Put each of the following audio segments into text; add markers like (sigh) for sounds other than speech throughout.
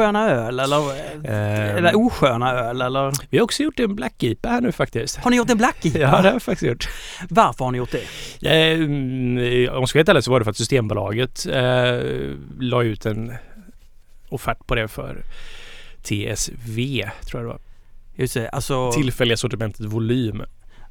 sköna öl eller, Eh, eller osköna öl eller? vi har också gjort en Black IPA här nu faktiskt. Har ni gjort en Black IPA? Ja, det har vi faktiskt gjort. Varför har ni gjort det? Eh, om jag ska vara ärlig så var det för att Systembolaget eh, la ut en offert på det för TSV, tror jag det var. Just det, alltså, Tillfälliga sortimentet volym.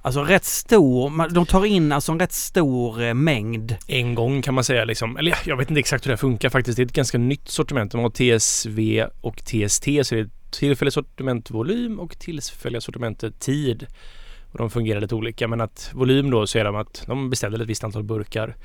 Alltså rätt stor, de tar in alltså en rätt stor eh, mängd. En gång kan man säga liksom. Eller jag vet inte exakt hur det funkar faktiskt. Det är ett ganska nytt sortiment. De har TSV och TST så det är tillfälliga sortiment volym och tillfälliga sortimentet tid. Och de fungerar lite olika men att volym då så är de att de beställer ett visst antal burkar.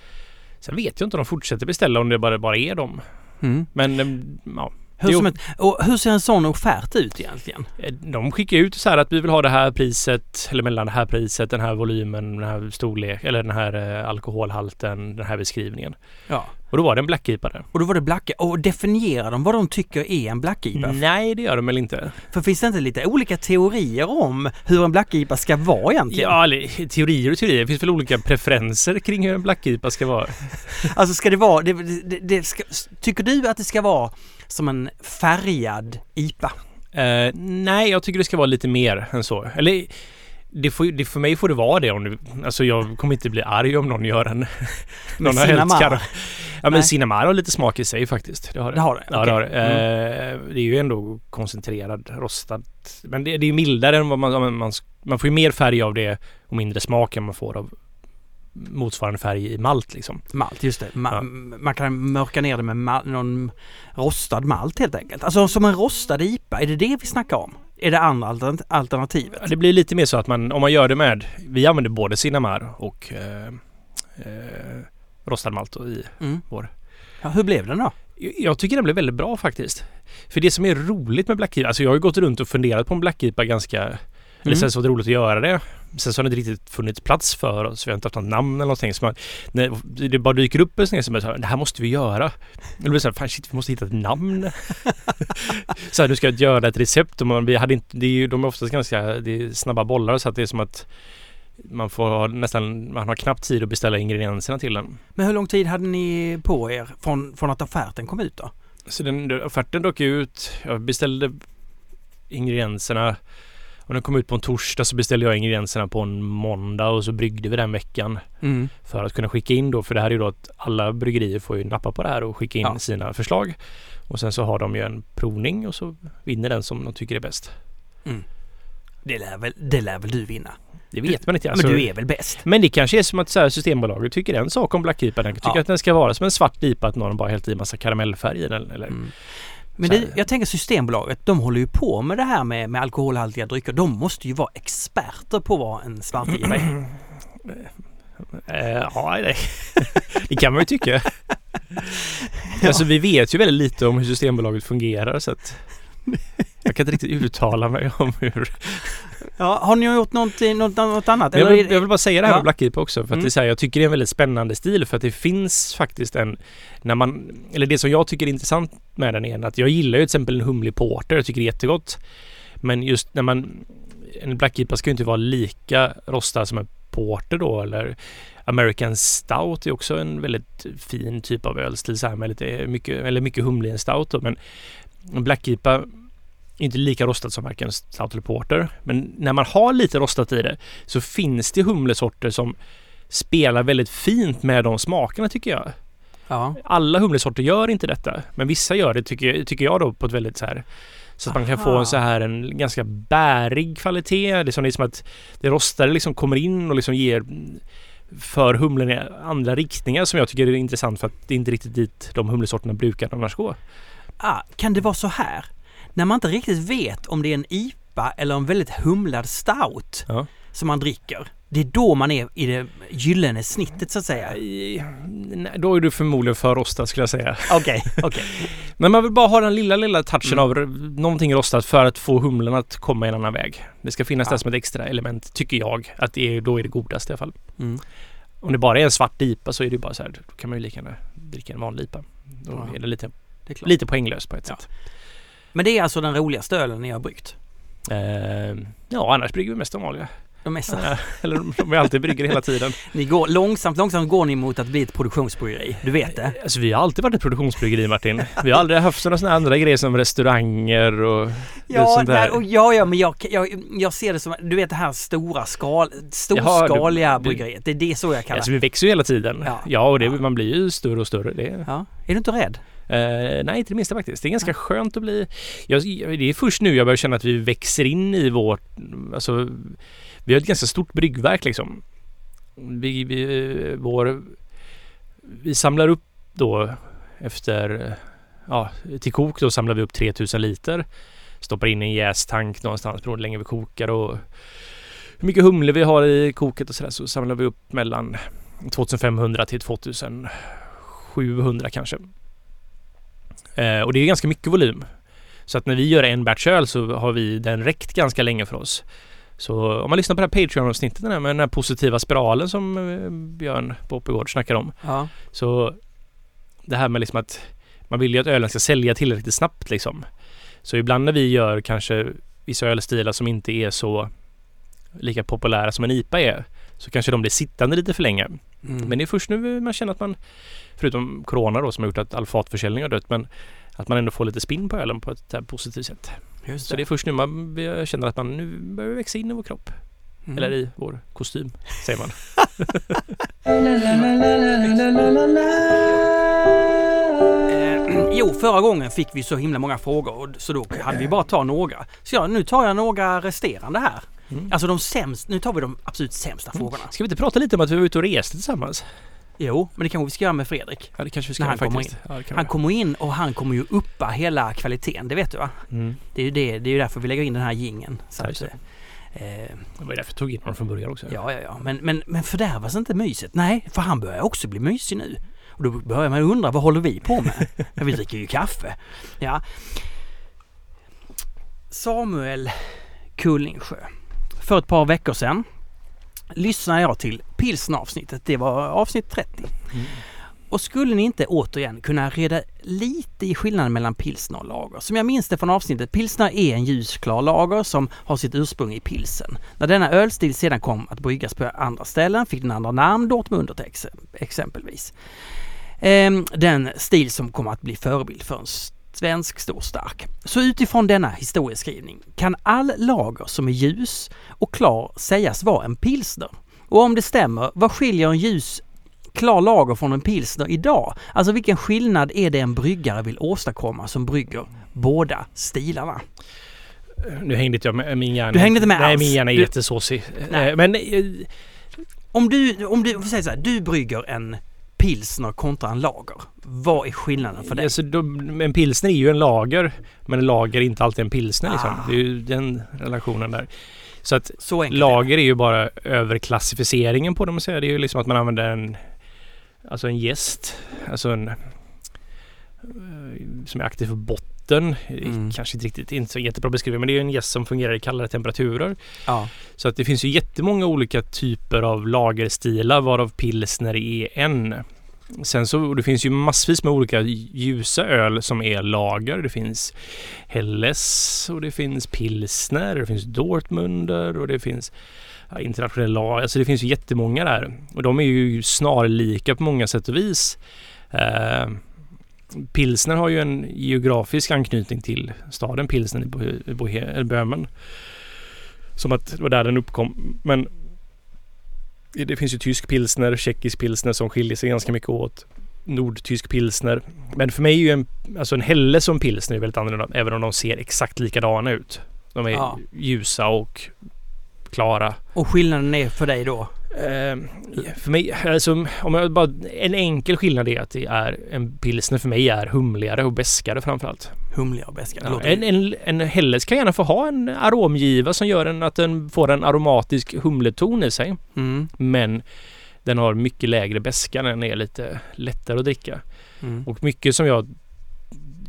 Sen vet jag inte om de fortsätter beställa om det bara, bara är dem. Mm. Men em, ja, Hur, Jo. som ett, och hur ser en sån offert ut egentligen? Eh, De skickar ut så här att vi vill ha det här priset eller mellan det här priset, den här volymen, den här storlek eller den här eh, alkoholhalten, den här beskrivningen. Ja. Och då var det en Black IPA. Och då var det Black Och definierar de vad de tycker är en Black IPA? Nej, det gör de väl inte. För finns det inte lite olika teorier om hur en Black IPA ska vara egentligen? Ja, teorier och teorier. Det finns väl olika preferenser kring hur en Black IPA ska vara. (laughs) Alltså ska det vara, det, det, det ska, tycker du att det ska vara som en färgad IPA? Eh, nej, jag tycker det ska vara lite mer än så. Eller det får, det, för mig får det vara det. Om du, alltså jag kommer inte bli arg om någon gör en... (laughs) Någon har Cinnamar? kar- Ja men. Cinnamar har lite smak i sig faktiskt. Det har det. Det har det? Ja, det har det. Mm. Eh, det är ju ändå koncentrerad rostad. Men det, är ju mildare än vad man, man, man... Man får ju mer färg av det och mindre smak än man får av motsvarande färg i malt liksom. Malt, just det. Ma- Ja. Man kan mörka ner det med någon rostad malt helt enkelt. Alltså som en rostad IPA, är det det vi snackar om? Är det andra altern- alternativet? Ja, Det blir lite mer så att man, om man gör det med, vi använder både Cinnamar och eh, eh, rostad malt i Mm. vår. Ja, hur blev den då? Jag tycker den blev väldigt bra faktiskt. För det som är roligt med Black IPA, alltså jag har ju gått runt och funderat på en Black IPA ganska, eller sen så var det roligt att göra det. Sen så har det inte riktigt funnits plats för oss, vi har inte haft något namn eller någonting. Så man, när det bara dyker upp en sån som är så här, det här måste vi göra. Eller blir så här, fan shit, vi måste hitta ett namn. (laughs) så här, du ska göra ett recept och man, vi hade inte, det är ju, de är oftast ganska, det är snabba bollar så att det är som att man får nästan, man har knappt tid att beställa ingredienserna till den. Men hur lång tid hade ni på er från, från att offerten kom ut då? Så den, offerten dök ut, jag beställde ingredienserna och den kom ut på en torsdag så beställde jag ingredienserna på en måndag och så bryggde vi den veckan Mm. för att kunna skicka in då för det här är ju då att alla bryggerier får ju nappa på det här och skicka in Ja. sina förslag och sen så har de ju en provning och så vinner den som de tycker är bäst. Det lär väl, det lär väl du vinna? Det vet man inte. Alltså, Men du är väl bäst? men det kanske är som att så här, Systembolaget tycker en sak om Black IPA. Den tycker Ja. att den ska vara som en svart IPA att någon bara hällt i massa karamellfärg i den. Eller, Mm. Men det, jag tänker Systembolaget, de håller ju på med det här med, med alkoholhaltiga drycker. De måste ju vara experter på vad en svart IPA är. Eh, ja, nej. (laughs) det kan man ju tycka. Alltså vi vet ju väldigt lite om hur Systembolaget fungerar så att jag kan inte riktigt uttala mig om hur... Ja, har ni gjort någonting, något, något annat? Jag, vill, jag vill bara säga det här Ja. med Black IPA också för att Mm. det är här, jag tycker det är en väldigt spännande stil för att det finns faktiskt en... När man... Eller det som jag tycker är intressant med den är att jag gillar ju till exempel en humlig porter, jag tycker det är jättegott. Men just när man... En Black IPA ska ju inte vara lika rostad som en porter då eller American Stout är också en väldigt fin typ av ölstil så här med lite mycket, eller mycket humle i en stout då, men en Black IPA inte lika rostad som varken stout eller porter. Men när man har lite rostat i det så finns det humlesorter som spelar väldigt fint med de smakerna tycker jag. Ja. Alla humlesorter gör inte detta, men vissa gör det tycker, tycker jag då på ett väldigt så här så att man kan få en så här en ganska bärig kvalitet. Det är som, det är som att det rostade liksom kommer in och liksom ger för humlen i andra riktningar som jag tycker är intressant för att det är inte riktigt dit de humlesorterna brukar annars gå. Ah, kan det vara så här? När man inte riktigt vet om det är en IPA eller en väldigt humlad stout Ja. som man dricker. Det är då man är i det gyllene snittet så att säga. Nej, Då är du förmodligen för rostad skulle jag säga. Okej, okej. (laughs) Men man vill bara ha den lilla, lilla touchen Mm. av någonting rostat för att få humlen att komma en annan väg. Det ska finnas Ja. där som ett extra element, tycker jag. Att det är, då är det godast i alla fall. Mm. Om det bara är en svart IPA så är det bara så här, då kan man ju lika gärna dricka en vanlig IPA. Då Ja. är det lite, Det är lite poänglöst på ett Ja. sätt. Men det är alltså den roligaste ölen ni har bryggt? Eh, ja, annars brygger vi mest de vanliga. De är Eller de är alltid brygger hela tiden. (laughs) ni går, långsamt, långsamt går ni mot att bli ett produktionsbryggeri. Du vet det? Alltså vi har alltid varit ett produktionsbryggeri Martin. Vi har aldrig haft sådana andra grejer som restauranger och Ja, sånt där. och ja, ja, men jag, jag, jag ser det som, du vet det här stora skal, storskaliga Jaha, du- bryggeriet. Det är det så jag kallar Alltså det. vi växer ju hela tiden. Ja. Ja, och det, Ja. man blir ju större och större. Det, Ja. Är du inte rädd? Eh, nej, inte det minsta faktiskt. Det är ganska skönt att bli... Jag, det är först nu jag börjar känna att vi växer in i vårt... Alltså, vi har ett ganska stort bryggverk liksom. Vi, vi, vår, vi samlar upp då efter... Ja, till kok då samlar vi upp 3000 liter. Stoppar in i en jästank någonstans beroende på hur länge vi kokar och hur mycket humle vi har i koket och sådär så samlar vi upp mellan 2500 till 2700 kanske. Eh, och det är ganska mycket volym. Så att när vi gör en batch öl så har vi den räckt ganska länge för oss. Så om man lyssnar på det här Patreon-avsnittet med den här positiva spiralen som eh, Björn på Oppegård snackar om. Ja. Så det här med liksom att man vill ju att ölen ska sälja tillräckligt snabbt liksom. Så ibland när vi gör kanske vissa ölstilar som inte är så lika populära som en IPA är så kanske de blir sittande lite för länge. Mm. Men det är först nu man känner att man, förutom Corona då som har gjort att all fatförsäljning har dött, men att man ändå får lite spinn på ölen på ett här positivt sätt. Just Så det är först nu man vi känner att man nu börjar växa in i vår kropp. Mm. Eller i vår kostym, säger man. Jo, förra gången fick vi så himla många frågor så då hade vi bara ta några. Så ja, nu tar jag några resterande här. Mm. Alltså de sämst, nu tar vi de absolut sämsta frågorna. Ska vi inte prata lite om att vi var ute och reste tillsammans? Jo, men det kanske vi ska göra med Fredrik. Ja, det kanske vi ska När han kommer faktiskt. Ja, Han vi. kommer in och han kommer ju uppa hela kvaliteten, det vet du va? Mm. Det är ju, det, det är ju därför vi lägger in den här gingen. Så Ja, att, eh, Det var därför jag tog in honom från början också. ja, ja, ja. Men, men, men fördärvas inte myset? Nej, för han börjar också bli mysig nu. Och då börjar man undra, vad håller vi på med? Vi dricker ju kaffe. Ja. Samuel Kullingsjö. För ett par veckor sedan lyssnade jag till pilsneravsnittet. Det var avsnitt 30. Mm. Och skulle ni inte återigen kunna reda lite i skillnaden mellan pilsner och lager? Som jag minns det från avsnittet, pilsner är en ljusklar lager som har sitt ursprung i pilsen. När denna ölstil sedan kom att bryggas på andra ställen fick den andra namn, Dortmund ex exempelvis. Ehm, den stil som kommer att bli förebild för en svensk stor stark. Så utifrån denna historieskrivning kan all lager som är ljus och klar sägas vara en pilsner. Och om det stämmer, vad skiljer en ljus klar lager från en pilsner idag? Alltså vilken skillnad är det en bryggare vill åstadkomma som brygger båda stilarna? Nu hängde inte jag med min hjärna. Du hängde inte med Nej, alls. min hjärna är Du- jättesåsig. Nej. Eh, Men eh, Om du, om du, säger så här, du brygger en pilsner kontra en lager. Vad är skillnaden för dig? Alltså, en pilsner är ju en lager, men en lager är inte alltid en pilsner. Liksom. Ah. Det är ju den relationen där. Så att Så enkelt är lager är ju bara överklassificeringen på dem. Det är ju liksom att man använder en, alltså en gäst, alltså en eh, som är aktiv för botten. Mm. Kanske inte riktigt, inte så jättebra beskrivet, men det är en gäst som fungerar i kallare temperaturer. Ja. Så att det finns ju jättemånga olika typer av lagerstilar varav pilsner är en. Sen så det finns ju massvis med olika ljusa öl som är lager. Det finns Helles och det finns pilsner, det finns Dortmunder och det finns ja, internationella lager. Alltså det finns ju jättemånga där. Och de är ju snarlika på många sätt och vis. Eh, Pilsner har ju en geografisk anknytning till staden Pilsner i Bo- Böhmen. Som att det var där den uppkom. Men det finns ju tysk pilsner, tjeckisk pilsner som skiljer sig ganska mycket åt. Nordtysk pilsner. Men för mig är ju en, alltså en Helle som pilsner är väldigt annorlunda. Även om de ser exakt likadana ut. De är Ja. ljusa och klara. Och skillnaden är för dig då? Eh, för mig, alltså om jag bara, en enkel skillnad är att det är en pilsner för mig är humligare och beskare framförallt. Humliga och beska. Det Ja, en, en, en Helles kan gärna få ha en aromgiva som gör en, att den får en aromatisk humleton i sig. Mm. Men den har mycket lägre beska när den är lite lättare att dricka. Mm. Och mycket som jag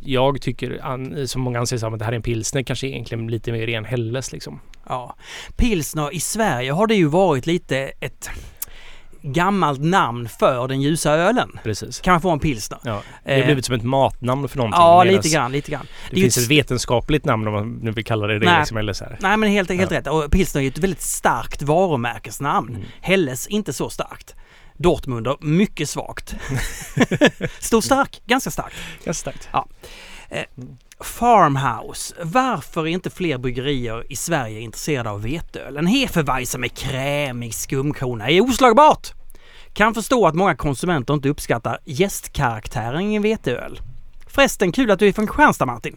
jag tycker, an, som många anser att det här är en pilsner, kanske egentligen lite mer ren Helles liksom. Ja. Pilsner i Sverige har det ju varit lite ett gammalt namn för den ljusa ölen. Precis. Kan man få en pilsner? Ja, det har Eh, blivit som ett matnamn för någonting. Ja, lite grann, lite grann. Det, ju finns ett- ett vetenskapligt namn om man nu vill kalla det det. Nej. Liksom, eller så här. Nej men helt, helt Ja. rätt. Och pilsner är ett väldigt starkt varumärkesnamn. Mm. Helles inte så starkt. Dortmunder, mycket svagt. Stor stark, ganska stark. Ganska starkt. Farmhouse. Varför är inte fler bryggerier i Sverige intresserade av veteöl? En Hefeweizen med krämig skumkrona är oslagbart! Kan förstå att många konsumenter inte uppskattar gästkaraktären i en veteöl. Förresten, kul att du är från Kristianstad Martin.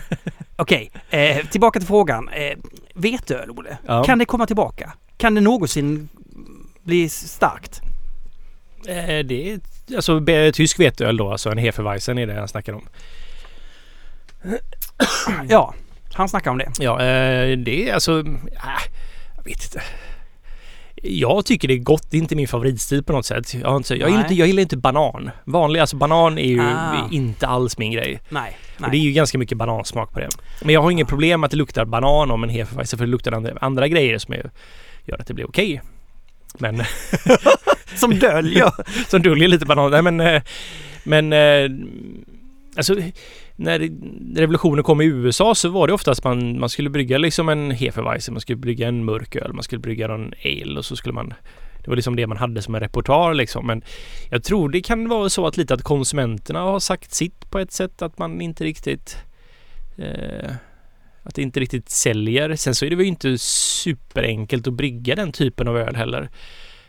(laughs) Okej, eh, tillbaka till frågan. Eh, veteöl, Olle. Ja. Kan det komma tillbaka? Kan det någonsin bli starkt? Eh, det är alltså tysk veteöl då, alltså en Hefeweizen är det jag snackar om. (clears throat) Ja, han snackar om det. Ja, eh, det är alltså... Äh, jag vet inte. Jag tycker det är gott. Det är inte min favoritstil på något sätt. Jag, inte, jag, gillar, Nej. inte, jag gillar inte banan. Vanlig, alltså banan är ju Ah. inte alls min grej. Nej, Och det är nej. ju ganska mycket banansmak på det. Men jag har inget problem med att det luktar banan om en Hefeweizen för det luktar andra, andra grejer som är, gör att det blir okej. Men (laughs) (laughs) Som döljer. som döljer lite bananer. Nej men, eh, men eh, alltså när revolutionen kom i USA så var det oftast man, man skulle brygga liksom en Hefeweizen, man skulle brygga en mörk öl, man skulle brygga en ale och så skulle man det var liksom det man hade som en repertoar liksom. Men jag tror det kan vara så att lite att konsumenterna har sagt sitt på ett sätt att man inte riktigt eh, att det inte riktigt säljer. Sen så är det väl inte superenkelt att brygga den typen av öl heller.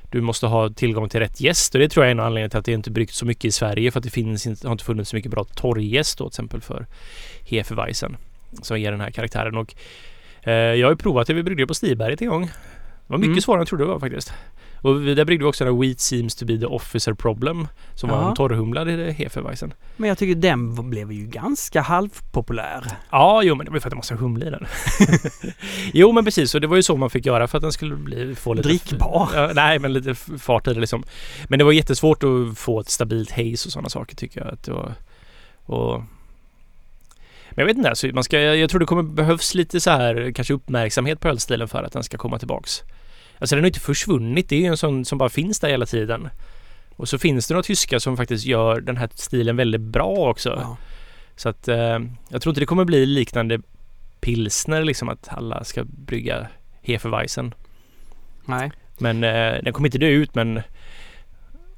Du måste ha tillgång till rätt gäst och det tror jag är en anledning till att det inte bryggt så mycket i Sverige för att det finns inte, har inte funnits så mycket bra torrgäst då till exempel för Hefeweizen som ger den här karaktären och eh, jag har ju provat det. Vi bryggde på Stiberget en gång. Det var mycket Mm. svårare än jag trodde det var faktiskt. Och där bryggde vi också den Wheat seems to be the officer problem som var Ja. en torrhumlad Hefeweizen. Men jag tycker den blev ju ganska halvpopulär. Ja, jo men det var ju för att det måste ha humle i den. (laughs) jo men precis, och det var ju så man fick göra för att den skulle bli, få lite... Drickbar. Ja, nej, men lite fart i det liksom. Men det var jättesvårt att få ett stabilt haze och sådana saker tycker jag. Att det var, och... Men jag vet inte, alltså, man ska, jag, jag tror det kommer behövs lite så här kanske uppmärksamhet på ölstilen för att den ska komma tillbaks. Alltså den har inte försvunnit, det är ju en sån som bara finns där hela tiden. Och så finns det några tyskar som faktiskt gör den här stilen väldigt bra också. Ja. Så att eh, jag tror inte det kommer bli liknande pilsner liksom att alla ska brygga Hefeweizen. Nej. Men eh, den kommer inte dö ut men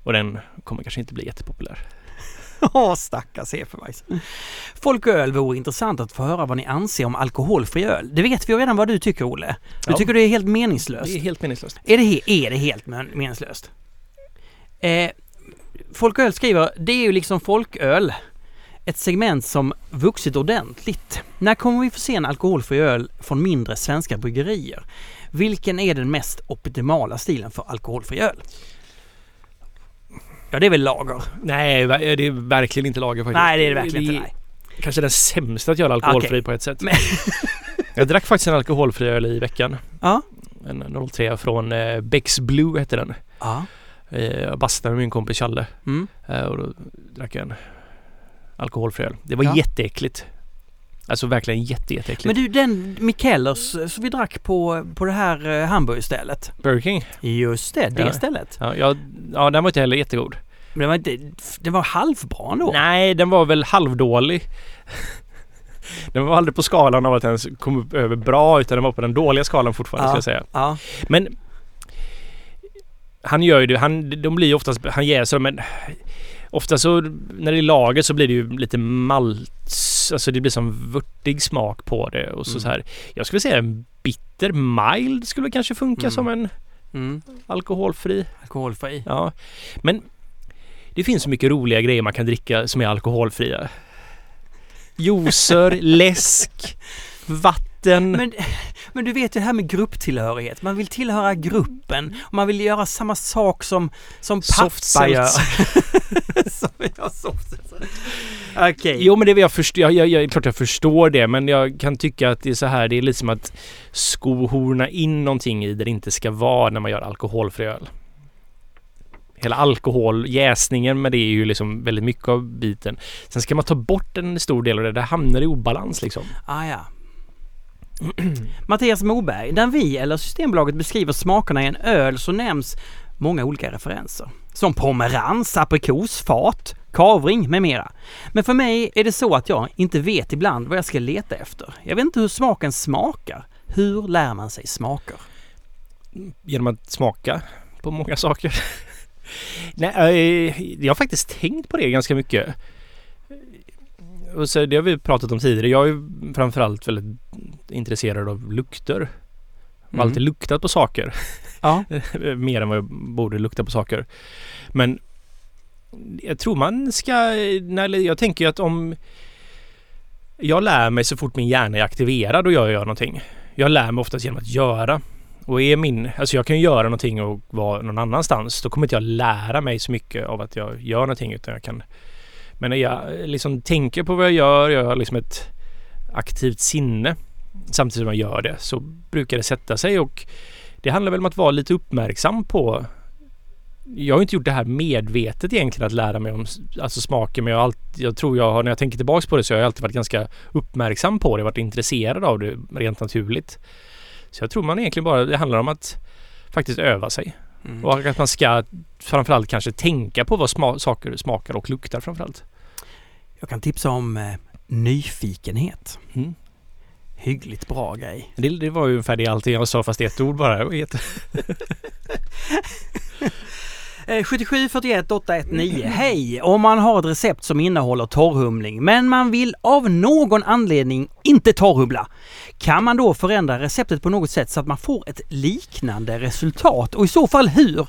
och den kommer kanske inte bli jättepopulär. (laughs) Åh, stackars Hefeweizen. Folk och öl vore intressant att få höra vad ni anser om alkoholfri öl. Det vet vi ju redan vad du tycker, Olle. Du Ja. tycker det är helt meningslöst. Det är helt meningslöst. Är det, he- är det helt men- meningslöst? Eh, Folk och öl skriver, det är ju liksom folköl. Ett segment som vuxit ordentligt. När kommer vi få se en alkoholfri öl från mindre svenska bryggerier? Vilken är den mest optimala stilen för alkoholfri öl? Ja, det är väl lager. Nej, det är verkligen inte lager faktiskt. Nej, det är det verkligen inte. Nej. Kanske den sämsta att göra alkoholfri Okej. på ett sätt. Men- (laughs) jag drack faktiskt en alkoholfri öl i veckan. Ja. En 03 från eh, Becks Blue hette den. Ja. Eh, Jag bastade med min kompis Challe. Mm. Eh, Och då drack jag en alkoholfri öl. Det var Ja. jätteäckligt. Alltså verkligen jätte, jätteäckligt. Men du, den Mikellers eh, som vi drack på, på det här eh, hamburgerstället. Burger King? Just det, det Ja. stället. Ja, jag, ja, den var inte heller jättegod. Men det var inte, det var halvbra ändå. Nej, den var väl halvdålig. (laughs) den var aldrig på skalan av att den ens kom upp över bra utan den var på den dåliga skalan fortfarande Ja. ska jag säga. Ja. Men han gör ju det. Han, de blir ju oftast, han jäser men ofta så när det är lager så blir det ju lite malt. Alltså det blir som vörtig smak på det och så, Mm. så här. Jag skulle säga en bitter mild skulle kanske funka Mm. som en Mm. alkoholfri. Alkoholfri. Ja, men det finns så mycket roliga grejer man kan dricka som är alkoholfria. Juicer, (laughs) läsk, vatten. Men, men du vet ju det här med grupptillhörighet. Man vill tillhöra gruppen och man vill göra samma sak som, som gör. (laughs) (laughs) Som jag seltzer. Okej. Jo men det jag förstå. Jag, jag, jag, klart jag förstår det men jag kan tycka att det är så här. Det är lite som att skohorna in någonting i där det inte ska vara när man gör alkoholfri öl. Hela alkohol, jäsningen med det är ju liksom väldigt mycket av biten. Sen ska man ta bort en stor del av det. Det hamnar i obalans liksom. Ah, ja. (clears throat) Mattias Moberg, när vi eller Systembolaget beskriver smakerna i en öl så nämns många olika referenser. Som pomerans, aprikos, fat, kavring med mera. Men för mig är det så att jag inte vet ibland vad jag ska leta efter. Jag vet inte hur smaken smakar. Hur lär man sig smaker? Genom att smaka på många saker. (laughs) Nej, eh, jag har faktiskt tänkt på det ganska mycket. Och så, det har vi pratat om tidigare. Jag är framförallt väldigt intresserad av lukter. Jag har Mm. alltid luktat på saker. Ja. (laughs) Mer än vad jag borde lukta på saker. Men jag tror man ska... När, jag tänker ju att om... Jag lär mig så fort min hjärna är aktiverad och jag gör någonting. Jag lär mig oftast genom att göra. Och är min... Alltså jag kan ju göra någonting och vara någon annanstans. Då kommer inte jag lära mig så mycket av att jag gör någonting utan jag kan... Men när jag liksom tänker på vad jag gör, jag har liksom ett aktivt sinne samtidigt som jag gör det så brukar det sätta sig och det handlar väl om att vara lite uppmärksam på jag har inte gjort det här medvetet egentligen att lära mig om alltså smaker men jag, alltid, jag tror jag har, när jag tänker tillbaks på det så har jag alltid varit ganska uppmärksam på det, varit intresserad av det rent naturligt. Så jag tror man egentligen bara, det handlar om att faktiskt öva sig Mm. och att man ska framförallt kanske tänka på vad sma, saker smakar och luktar framförallt. Jag kan tipsa om eh, nyfikenhet. Mm. Hyggligt bra grej. Det, det var ju ungefär det allting jag sa fast ett ord bara. (laughs) Eh, 77 41 819. Hej! Om man har ett recept som innehåller torrhumling men man vill av någon anledning inte torrhumla. Kan man då förändra receptet på något sätt så att man får ett liknande resultat? Och i så fall hur?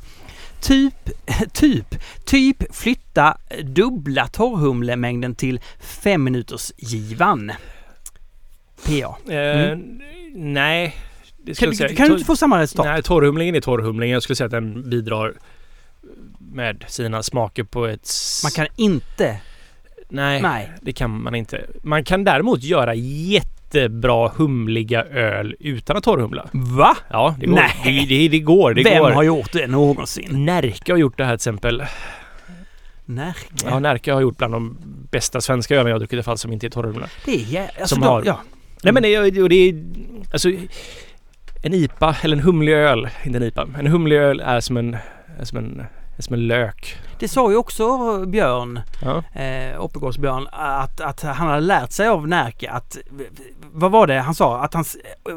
Typ, (laughs) typ, typ flytta dubbla torrhumlemängden till 5 minuters givan. PA. Eh, Nej. Mm. Kan, jag säga. kan du inte få samma resultat? Nej, torrhumlingen är torrhumlingen. Jag skulle säga att den bidrar med sina smaker på ett... Man kan inte... Nej, Nej. det kan man inte. Man kan däremot göra jättebra humliga öl utan att torrhumla. Va? Ja, det går. Nej. Det, det, det går. Det Vem går. har gjort det någonsin? Närke har gjort det här till exempel. Närke? Ja, Närke har gjort bland de bästa svenska ölen jag druckit i alla fall som inte är torrhumla. Det är jä- alltså Som har- Ja. Nej men det, är- och det är... Alltså... En IPA eller en humlig öl, inte en IPA. En humlig öl är som en... Är som en är som en lök. Det sa ju också Björn, Ja. eh, Oppegårdsbjörn, att, att han hade lärt sig av Närke att... Vad var det han sa? Att, han,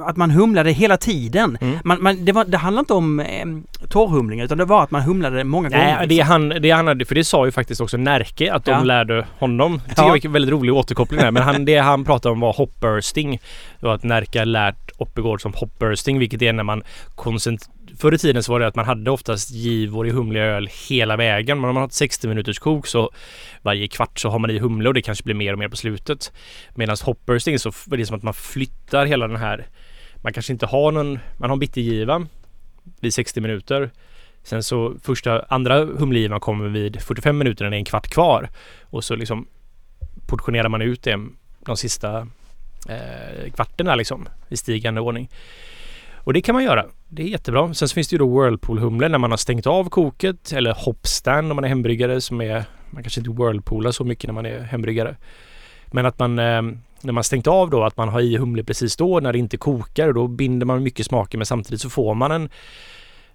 att man humlade hela tiden. Mm. Man, man, det, var, det handlade inte om eh, torrhumling utan det var att man humlade många gånger. Nej, det han, det han hade, för det sa ju faktiskt också Närke att de Ja. lärde honom. Det Ja. är en väldigt rolig återkoppling där. Men han, det han pratade om var hopbursting. Det var att Närke lärt Oppegård som hopbursting, vilket är när man koncent... Förr i tiden så var det att man hade oftast givor i humlig öl hela vägen. Men om man har ett 60 minuters kok så varje kvart så har man i humle och det kanske blir mer och mer på slutet. Medan hopbursting så är det som att man flyttar hela den här... Man kanske inte har någon... Man har en bittergiva vid 60 minuter. Sen så första, andra humlegivan kommer vid 45 minuter när det är en kvart kvar. Och så liksom portionerar man ut det de sista eh, kvarterna liksom i stigande ordning. Och det kan man göra. Det är jättebra. Sen så finns det ju då Whirlpool-humle när man har stängt av koket eller Hopstand om man är hembryggare som är man kanske inte whirlpoolar så mycket när man är hembryggare. Men att man eh, när man stängt av då att man har i humle precis då när det inte kokar och då binder man mycket smaker men samtidigt så får man en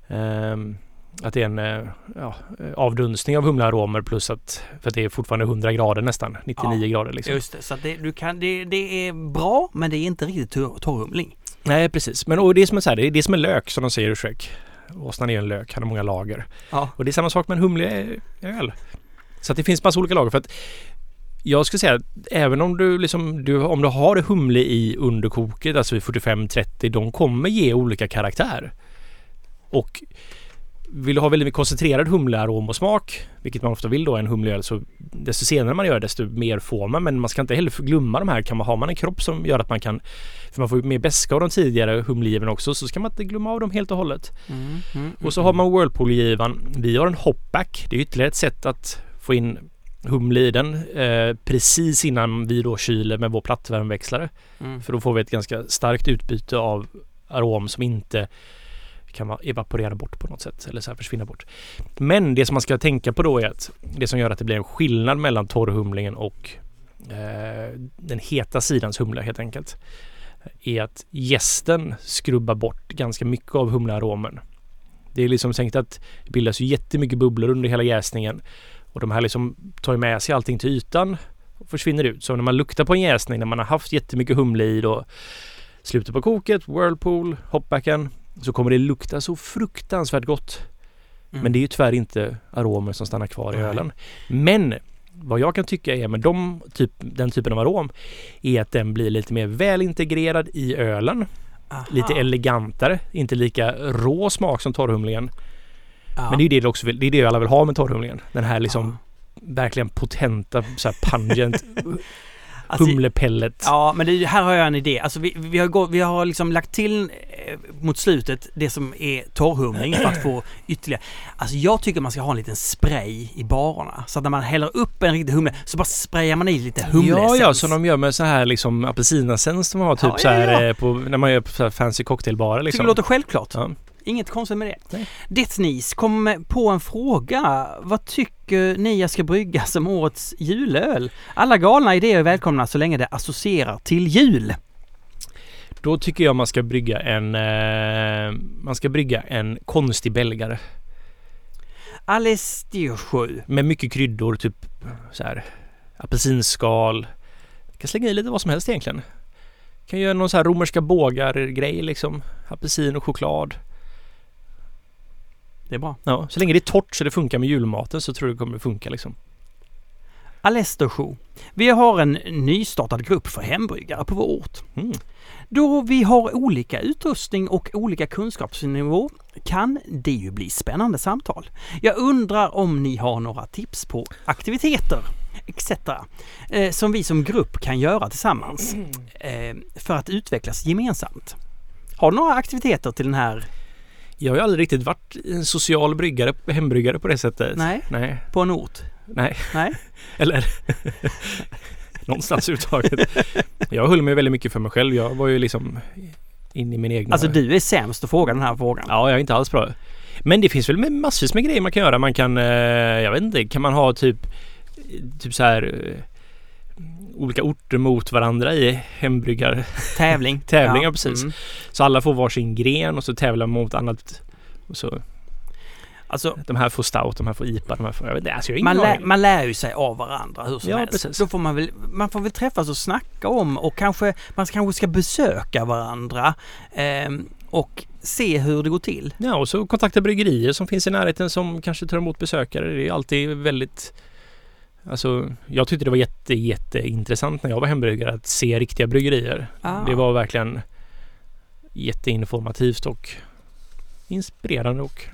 ehm, att det är en eh, ja, avdunstning av humlearomer plus att för att det är fortfarande 100 grader nästan 99 Ja, grader liksom. Just det, så det, du kan, det, det är bra men det är inte riktigt torr- torrhumling. Nej precis men och det är som så här, det är det som är lök som de säger i Shrek. Åsnan är en lök, han har många lager. Ja. Och det är samma sak med en humlig öl. Så att det finns massa olika lager för att jag skulle säga att även om du liksom, du, om du har humle i underkoket, alltså vid 45-30, de kommer ge olika karaktär. Och vill du ha väldigt koncentrerad humlearom och smak, vilket man ofta vill då i en humleöl, så desto senare man gör desto mer får man. Men man ska inte heller glömma de här. Kan man, har man en kropp som gör att man kan, för man får ju mer beska av de tidigare humlegiven också, så ska man inte glömma av dem helt och hållet. Mm, mm, Och så har man Whirlpool-givan. Vi har en hopback. Det är ytterligare ett sätt att få in humle i den eh, precis innan vi då kyler med vår plattvärmeväxlare. mm. För då får vi ett ganska starkt utbyte av arom som inte kan evaporera bort på något sätt eller så här försvinna bort. Men det som man ska tänka på då är att det som gör att det blir en skillnad mellan torrhumlingen och eh, den heta sidans humle helt enkelt är att gästen skrubbar bort ganska mycket av humlearomen. Det är liksom tänkt att det bildas ju jättemycket bubblor under hela jäsningen. Och de här liksom tar med sig allting till ytan och försvinner ut. Så när man luktar på en jäsning när man har haft jättemycket humle i då slutet på koket, whirlpool, hoppbacken så kommer det lukta så fruktansvärt gott. Mm. Men det är ju tyvärr inte aromer som stannar kvar i ölen. Men vad jag kan tycka är med de typ, den typen av arom är att den blir lite mer välintegrerad i ölen. Aha. Lite elegantare, inte lika rå smak som torrhumlingen. Ja. Men det är det, också vill, det är det alla vill ha med torrhumlingen. Den här liksom Ja. verkligen potenta, så här pungent (laughs) Alltså, humlepellet. Ja, men det, här har jag en idé. Alltså vi, vi, har, gått, vi har liksom lagt till eh, mot slutet det som är torrhumling för att få ytterligare. Alltså jag tycker man ska ha en liten spray i barerna. Så att när man häller upp en riktig humle så bara sprayar man i lite Ja, humleessens. ja, som de gör med så här liksom apelsinessens de har typ Ja, ja, så här ja. eh, på, när man gör på så här fancy cocktailbarer Tycker liksom. det låter självklart. Ja. Inget konstigt med det. Nej. Detsnis kom på en fråga. Vad tycker ni jag ska brygga som årets julöl? Alla galna idéer är välkomna så länge det associerar till jul. Då tycker jag man ska brygga en eh, man ska brygga en konstig belgare Alestio 7. med mycket kryddor, typ så här apelsinskal. Kan slänga i lite vad som helst egentligen. Kan göra någon så här romerska bågar grej liksom. Apelsin och choklad. Det är bra. Ja, så länge det är torrt så det funkar med julmaten så tror jag det kommer funka liksom. Alester 7. Vi har en nystartad grupp för hembryggare på vår ort. Mm. Då vi har olika utrustning och olika kunskapsnivå kan det ju bli spännande samtal. Jag undrar om ni har några tips på aktiviteter etc. Eh, som vi som grupp kan göra tillsammans eh, för att utvecklas gemensamt. Har du några aktiviteter till den här? Jag har ju aldrig riktigt varit en social bryggare, hembryggare på det sättet. Nej, Nej. på en ort? Nej. Nej. (laughs) Eller någonstans överhuvudtaget. Jag höll mig väldigt mycket för mig själv. Jag var ju liksom inne i min egna... Alltså du är sämst att fråga den här frågan. Ja, jag är inte alls bra. Men det finns väl massvis med grejer man kan göra. Man kan, eh, jag vet inte, kan man ha typ, typ så här eh, olika orter mot varandra i hembryggar. Tävling. (laughs) Tävling, ja, precis. Mm. Så alla får varsin gren och så tävlar man mot annat. Och så, Alltså de här får stout, de här får IPA, de här får... Jag vet alltså jag man, lär, man lär ju sig av varandra hur som Ja, helst. precis. Då får man väl, man får väl träffas och snacka om och kanske, man kanske ska besöka varandra ehm, och se hur det går till. Ja, och så kontakta bryggerier som finns i närheten som kanske tar emot besökare. Det är alltid väldigt... Alltså, jag tyckte det var jätte, jätteintressant när jag var hembryggare att se riktiga bryggerier. Ah. Det var verkligen jätteinformativt och inspirerande och...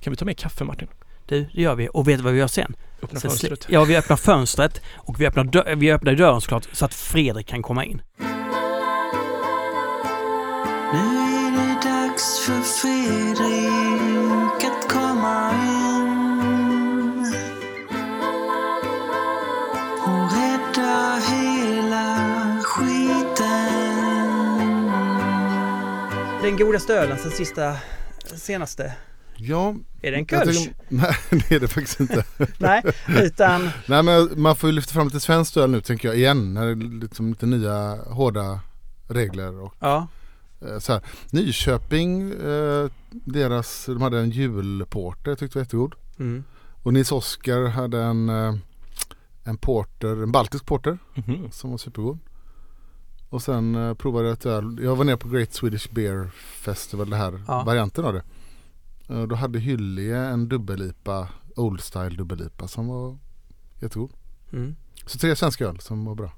Kan vi ta med kaffe Martin? Du, det gör vi. Och vet du vad vi gör sen? Öppna Sen fönstret. Ja, vi öppnar fönstret och vi öppnar, dö- vi öppnar dörren såklart så att Fredrik kan komma in. Nu är det dags för Fredrik Den godaste ölen sen sista, senaste. Ja, Är det en jag kölsch? (laughs) Nej det är det faktiskt inte. (laughs) Nej, utan Nej men man får ju lyfta fram lite svenskt öl nu tänker jag igen. När det är liksom lite nya hårda regler och ja. eh, så här. Nyköping, eh, deras, de hade en julporter jag tyckte var jättegod. Mm. Och Nils Oskar hade en, eh, en porter, en baltisk porter Mhm. som var supergod. Och sen eh, provade jag ett öl, jag var nere på Great Swedish Beer Festival, det här Ja. varianten av det. Eh, Då hade Hyllie en dubbellipa, Old Style dubbellipa som var jättegod. Mm. Så tre svenska öl som var bra.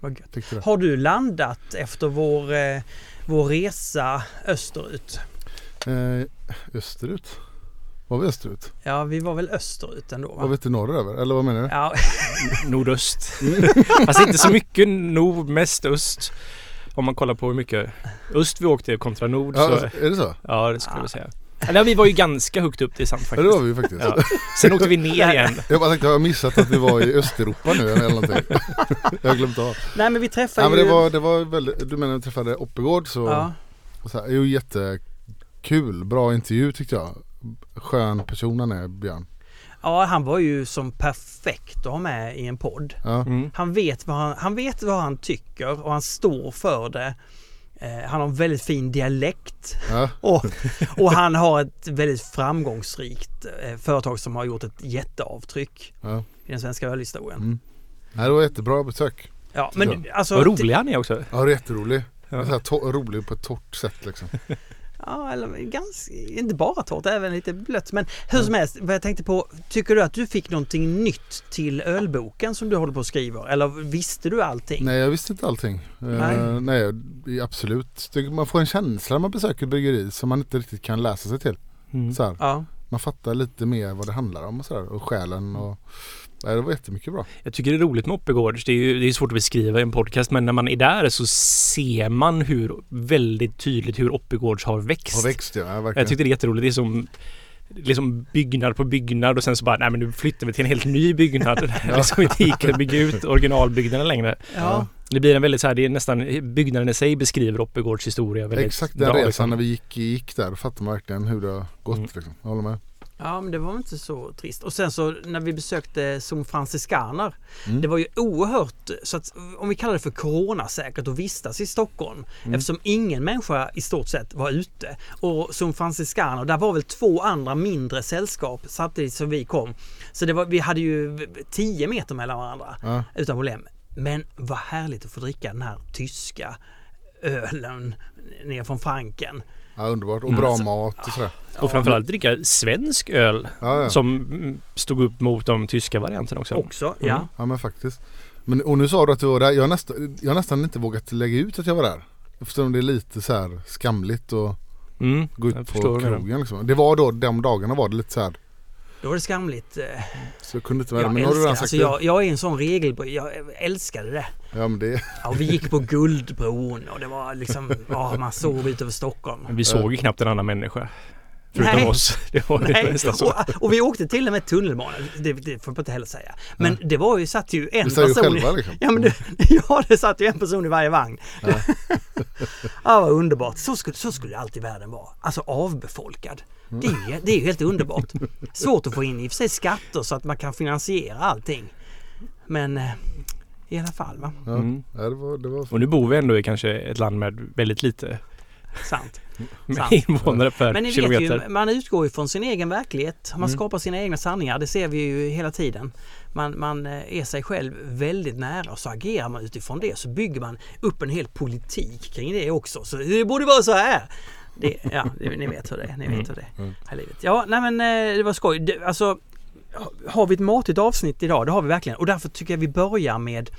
Vad gött. Har du landat efter vår, eh, vår resa österut? Eh, österut? Var vi österut? Ja, vi var väl österut ändå Var va? vi inte norröver? Eller vad menar du? Ja, (laughs) Nordöst. (laughs) Fast inte så mycket nord, mest öst. Om man kollar på hur mycket öst vi åkte kontra nord Ja, så... alltså, är det så? Ja, det skulle jag säga. Eller vi var ju ganska högt upp, det är sant Ja, faktiskt. det var vi faktiskt. Ja. Sen åkte vi ner (laughs) igen. Jag bara tänkte, har jag missat att vi var i Östeuropa nu eller någonting? jag har glömt av. nej men vi träffade Ja, men ju... det var, det var väldigt, du menar vi träffade Oppegård så, Ja, och så här, jo jättekul, bra intervju tyckte jag. Skön person han är Björn. ja, han var ju som perfekt att ha med i en podd. Ja. Mm. Han vet vad han, han vet vad han tycker och han står för det. Eh, han har en väldigt fin dialekt Ja, (laughs) och, och han har ett väldigt framgångsrikt eh, företag som har gjort ett jätteavtryck ja. i den svenska ölhistorien. Mm. Det var jättebra besök. Ja, men alltså... Vad rolig han är också. Ja, det är jätterolig. Ja. Så här, rolig på ett torrt sätt liksom. (laughs) Ja, eller ganska, inte bara torrt, även lite blött. Men hur som helst, vad jag tänkte på, tycker du att du fick någonting nytt till ölboken som du håller på och skriver? Eller visste du allting? Nej, jag visste inte allting. Nej. Nej, nej det är absolut. Man får en känsla när man besöker bryggeri som man inte riktigt kan läsa sig till. Mm. Så här. Ja. Man fattar lite mer vad det handlar om och sådär. Och själen och... Nej, det var jättemycket bra. Jag tycker det är roligt med Oppegårds. Det är ju det är svårt att beskriva i en podcast men när man är där så ser man hur väldigt tydligt hur Oppegårds har växt. Har växt ja, ja verkligen. Jag tyckte det är jätteroligt. Det är som liksom byggnad på byggnad och sen så bara nej men nu flyttar vi till en helt ny byggnad. (laughs) Är liksom inte gick att bygga ut originalbyggnaden längre. Ja. Det blir en väldigt så här, det är nästan byggnaden i sig beskriver Oppegårds historia väldigt Exakt den bra, resan liksom. när vi gick, gick där. Då fattar man verkligen hur det har gått Mm. liksom. Jag håller med. ja, men det var inte så trist. Och sen så när vi besökte som franciskaner. Mm. Det var ju oerhört, så att om vi kallar det för coronasäkert att vistas i Stockholm. Mm. Eftersom ingen människa i stort sett var ute. Och som franciskaner, där var väl två andra mindre sällskap samtidigt som vi kom. Så det var, vi hade ju 10 meter mellan varandra Ja. utan problem. Men vad härligt att få dricka den här tyska ölen ner från Franken. Ja, underbart. Och Mm. bra mat och sådär. Och framförallt dricka svensk öl Ja, ja. som mm, stod upp mot de tyska varianterna också. Också, ja. ja men faktiskt. Men, och nu sa du att du var där. Jag har, nästan, jag har nästan inte vågat lägga ut att jag var där. Eftersom det är lite så här skamligt att Mm, gå ut på krogen liksom. Det var då, de dagarna var det lite så här. Då var det skamligt. eh, Så jag kunde inte vara. Jag Men har älskar, sagt alltså det. jag, jag är en sån regelbrytare. Jag älskade det. Ja men det. Ja, vi gick på Guldbron och det var liksom, ja man såg ut över Stockholm. Vi såg ju knappt en annan människa. Förutom Nej. oss. Det var Nej, nästan så. och, och vi åkte till och med tunnelbana. Det, det får man inte heller säga. Men det var ju, satt ju en person. själva liksom. Ja, men det, (laughs) ja, det satt ju en person i varje vagn. Ja, (laughs) ja vad underbart. Så skulle, så skulle alltid världen vara. Alltså avbefolkad. Det är, ju- det är ju helt underbart. Svårt att få in i och för sig skatter så att man kan finansiera allting. Men eh, i alla fall va. Ja, Mm. ja det var, det var Och nu bor vi ändå i kanske ett land med väldigt lite Sant. (laughs) med Sant. invånare per Men ni kilometer. vet ju, man utgår ju från sin egen verklighet. Man Mm. skapar sina egna sanningar. Det ser vi ju hela tiden. Man, man eh, är sig själv väldigt nära och så agerar man utifrån det. Så bygger man upp en hel politik kring det också. Så det borde vara så här. Det, ja, det, ni vet hur det är. Ni vet hur det är. Mm. Här livet. Ja, nej men eh, det var skoj. Det, alltså, ha- har vi ett matigt avsnitt idag? Det har vi verkligen. Och därför tycker jag vi börjar med,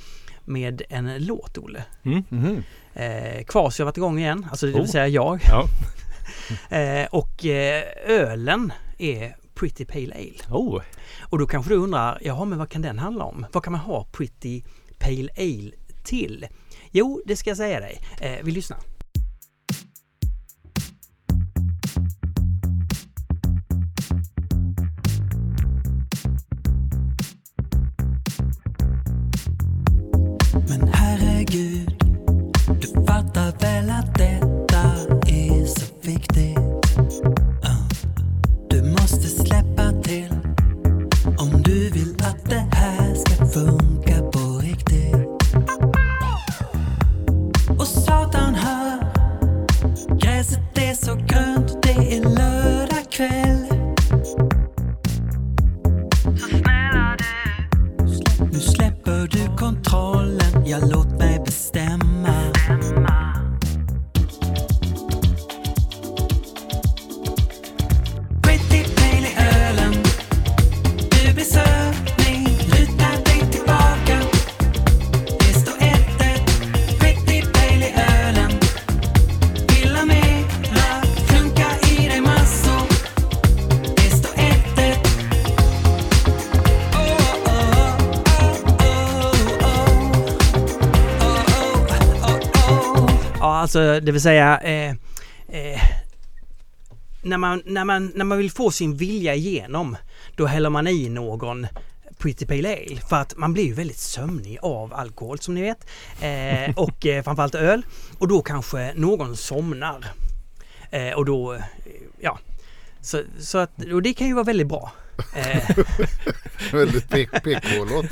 med en låt, Olle. Mm. Mhm. Eh, Kvas har varit igång igen. Alltså det vill Oh. säga jag. Ja. (laughs) Eh, och eh, ölen är Pretty Pale Ale. Oh. Och då kanske du undrar, jaha men vad kan den handla om? Vad kan man ha Pretty Pale Ale till? Jo, det ska jag säga dig. Eh, vi lyssnar. Men herregud, fattar väl alltså det vill säga eh, eh, när, man, när, man, när man vill få sin vilja igenom då häller man i någon Pretty Pale Ale för att man blir ju väldigt sömnig av alkohol som ni vet. Eh, och eh, framförallt öl. Och då kanske någon somnar. Eh, och då, eh, ja. Så, så att, och det kan ju vara väldigt bra. Eh, (laughs) Väldigt PK-låt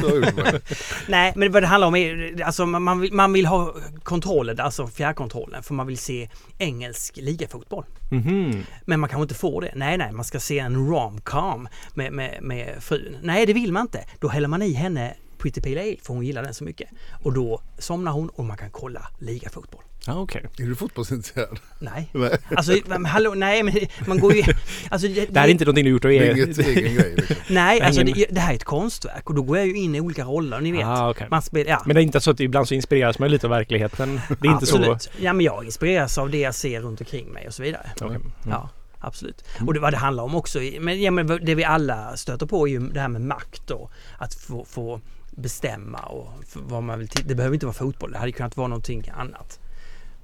nej, men vad det handlar om är alltså man, vill, man vill ha kontrollen, alltså fjärrkontrollen, för man vill se engelsk ligafotboll. Mhm. Men man kanske inte får det. Nej, nej, man ska se en romcom med, med, med frun. Nej, det vill man inte. Då häller man i henne Pretty Pale Ale för hon gillar den så mycket. Och då somnar hon och man kan kolla ligafotboll. Ja, okej. Är du fotbollsintresserad? Nej. (laughs) Nej. Alltså, men hallå, nej men man går ju... (laughs) Alltså, det, Det här är inte någonting du gjort och Det är inget egen grej liksom. (laughs) Nej, alltså det, det här är ett konstverk och då går jag ju in i olika roller, ni vet. Ah, okej. Man spelar, ja. Men det är inte så att ibland så inspireras man lite av verkligheten. Det är inte så... absolut. Ja, men jag inspireras av det jag ser runt omkring mig och så vidare. Okej. Mm. Ja, absolut. Och det, vad det handlar om också, men, ja, men det vi alla stöter på är ju det här med makt och att få, få bestämma och vad man vill. Det behöver inte vara fotboll, det hade kunnat vara någonting annat.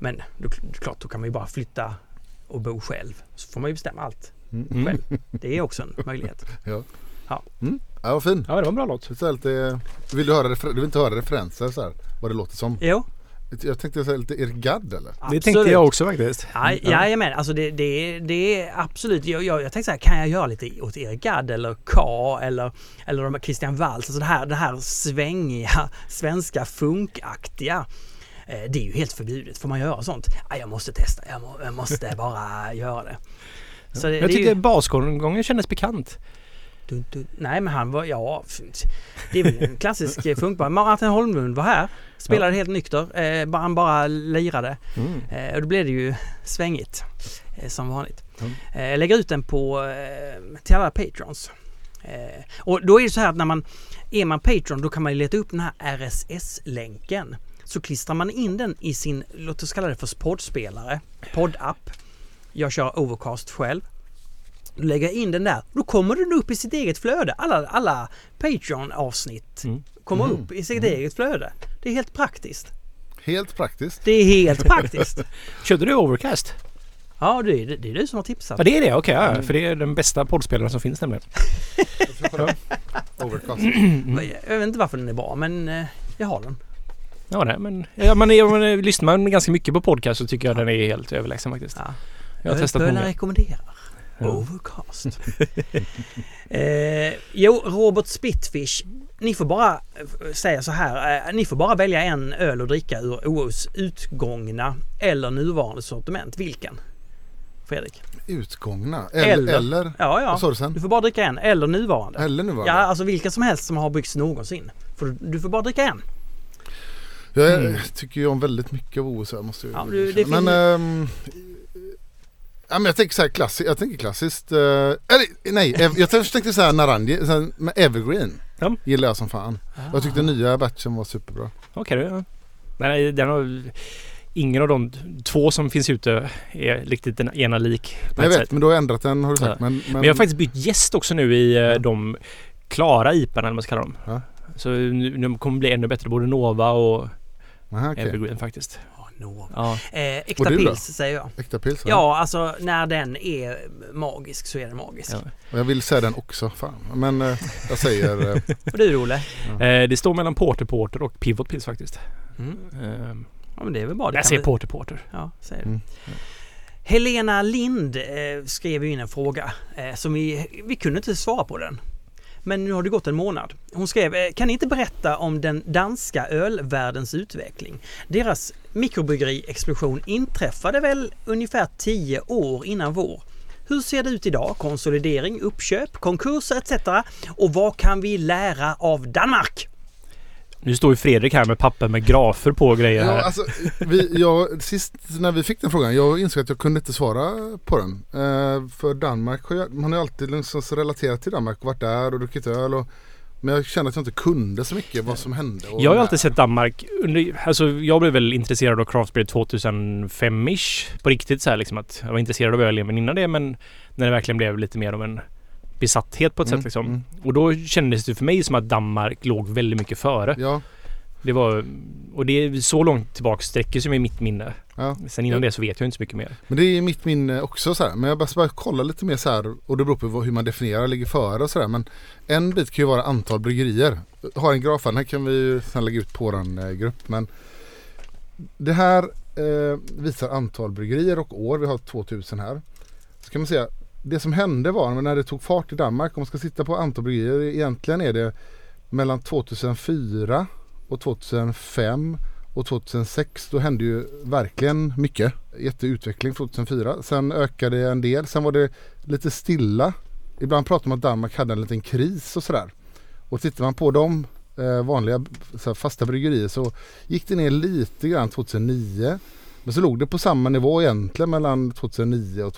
Men då, klart, då kan man ju bara flytta och bo själv. Så får man ju bestämma allt Mm. själv. Det är också en möjlighet. (laughs) Ja. Ja. Mm. Ja, vad fin. Ja, det var en bra låt. Lite, vill du, höra refer- du vill inte höra referenser så här, vad det låter som? Jo, Jag tänkte säga lite Erik Gadd eller? Det absolut. tänkte jag också faktiskt. Ja, jajamän, alltså det, det, det är absolut. Jag, jag, jag tänkte så här, kan jag göra lite åt Erik Gadd eller K eller, eller de här Christian Waltz, alltså det här, det här svängiga, svenska funkaktiga. Eh, Det är ju helt förbjudet. Får man göra sånt? Ja, jag måste testa. Jag, må, jag måste (laughs) bara göra det. Så det, Jag det tyckte ju, basgången kändes bekant. dun, dun, nej men han var, ja, det är väl en klassisk eh, funkband. Martin Holmlund var här, spelade helt nykter. Eh, bara- han bara lirade. Mm. Eh, och då blev det ju svängigt eh, som vanligt. Mm. Lägger ut den på till alla patrons. Och då är det så här att när man är man patron då kan man leta upp den här RSS-länken. Så klistrar man in den i sin, låt oss kalla det för poddspelare, poddapp. Jag kör Overcast själv. Då lägger jag in den där. Då kommer den upp i sitt eget flöde. Alla, alla Patreon-avsnitt Mm. kommer Mm. upp i sitt eget flöde. Det är helt praktiskt. Helt praktiskt. Det är helt praktiskt. (laughs) Körde du Overcast? Ja, det är, det är du som har tipsat. Ja det är det, okej. ja, för det är den bästa poddspelaren som finns nämligen. (laughs) Overcast. Jag vet inte varför den är bra, men eh, jag har den. Ja, nej, men, ja, man, är- man, är- lyssnar man ganska mycket på podcast så tycker jag den är helt överlägsen faktiskt. Ja. Jag har testat många. rekommenderar. Ja. Overcast. (laughs) eh, jo, Robert Spitfish. Ni får bara eh, säga så här. Eh, ni får bara välja en öl att dricka ur OOs utgångna eller nuvarande sortiment. Vilken? Fredrik? Utgångna. Eller, Eller. eller, Ja, ja. vad sa du sen? Du får bara dricka en. Eller nuvarande. Eller nu var Ja, alltså vilka som helst som har byggts någonsin. För du får bara dricka en. Jag Mm. tycker ju om väldigt mycket av OS här, måste jag Ja, du- det Men, ehm, ja, men jag tänker så här klassi- jag tänker klassiskt. eh, eller nej, ev- jag tänkte så här Naranji, så här, med Evergreen. Ja. Gillar jag som fan. Jag tyckte nya batchen var superbra. Okej, du. Ja. Nej, den har... Ingen av de två som finns ute är riktigt den ena lik. Men jag vet, sätt. men du har ändrat den har du sagt. Ja. Men, men, Men jag har faktiskt bytt gäst också nu i eh, Ja. de klara IParna eller vad man ska kalla dem. Ja. Så nu, nu kommer det bli ännu bättre. Både Nova och Aha, okej. Evergreen faktiskt. Ja, Nova. Ja. Eh, äkta pils säger jag. Äkta pils va? Ja, alltså när den är magisk så är den magisk. Ja. Jag vill säga den också, fan. Men eh, jag säger eh, Och du Olle? Eh, det står mellan Porter Porter och Pivot Pills faktiskt. Mm. Eh, Ja men det är väl bra. Det jag säger vi- Porter Porter. Ja, säger Mm. Helena Lind eh, skrev ju in en fråga eh, som vi, vi kunde inte svara på den. Men nu har det gått en månad. Hon skrev, eh, kan ni inte berätta om den danska ölvärldens utveckling? Deras mikrobryggeriexplosion inträffade väl ungefär 10 år innan vår. Hur ser det ut idag? Konsolidering, uppköp, konkurser etc. Och vad kan vi lära av Danmark? Nu står ju Fredrik här med papper med grafer på och grejer Ja, här. alltså, vi, jag, sist när vi fick den frågan, jag insåg att jag kunde inte svara på den. Eh, för Danmark, har jag, man har ju alltid liksom relaterat till Danmark och varit där och druckit öl. Och, men jag kände att jag inte kunde så mycket vad som hände. Jag har ju alltid sett Danmark under, alltså jag blev väl intresserad av craft beer 2005-ish. På riktigt så här liksom att jag var intresserad av öl även innan det men när det verkligen blev lite mer av en besatthet på ett Mm, sätt liksom. mm. Och då kändes det för mig som att Danmark låg väldigt mycket före. Ja, Det var, och det är så långt tillbaka sträcker sig mitt minne. ja. Sen innan det så vet jag inte så mycket mer. Men det är mitt minne också så här. Men jag bara, bara kolla lite mer så här. Och det beror på hur man definierar ligger före och så där. Men en bit kan ju vara antal bryggerier. Jag har en graf här. Den här kan vi ju sen lägga ut på vår eh, grupp. Men det här eh, visar antal bryggerier och år. Vi har 2000 här. Så kan man säga det som hände var när det tog fart i Danmark, om man ska sitta på antal bryggerier, egentligen är det mellan 2004 och 2005 och 2006 då hände ju verkligen mycket. Jätteutveckling 2004. Sen ökade det en del. Sen var det lite stilla. Ibland pratar man om att Danmark hade en liten kris och sådär. Och tittar man på de eh, vanliga så här, fasta bryggerier så gick det ner lite grann 2009. Men så låg det på samma nivå egentligen mellan 2009 och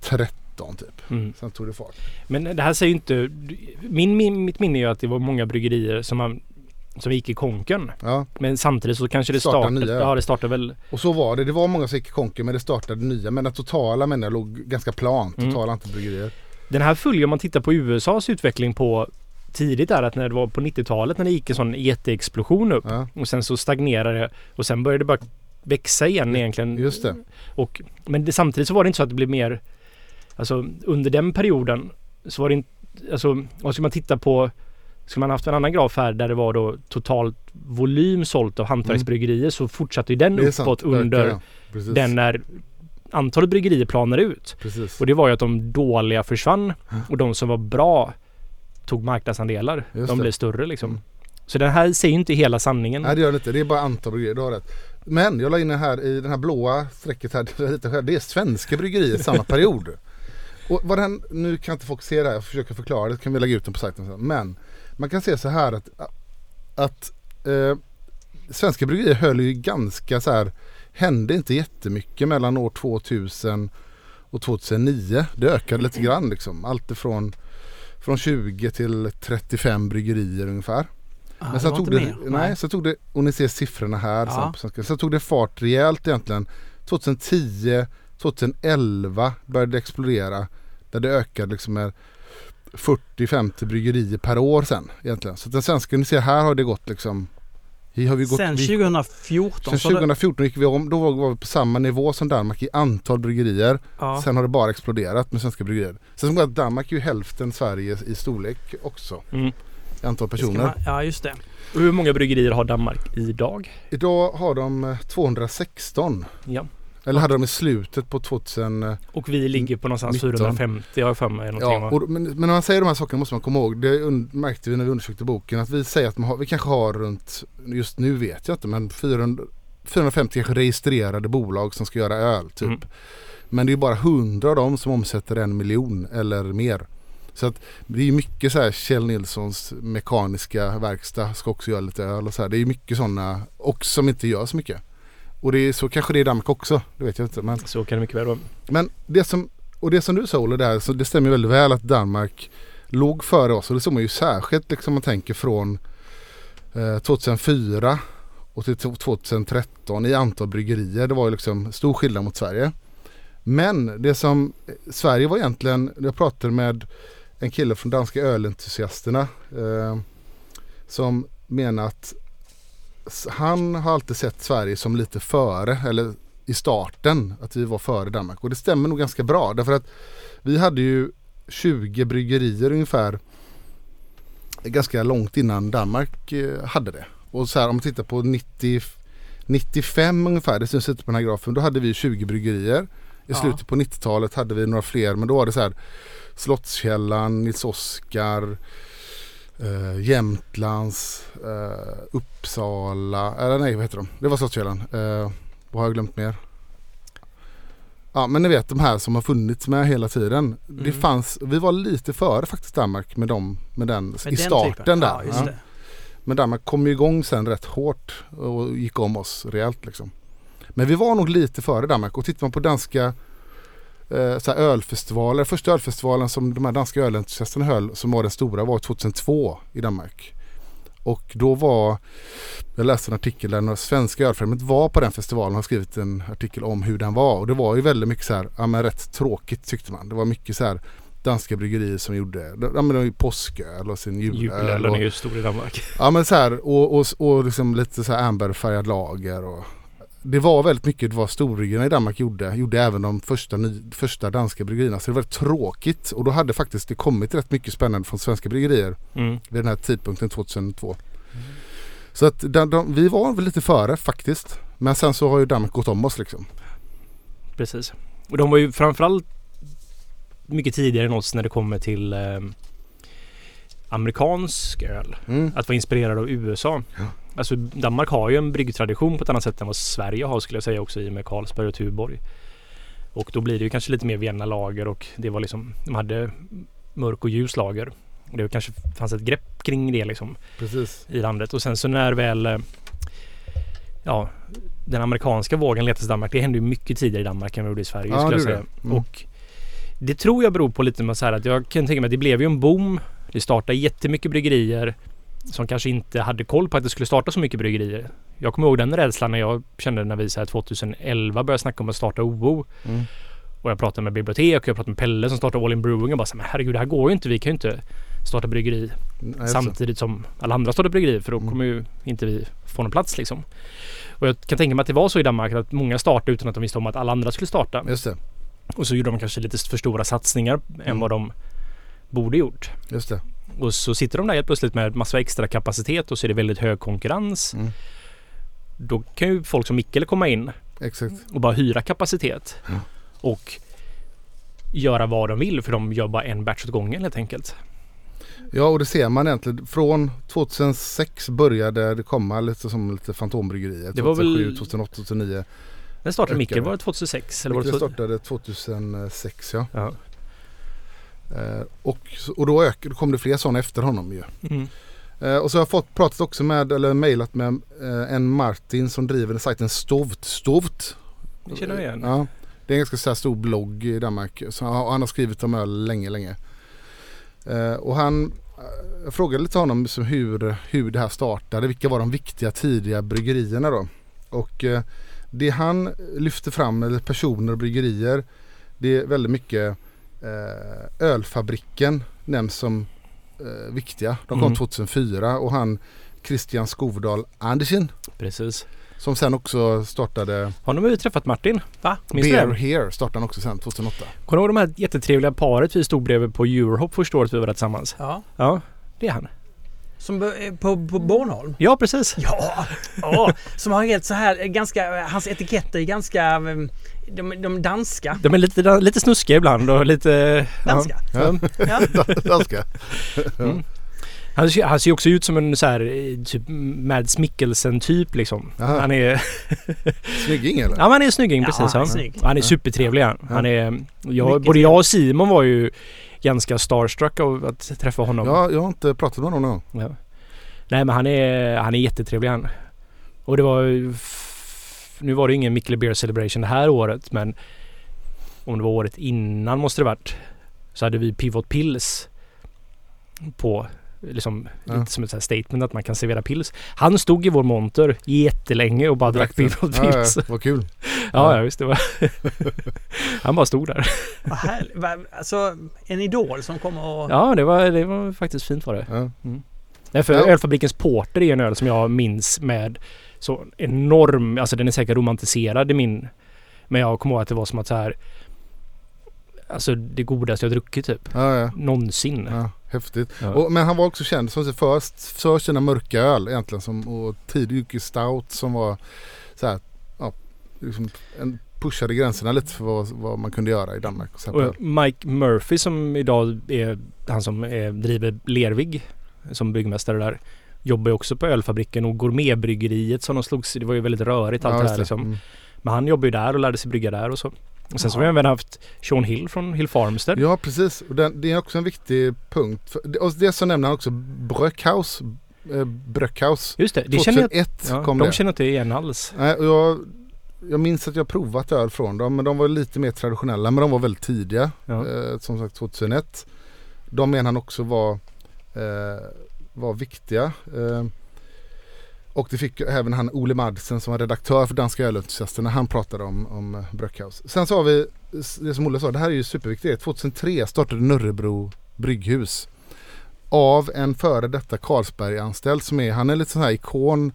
2013 typ. Mm. Sen tog det fart. Men det här säger ju inte... Min, min, mitt minne är ju att det var många bryggerier som, man, som gick i konken. Ja, Men samtidigt så kanske det Startar startade... nya. Ja, det startade väl... och så var det. Det var många som gick i konken men det startade nya. Men den totala menar jag låg ganska plant. Mm. Totala antal bryggerier. Den här följer om man tittar på USAs utveckling på tidigt där att när det var på 90-talet när det gick en sån jätteexplosion upp Ja, och sen så stagnerade det och sen började det bara växa igen egentligen. just det. Och, men det, samtidigt så var det inte så att det blev mer Alltså under den perioden så var det inte Alltså vad ska man titta på Ska man haft en annan graf här där det var då totalt volym sålt av hantverksbryggerier så fortsatte ju den är sant. uppåt under. Precis. den när antalet bryggerier planade ut. Precis. Och det var ju att de dåliga försvann och de som var bra tog marknadsandelar. Just de det. blev större liksom. Mm. Så den här säger inte hela sanningen. Nej det gör det inte. Det är bara antal bryggerier. Du har rätt. Men jag la in den här i den här blåa strecket här. (laughs) Det är svenska bryggerier samma period. Och vad den, nu kan inte folk se det här. Jag försöker förklara det. kan vi lägga ut den på sajten sen. Men man kan se så här att, att eh, svenska bryggerier höll ju ganska så här. Hände inte jättemycket mellan år 2000 och 2009. Det ökade lite grann liksom. Allt ifrån från 20 till 35 bryggerier ungefär. Ja, Men sen tog inte det, mer. nej, så tog det, och ni ser siffrorna här Ja. sen. Sen tog det fart rejält egentligen. 2010, 2011 började det explodera. Där det ökade liksom med 40-50 bryggerier per år sen egentligen. Så den svenska, ni ser här har det gått liksom. Vi har vi gått, Sen vi, 2014 sen så det, 2014 gick vi om, då var vi på samma nivå som Danmark i antal bryggerier. ja, Sen har det bara exploderat med svenska bryggerier. Sen så att Danmark är ju hälften Sverige i storlek också. Mm. I antal personer. man, ja just det. Och hur många bryggerier har Danmark idag? Idag har de eh, 216. Ja. Eller hade de i slutet på 2000. eh, Och vi ligger på någonstans 19. 450 har jag för mig. Ja, och, men, men när man säger de här sakerna måste man komma ihåg. Det märkte vi när vi undersökte boken. Att vi säger att har, vi kanske har runt, just nu vet jag inte, men 400, 450 kanske registrerade bolag som ska göra öl typ. Mm. Men det är bara 100 av dem som omsätter en miljon eller mer. Så att det är mycket så här Kjell Nilssons mekaniska verkstad ska också göra lite öl och så här. Det är mycket sådana och som inte gör så mycket. Och det är så kanske det är i Danmark också. Det vet jag inte. Men, Så kan det mycket väl vara. men det som, och det som du sa Olle där, så det stämmer väldigt väl att Danmark låg före oss. Och det såg man ju särskilt liksom man tänker från eh, 2004 och till 2013 i antal bryggerier. Det var ju liksom stor skillnad mot Sverige. Men det som Sverige var egentligen, jag pratade med en kille från Danska ölentusiasterna eh, som menar att han har alltid sett Sverige som lite före eller i starten att vi var före Danmark och det stämmer nog ganska bra därför att vi hade ju 20 bryggerier ungefär ganska långt innan Danmark eh, hade det. Och så här om man tittar på 90, 95 ungefär, det syns inte på den här grafen, då hade vi 20 bryggerier. I Ja. slutet på 90-talet hade vi några fler men då var det så här Slottskällan, Nils Oskar, eh, Jämtlands, eh, Uppsala, eller nej vad heter de? Det var Slottskällan. Eh, vad har jag glömt mer? Ja men ni vet de här som har funnits med hela tiden. Det Mm. fanns, vi var lite före faktiskt Danmark med dem, med den Med i den starten typen. där. Ja, Ja. det. Men Danmark kom ju igång sen rätt hårt och gick om oss rejält liksom. Men vi var nog lite före Danmark och tittar man på danska eh, så ölfestivaler. Första ölfestivalen som de här danska ölentusiasterna höll som var den stora var 2002 i Danmark. Och då var, jag läste en artikel där några svenska ölfrämjandet var på den festivalen och har skrivit en artikel om hur den var. Och det var ju väldigt mycket så här, ja men rätt tråkigt tyckte man. Det var mycket så här danska bryggerier som gjorde, ja men var ju påsköl och sin julöl. Julölen är ju stor i Danmark. Ja men så här och, och, och liksom lite så här amberfärgad lager och det var väldigt mycket vad storbryggerierna i Danmark gjorde. Gjorde även de första, ny, första danska bryggerierna. Så det var väldigt tråkigt. Och då hade faktiskt det kommit rätt mycket spännande från svenska bryggerier Mm. vid den här tidpunkten 2002. Så att de, de, vi var väl lite före faktiskt. Men sen så har ju Danmark gått om oss liksom. Precis. Och de var ju framförallt mycket tidigare än oss när det kommer till eh, amerikansk öl. Mm. Att vara inspirerad av USA. Ja. Alltså Danmark har ju en bryggtradition på ett annat sätt än vad Sverige har skulle jag säga också i och med Carlsberg och Tuborg. Och då blir det ju kanske lite mer Vienna lager och det var liksom, de hade mörk och ljus lager. Det kanske fanns ett grepp kring det liksom Precis. i landet. Och sen så när väl eh, ja, den amerikanska vågen letades i Danmark. Det hände ju mycket tidigare i Danmark än vad det gjorde i Sverige Ja, skulle jag säga. det. Mm. Och det tror jag beror på lite med så här att jag kan tänka mig att det blev ju en boom. Det startade jättemycket bryggerier som kanske inte hade koll på att det skulle starta så mycket bryggerier. Jag kommer ihåg den rädslan när jag kände när vi så här 2011 började snacka om att starta OO. Mm. Och jag pratade med bibliotek och jag pratade med Pelle som startade All In Brewing och bara så här, men herregud det här går ju inte. Vi kan ju inte starta bryggeri Nej, samtidigt som alla andra startar bryggerier för då Mm. kommer ju inte vi få någon plats liksom. Och jag kan tänka mig att det var så i Danmark att många startade utan att de visste om att alla andra skulle starta. Just det. Och så gjorde de kanske lite för stora satsningar än Mm. vad de borde gjort. Just det. Och så sitter de där helt plötsligt med massa extra kapacitet och så är det väldigt hög konkurrens. Mm. Då kan ju folk som Mikkel komma in Exakt. och bara hyra kapacitet. Ja. Och göra vad de vill för de gör bara en batch åt gången helt enkelt. Ja och det ser man egentligen. Från 2006 började det komma lite som lite fantombryggerier. Det var väl- 2007, 2008, 2009. När startade. Mikkel? Var det 2006? Eller var det startade 2006 ja. Ja. Eh, och, och då, ök, då kom det fler sådana efter honom ju. Mm. Eh, och så har jag fått pratat också med, eller mejlat med eh, en Martin som driver sajten Stovt. Stovt. Det känner jag igen. Ja, det är en ganska så här stor blogg i Danmark. Så, han har skrivit om öl länge, länge. Eh, och han, eh, jag frågade lite honom liksom hur, hur det här startade. Vilka var de viktiga tidiga bryggerierna då? Och det han lyfter fram, eller personer och bryggerier, det är väldigt mycket ölfabriken nämns som eh, viktiga. De kom Mm. 2004 och han Christian Skovdal Andersen Precis. som sen också startade Har ni träffat Martin? Va? Minns du Beer det? Here startade han också sen 2008. Kommer du ihåg de här jättetrevliga paret vi stod bredvid på Eurohop första året vi var där tillsammans? Ja. Ja, det är han. Som eh, på, på Bornholm? Ja, precis. Ja! ja. Som har helt så här eh, ganska, hans etiketter är ganska, eh, de, de danska. De är lite, lite snuskiga ibland och lite... Danska? Ja. Ja. (laughs) Danska. Mm. Han, ser- han ser ju också ut som en så här typ Mads Mikkelsen typ liksom. Jaha. Han är... (laughs) Snygging eller? Ja han är snygging Ja, precis. han är snygg. Han är supertrevlig han. han är, jag, både jag och Simon var ju ganska starstruck av att träffa honom. Ja, jag har inte pratat med honom någon. Ja. Nej men han är, han är jättetrevlig han. Och det var Nu var det ingen Mikkele Beer Celebration det här året men Om det var året innan måste det varit Så hade vi Pivot Pills På Liksom Ja. lite som ett så statement att man kan servera pills. Han stod i vår monter jättelänge och bara drack. Pivot Ja, ja, Pills. Ja, vad kul. (laughs) ja, visst det var (laughs) Han bara stod där. Vad Alltså en idol som kommer och... Ja det var, det var faktiskt fint var det. Ja. Nej, för Ja. ölfabrikens Porter är en öl som jag minns med så enorm, alltså den är säkert romantiserad i min... Men jag kommer ihåg att det var som att så här... Alltså det godaste jag druckit typ. Ja, ja. Någonsin. ja, häftigt. Ja. Och, men han var också känd som först för sina mörka öl egentligen. Som, och ju stout som var så här, ja, liksom en pushade gränserna lite för vad, vad man kunde göra i Danmark. Och Mike Murphy som idag är han som är, driver Lervig som byggmästare där. Jobbar ju också på ölfabriken och gourmetbryggeriet som de slogs Det var ju väldigt rörigt allt Ja, det här liksom. Mm. Men han jobbar ju där och lärde sig brygga där och så. Och sen så har vi även haft Sean Hill från Hill Farmstead. Ja precis. Och den, det är också en viktig punkt. Och det så nämner han också Bröckhaus. Eh, Bröckhaus. Just det, det känner jag 2001 Ja, kom de det. känner inte igen alls. Nej, och jag, jag minns att jag provat öl från dem men de var lite mer traditionella men de var väldigt tidiga. Ja. Eh, som sagt 2001. De menar han också var, eh, var viktiga. Eh, och det fick även han Ole Madsen som var redaktör för Danska ölentusiaster när han pratade om, om eh, Bröckhaus. Sen så har vi det som Olle sa, det här är ju superviktigt. 2003 startade Nörrebro brygghus. Av en före detta Carlsberg-anställd som är, han är lite sån här ikon,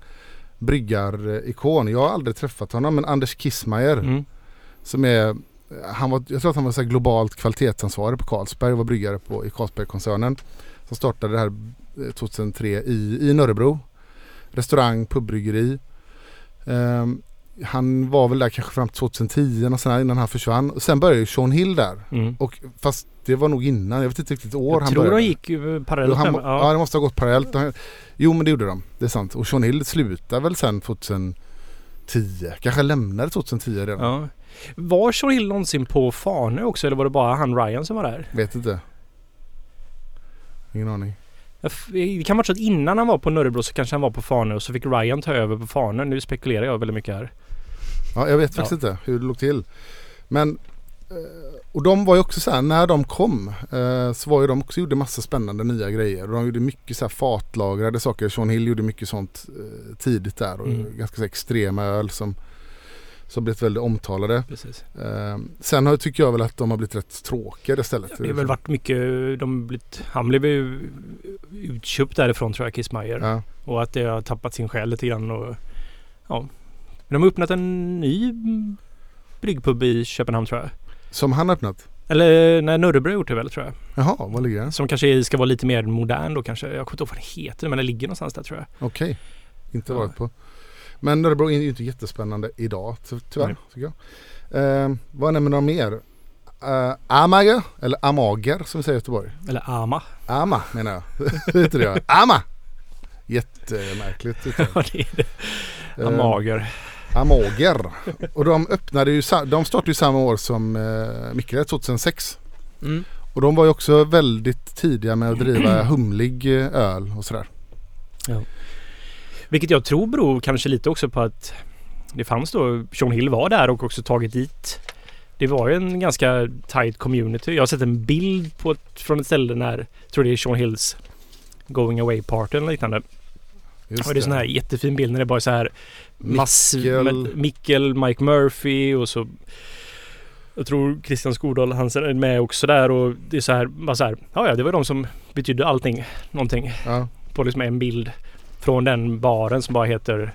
bryggar-ikon. Jag har aldrig träffat honom men Anders Kissmayer Mm. som är han var, jag tror att han var så globalt kvalitetsansvarig på Carlsberg och var bryggare på, i Carlsbergkoncernen. Som startade det här 2003 i, i Nörrebro. Restaurang, pubbryggeri. Ehm, han var väl där kanske fram till 2010 och sen innan han försvann. Och sen började ju Sean Hill där. Mm. Och fast det var nog innan. Jag vet inte riktigt år Jag han tror började. de gick ju parallellt han, med. ja. det måste ha gått parallellt. Jo men det gjorde de. Det är sant. Och Sean Hill slutade väl sen 2010. Kanske lämnade 2010 redan. Ja. Var Sean Hill någonsin på Farnö också eller var det bara han Ryan som var där? Vet inte. Ingen aning. Det kan vara så att innan han var på Nörrebro så kanske han var på Farnö och så fick Ryan ta över på Farnö. Nu spekulerar jag väldigt mycket här. Ja, jag vet faktiskt inte hur det låg till. Men eh, och de var ju också så här, när de kom eh, så var ju de också gjorde massa spännande nya grejer. De gjorde mycket så här fatlagrade saker. Sean Hill gjorde mycket sånt eh, tidigt där och Mm. ganska så extrema öl som som blivit väldigt omtalade. Eh, sen har, tycker jag väl att de har blivit rätt tråkiga istället. Det har väl varit mycket, de blivit, han blev ju utköpt därifrån tror jag, Kissmeyer. Ja. Och att det har tappat sin själ lite grann och ja. Men de har öppnat en ny bryggpub i Köpenhamn tror jag. Som han öppnat? Eller nej, Nörrebro har gjort det väl tror jag. Jaha, var ligger den? Som kanske ska vara lite mer modern då kanske. Jag kommer inte ihåg vad den heter men den ligger någonstans där tror jag. Okej. Inte Ja. varit på. Men Örebro är ju inte jättespännande idag ty- tyvärr. Nej. Tycker jag. Eh, vad nämner de mer? Uh, Amager, eller Amager som vi säger i Göteborg. Eller Ama. Ama menar jag. (laughs) Heter det ja. Ama! Jättemärkligt. (laughs) Ja det är det. Eh, Amager. Amager. Och de öppnade ju, de startade ju samma år som uh, Mikkele 2006. Mm. Och de var ju också väldigt tidiga med att driva (clears throat) humlig eh, öl och sådär. Vilket jag tror beror kanske lite också på att det fanns då, Sean Hill var där och också tagit dit det var ju en ganska tight community. Jag har sett en bild på ett, från ett ställe när, jag tror det är Sean Hills Going Away Party eller liknande. Just och det är sån här jättefin bild när det är bara så här med Mickel, Mike Murphy och så jag tror Christian Skordal han är med också där och det är så här, bara så här, ja ja det var de som betydde allting, någonting Ja. på liksom en bild från den baren som bara heter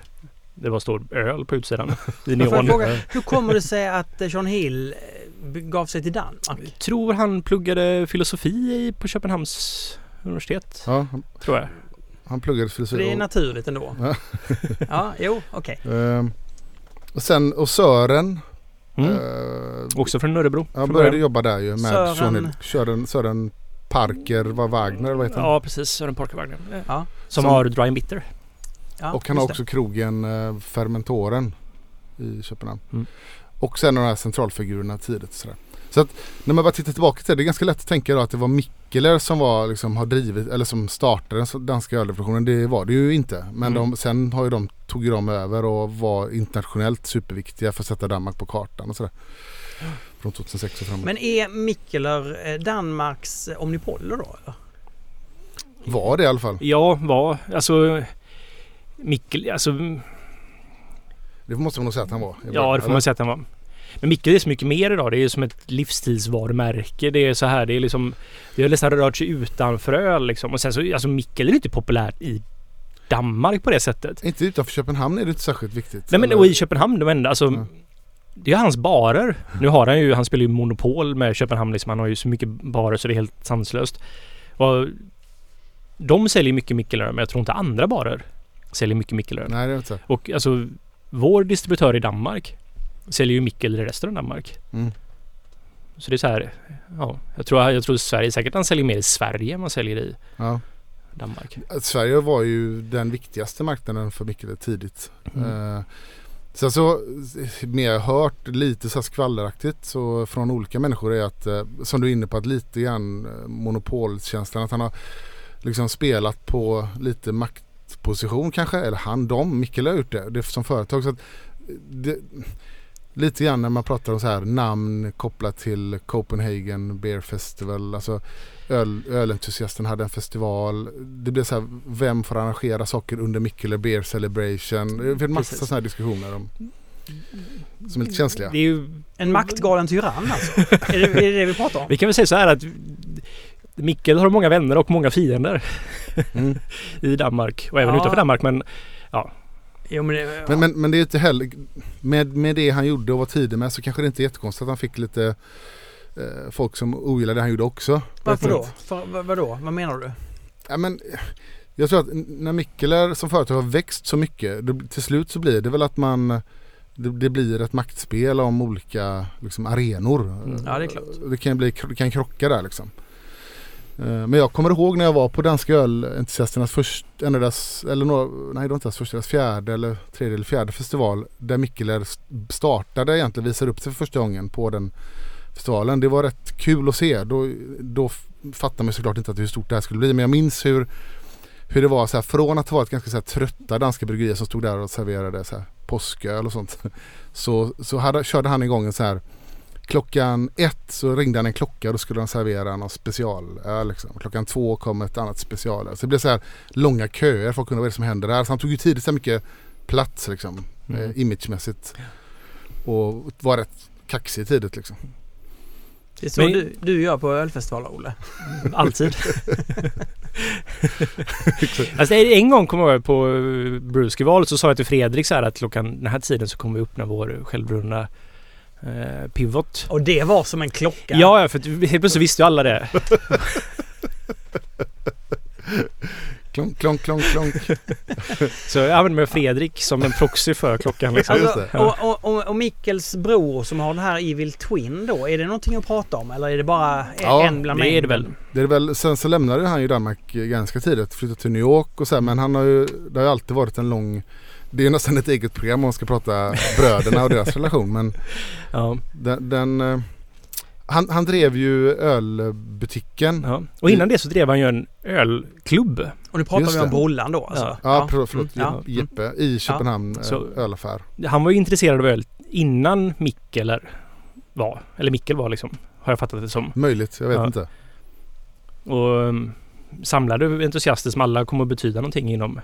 det var står öl på utsidan (laughs) i neon. fråga, hur kommer det sig att eh, Sean Hill eh, gav sig till Danmark? Jag tror han pluggade filosofi på Köpenhamns universitet. Ja, han- Tror jag. han pluggade filosofi. det är naturligt ändå. Ja. (laughs) Ja, jo, okej. Ehm, och sen, och Sören. Mm. eh, Också från Örebro. jag från började början. jobba där ju med Sören- Sean Hill. Sören, Sören Parker var Wagner eller vad heter han? Ja precis, Sören Parker Wagner. Ja, Som, Som- har Dry and Bitter. ja, och han har också krogen eh, Fermentoren i Köpenhamn. Mm. Och sen de här centralfigurerna tidigt. Sådär. Så att när man bara tittar tillbaka till det, det är ganska lätt att tänka då att det var Mikkeler som var, liksom, har drivit, eller som startade den danska ölrevolutionen. Det var det ju inte. Men Mm. de, sen har ju de, tog ju de över och var internationellt superviktiga för att sätta Danmark på kartan och sådär. Från 2006 och framåt. Men är Mikkeler eh, Danmarks eh, Omnipoller då? Eller? var det i alla fall. Ja, var alltså Mikkel, alltså Det måste man nog säga att han var. ja det får eller? man säga att han var. Men Mikkel är så mycket mer idag. Det är som ett livsstilsvarumärke. Det är så här, det är liksom Det har nästan rört sig utanför öl liksom. Och sen så, alltså Mikkel är inte populärt i Danmark på det sättet. Inte utanför Köpenhamn är det inte särskilt viktigt. Nej men eller? och i Köpenhamn, de enda, alltså Ja. Det är hans barer. Nu har han ju, han spelar ju Monopol med Köpenhamn liksom. Han har ju så mycket barer så det är helt sanslöst. Och de säljer mycket Mikkelöl men jag tror inte andra barer säljer mycket Mikkelöl. Nej det är inte. Och alltså vår distributör i Danmark säljer ju Mikkel i resten av Danmark. Mm. Så det är så här, ja, jag tror, jag tror Sverige säkert han säljer mer i Sverige än man säljer i Ja. Danmark. Sverige var ju den viktigaste marknaden för Mikkele tidigt. Mm. Eh, sen så, mer hört lite så här skvalleraktigt så från olika människor är att, eh, som du är inne på, att lite grann eh, monopolkänslan att han har liksom spelat på lite maktposition kanske, eller han, de, Mikkele har gjort det, det är som företag. Så att eh, det, lite grann när man pratar om så här namn kopplat till Copenhagen Beer Festival, alltså öl, ölentusiasten hade en festival. Det blev så här, vem får arrangera saker under Mikkele Beer Celebration? Det finns massa sådana här diskussioner om, som är lite känsliga. Det är ju, En maktgalen tyrann alltså? är, det, är det det vi pratar om? vi kan väl säga så här att Mikkel har många vänner och många fiender Mm. (laughs) i Danmark och även Ja. utanför Danmark men Jo, men, det, Men, men, men det är inte heller, med, med det han gjorde och var tidig med så kanske det inte är jättekonstigt att han fick lite eh, folk som ogillade det han gjorde också. varför då? För, vad, vadå? Vad menar du? Ja, men, jag tror att när Mikkeler som företag har växt så mycket, då, till slut så blir det väl att man det, det blir ett maktspel om olika liksom, arenor. Mm. Ja, det är klart. Det kan bli det kan krocka där liksom. Eh, men jag kommer ihåg när jag var på Danska ölentusiasternas första, en av deras, eller några, nej det var inte deras första, deras fjärde eller tredje eller fjärde festival där Mikkeler startade egentligen, visade upp sig för första gången på den festivalen. Det var rätt kul att se. Då, då fattade man såklart inte att hur stort det här skulle bli men jag minns hur, hur det var så här, från att ha varit ganska så här, trötta danska bryggerier som stod där och serverade så här, påsköl och sånt. (laughs) Så, så hade, körde han igång en så här Klockan ett så ringde han en klocka och då skulle de servera någon specialöl. Liksom. Klockan två kom ett annat specialöl. Så det blev så här långa köer. Folk undrade vad det som händer där. Så han tog ju tidigt så mycket plats liksom. Mm. Eh, imagemässigt. Och var rätt kaxig tidigt liksom. Det är så Men- du, du gör på ölfestivaler, Olle. Alltid. (laughs) alltså, en gång kom jag ihåg på eh, Brewskivalet så sa jag till Fredrik så här att klockan den här tiden så kommer vi öppna vår självbrunna eh, Pivot. Och det var som en klocka. Ja, för helt plötsligt visste ju alla det. Klonk, klonk, klonk, klonk. Så jag använde mig av Fredrik som en proxy för klockan. Liksom. Alltså, det. och, och, och, Mikkels bror som har den här Evil Twin då, är det någonting att prata om eller är det bara Ja, en bland det är det väl. Det är väl, sen så lämnade han ju Danmark ganska tidigt. Flyttade till New York och så här, Men han har ju, det har ju alltid varit en lång det är nästan ett eget program om man ska prata bröderna och deras (laughs) relation. Men Ja, den, den eh, han, han drev ju ölbutiken. ja. Och innan det så drev han ju en ölklubb. Och nu pratar Just vi om det. Brollan då alltså? Ja. Ja, förlåt, förlåt Mm, ja. Jeppe i Köpenhamn eh, Så- ölaffär. Han var ju intresserad av öl innan Mikkeler var. Eller Mikkel var liksom. Har jag fattat det som. Möjligt, jag vet Ja. inte. Och um, samlade entusiaster som alla kommer att betyda någonting inom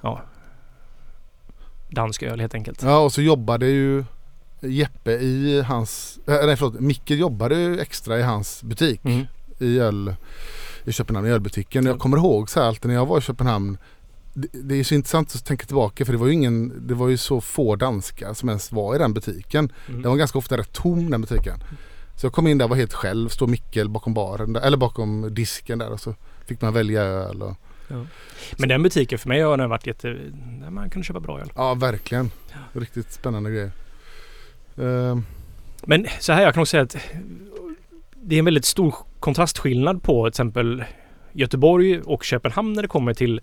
ja, dansk öl helt enkelt. Ja och så jobbade ju Jeppe i hans, äh, nej förlåt, Micke jobbade ju extra i hans butik Mm. i öl i Köpenhamn i ölbutiken. Jag kommer ihåg så här alltid när jag var i Köpenhamn det, det är så intressant att tänka tillbaka för det var ju ingen, det var ju så få danskar som ens var i den butiken. Mm. Den var ganska ofta rätt tom den butiken. Så jag kom in där och var helt själv, stod Mikkel bakom baren där, eller bakom disken där och så fick man välja öl och Men den butiken för mig har den varit jätte... Där man kan köpa bra öl. ja verkligen. Riktigt spännande grejer. Ehm, Men så här, jag kan också säga att det är en väldigt stor kontrastskillnad på till exempel Göteborg och Köpenhamn när det kommer till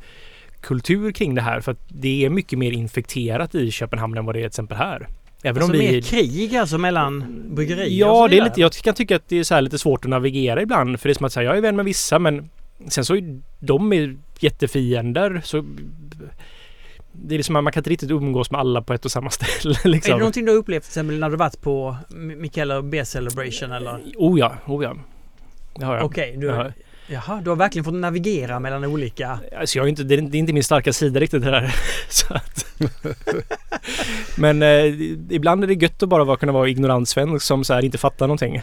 kultur kring det här. För att det är mycket mer infekterat i Köpenhamn än vad det är till exempel här. Även Alltså om vi... mer krig alltså mellan bryggerier Ja, det är lite, jag kan tycka att det är så här lite svårt att navigera ibland. För det är som att säga, jag är vän med vissa men sen så är de är jättefiender. Så det är liksom att man kan inte riktigt umgås med alla på ett och samma ställe. (laughs) Är Liksom. det någonting du har upplevt till exempel när du varit på Mikaela B Celebration eller? Oh ja, oh ja. Det har jag. Okej, du, Ja. jaha, du har verkligen fått navigera mellan olika... Alltså jag är inte, det, är, det är inte min starka sida riktigt det där. (laughs) Så att. Men eh, ibland är det gött att bara vara, kunna vara ignorant svensk som så här inte fattar någonting.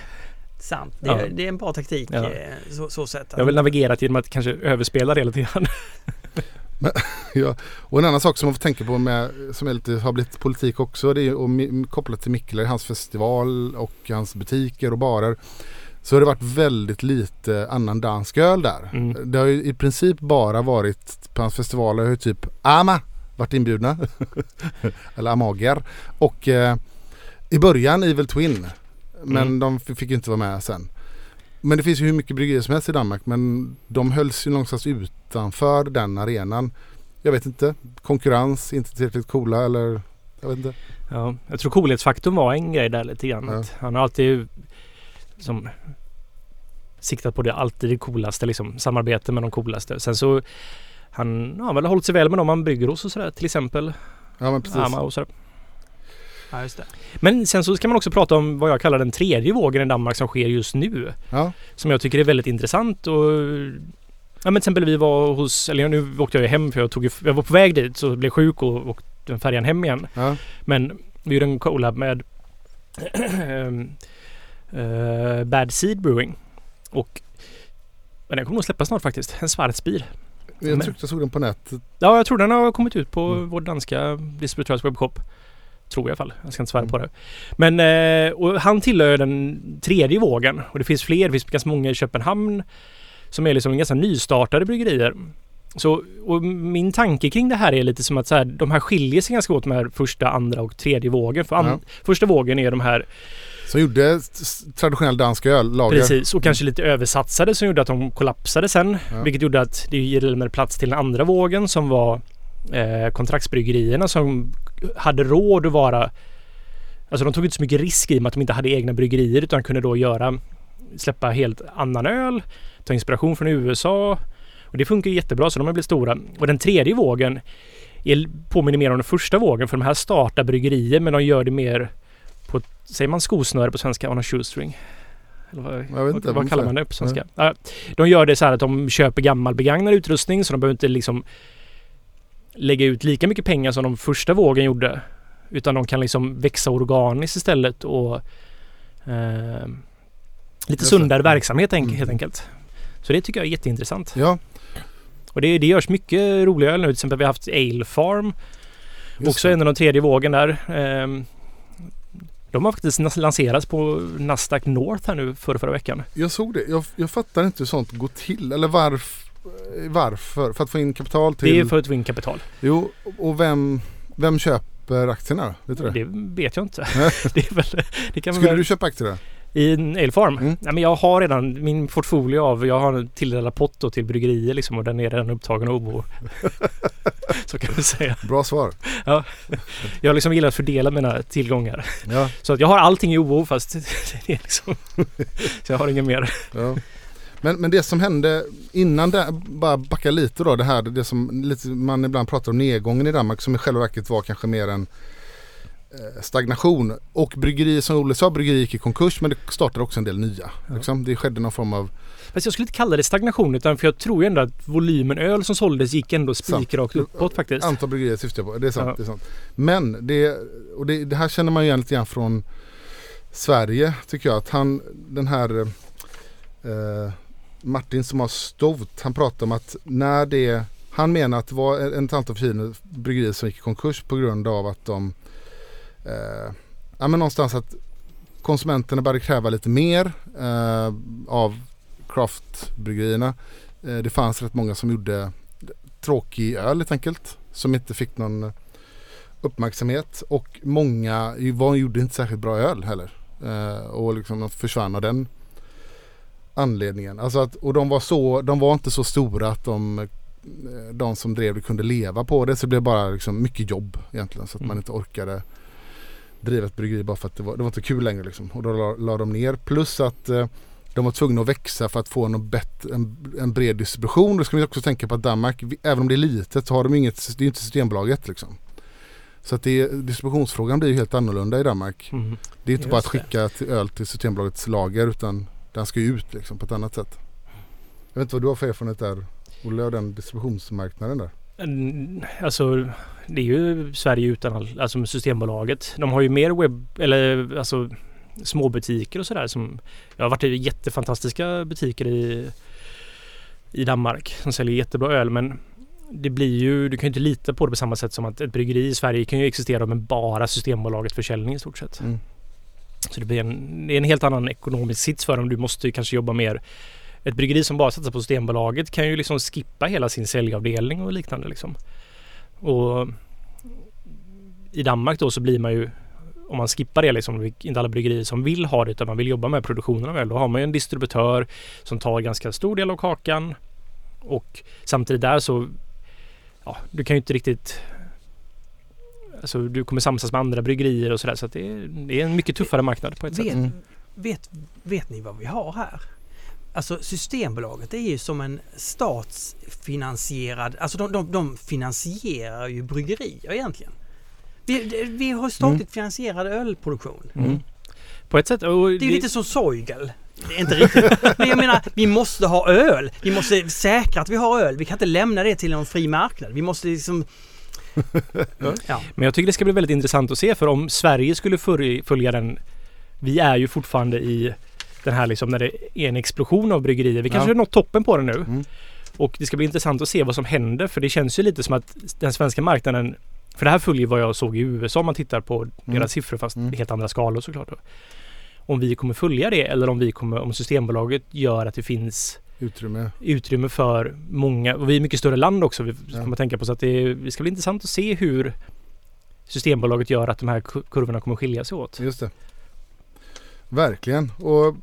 Sant. Det, Ja. är, det är en bra taktik Ja. eh, så, så sett. Jag vill navigera genom att kanske överspela det lite grann. (laughs) Ja, och en annan sak som man får tänka på med, som är lite, har blivit politik också, det är och kopplat till Mikkeler, hans festival och hans butiker och barer. Så har det varit väldigt lite annan dansk öl där. Mm. Det har ju i princip bara varit på hans festivaler har typ Ama varit inbjudna. (laughs) Eller Amager. Och eh, i början Evil Twin. Men Mm. de fick inte vara med sen. Men det finns ju hur mycket bryggerier som helst i Danmark men de hölls ju någonstans utanför den arenan. Jag vet inte. Konkurrens, inte tillräckligt coola eller jag vet inte. Ja, jag tror coolhetsfaktorn var en grej där lite grann. Ja. Han har alltid som siktat på det alltid det coolaste liksom. Samarbete med de coolaste. Sen så han ja, väl har hållit sig väl med dem han brygger hos och sådär. Till exempel Ja men precis. Ama och sådär. Ja, just det. Men sen så ska man också prata om vad jag kallar den tredje vågen i Danmark som sker just nu. Ja, Som jag tycker är väldigt intressant och Ja men till exempel vi var hos, eller nu åkte jag hem för jag tog jag var på väg dit så blev sjuk och åkte färjan hem igen. ja. Men vi gjorde en collab med (clears throat) eh, Bad Seed Brewing. Och men den kommer nog släppas snart faktiskt. En Schwarzbier. Jag Men- tyckte jag såg den på nätet. Ja, jag tror den har kommit ut på Mm. vår danska distributörs webbshop. Tror jag i alla fall. Jag ska inte svära Mm. på det. Men eh, och han tillhör den tredje vågen. Och det finns fler. Det finns ganska många i Köpenhamn. Som är liksom ganska nystartade bryggerier. Så, min tanke kring det här är lite som att så här, de här skiljer sig ganska åt de här första, andra och tredje vågen. För an, Ja. första vågen är de här Som gjorde traditionell dansk öl, lager. Precis, och kanske lite översatsade som gjorde att de kollapsade sen. Ja. Vilket gjorde att det gillade plats till den andra vågen som var eh, kontraktsbryggerierna som hade råd att vara... Alltså de tog inte så mycket risk i och med att de inte hade egna bryggerier utan kunde då göra släppa helt annan öl, ta inspiration från USA. Och det funkar jättebra så de har blivit stora. Och den tredje vågen är, påminner mer om den första vågen för de här startar bryggerier men de gör det mer på, säger man skosnöre på svenska, on a shoestring? Eller vad, Jag vet vad, inte, vad kallar man det på svenska? Ja, de gör det så här att de köper gammal begagnad utrustning så de behöver inte liksom lägga ut lika mycket pengar som de första vågen gjorde. Utan de kan liksom växa organiskt istället och eh, lite sundare verksamhet Mm. helt enkelt. Så det tycker jag är jätteintressant. Ja, Och det, det görs mycket roliga öl nu. Till exempel vi har haft Ale Farm. just Också det. en av de tredje vågen där. Ehm, de har faktiskt lanserats på Nasdaq North här nu förra, förra veckan. Jag såg det. Jag, jag fattar inte hur sånt går till. Eller varf, varför? För att få in kapital till... Det är för ett win-kapital. Jo, och vem, vem köper aktierna? Vet du det? Det vet jag inte. (laughs) det väl, det kan man Skulle väl, du köpa aktier där? I en Ale Farm? Mm. Nej, men jag har redan min portfolio av, jag har en tilldelad pott till bryggerier liksom och den är redan upptagen av OBO. (laughs) Så kan vi säga. Bra svar. Jag liksom gillar att fördela mina tillgångar. Ja, Så att jag har allting i OBO fast (laughs) det är liksom... Så jag har inget mer. ja. Men, men det som hände innan det, bara backa lite då, det här det som lite, man ibland pratar om nedgången i Danmark som i själva verket var kanske mer en eh, stagnation. Och bryggerier som Olle sa, bryggerier gick i konkurs men det startade också en del nya. Ja. Liksom. Det skedde någon form av Fast jag skulle inte kalla det stagnation utan för jag tror ju ändå att volymen öl som såldes gick ändå spikrakt uppåt faktiskt. Antal bryggerier syftar jag på. Det är sant. Ja. Det är sant. Men det, och det, det här känner man ju igen lite grann från Sverige tycker jag. Att han, den här eh, Martin som har stort, han pratar om att när det, han menar att det var en ett antal fina bryggerier som gick i konkurs på grund av att de, eh, ja men någonstans att konsumenterna började kräva lite mer eh, av craftbryggerierna. Eh, det fanns rätt många som gjorde tråkig öl helt enkelt. Som inte fick någon uppmärksamhet. Och många var, gjorde inte särskilt bra öl heller. Eh, och liksom försvann av den anledningen. Alltså att, och de var, så, de var inte så stora att de, eh, de som drev det kunde leva på det. Så det blev bara liksom mycket jobb egentligen. Så att man Mm. inte orkade driva ett bryggeri bara för att det var, det var inte kul längre. Liksom. Och då la, la de ner. Plus att eh, de var tvungna att växa för att få en, bättre, en, en bred distribution. Då ska vi också tänka på att Danmark, även om det är litet så har de inget, det är inte Systembolaget liksom. Så att det, distributionsfrågan blir ju helt annorlunda i Danmark. Mm. Det är inte Just bara att skicka till öl till Systembolagets lager utan den ska ju ut liksom på ett annat sätt. Jag vet inte vad du har för erfarenhet där Olle av den distributionsmarknaden där. Alltså det är ju Sverige utan all, alltså Systembolaget. De har ju mer webb eller alltså småbutiker och sådär som Jag har varit i jättefantastiska butiker i i Danmark som säljer jättebra öl men det blir ju, du kan ju inte lita på det på samma sätt som att ett bryggeri i Sverige kan ju existera med bara Systembolagets försäljning i stort sett. Mm. Så det blir en, det är en helt annan ekonomisk sits för dem. Du måste ju kanske jobba mer ett bryggeri som bara satsar på Systembolaget kan ju liksom skippa hela sin säljavdelning och liknande liksom. Och i Danmark då så blir man ju om man skippar det liksom, inte alla bryggerier som vill ha det utan man vill jobba med produktionen av öl. Då har man ju en distributör som tar ganska stor del av kakan och samtidigt där så ja, du kan ju inte riktigt Alltså du kommer samsas med andra bryggerier och sådär så att det är, det är en mycket tuffare marknad på ett sätt. Vet, Mm. vet, vet ni vad vi har här? Alltså Systembolaget är ju som en statsfinansierad, alltså de, de, de finansierar ju bryggerier egentligen. Vi, vi har statligt finansierad ölproduktion. Mm. På ett sätt. Och Det är ju lite som Soigel. Det är inte riktigt. Men jag menar, vi måste ha öl. Vi måste säkra att vi har öl. Vi kan inte lämna det till någon fri marknad. Vi måste liksom... Ja. Men jag tycker det ska bli väldigt intressant att se för om Sverige skulle följa, den Vi är ju fortfarande i den här liksom när det är en explosion av bryggerier. Vi kanske Ja. har nått toppen på det nu. Mm. Och det ska bli intressant att se vad som händer för det känns ju lite som att den svenska marknaden För det här följer vad jag såg i USA om man tittar på deras siffror fast Mm. helt andra skalor såklart. Om vi kommer följa det eller om vi kommer om Systembolaget gör att det finns Utrymme. utrymme för många. Och vi är mycket större land också. Vi Ja. man tänka på. Så att det, det ska bli intressant att se hur Systembolaget gör att de här ku- kurvorna kommer skilja sig åt. Just det. Verkligen. Och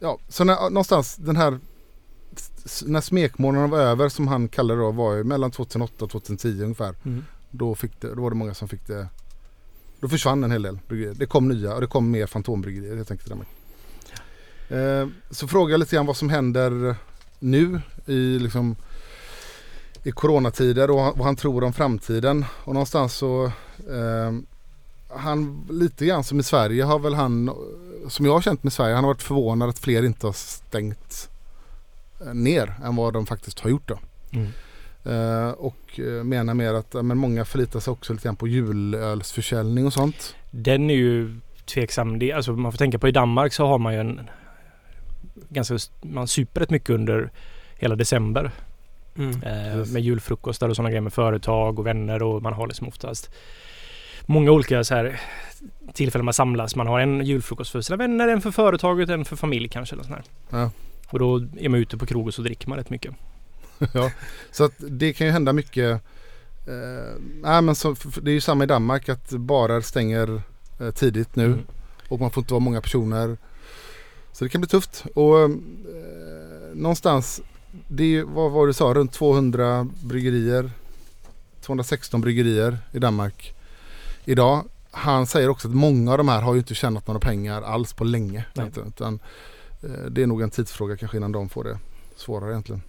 ja, så när, någonstans den här när smekmånaden var över som han kallade det då var ju mellan 2008 och 2010 ungefär. Mm. Då, fick det, då var det många som fick det. Då försvann en hel del bryggerier. Det kom nya och det kom mer fantombryggerier helt enkelt. Eh, så frågar jag lite grann vad som händer nu i liksom i coronatider och vad han tror om framtiden. Och någonstans så eh, han lite grann som i Sverige har väl han som jag har känt med Sverige. Han har varit förvånad att fler inte har stängt eh, ner än vad de faktiskt har gjort då. Mm. Eh, och eh, menar mer att men många förlitar sig också lite grann på julölsförsäljning och sånt. Den är ju tveksam. Det, alltså man får tänka på i Danmark så har man ju en ganska, man super rätt mycket under hela december. Mm. Eh, med julfrukostar och sådana grejer med företag och vänner och man har liksom oftast många olika så här tillfällen man samlas. Man har en julfrukost för sina vänner, en för företaget, en för familj kanske. Eller. Ja. Och då är man ute på krog och så dricker man rätt mycket. (laughs) ja. Så att det kan ju hända mycket. Eh, nej, men så, det är ju samma i Danmark att barer stänger eh, tidigt nu. Mm. Och man får inte vara många personer. Så det kan bli tufft. Och eh, någonstans, det är, vad var det du sa, runt 200 bryggerier. 216 bryggerier i Danmark idag. Han säger också att många av de här har ju inte tjänat några pengar alls på länge. Utan, eh, det är nog en tidsfråga kanske innan de får det svårare egentligen.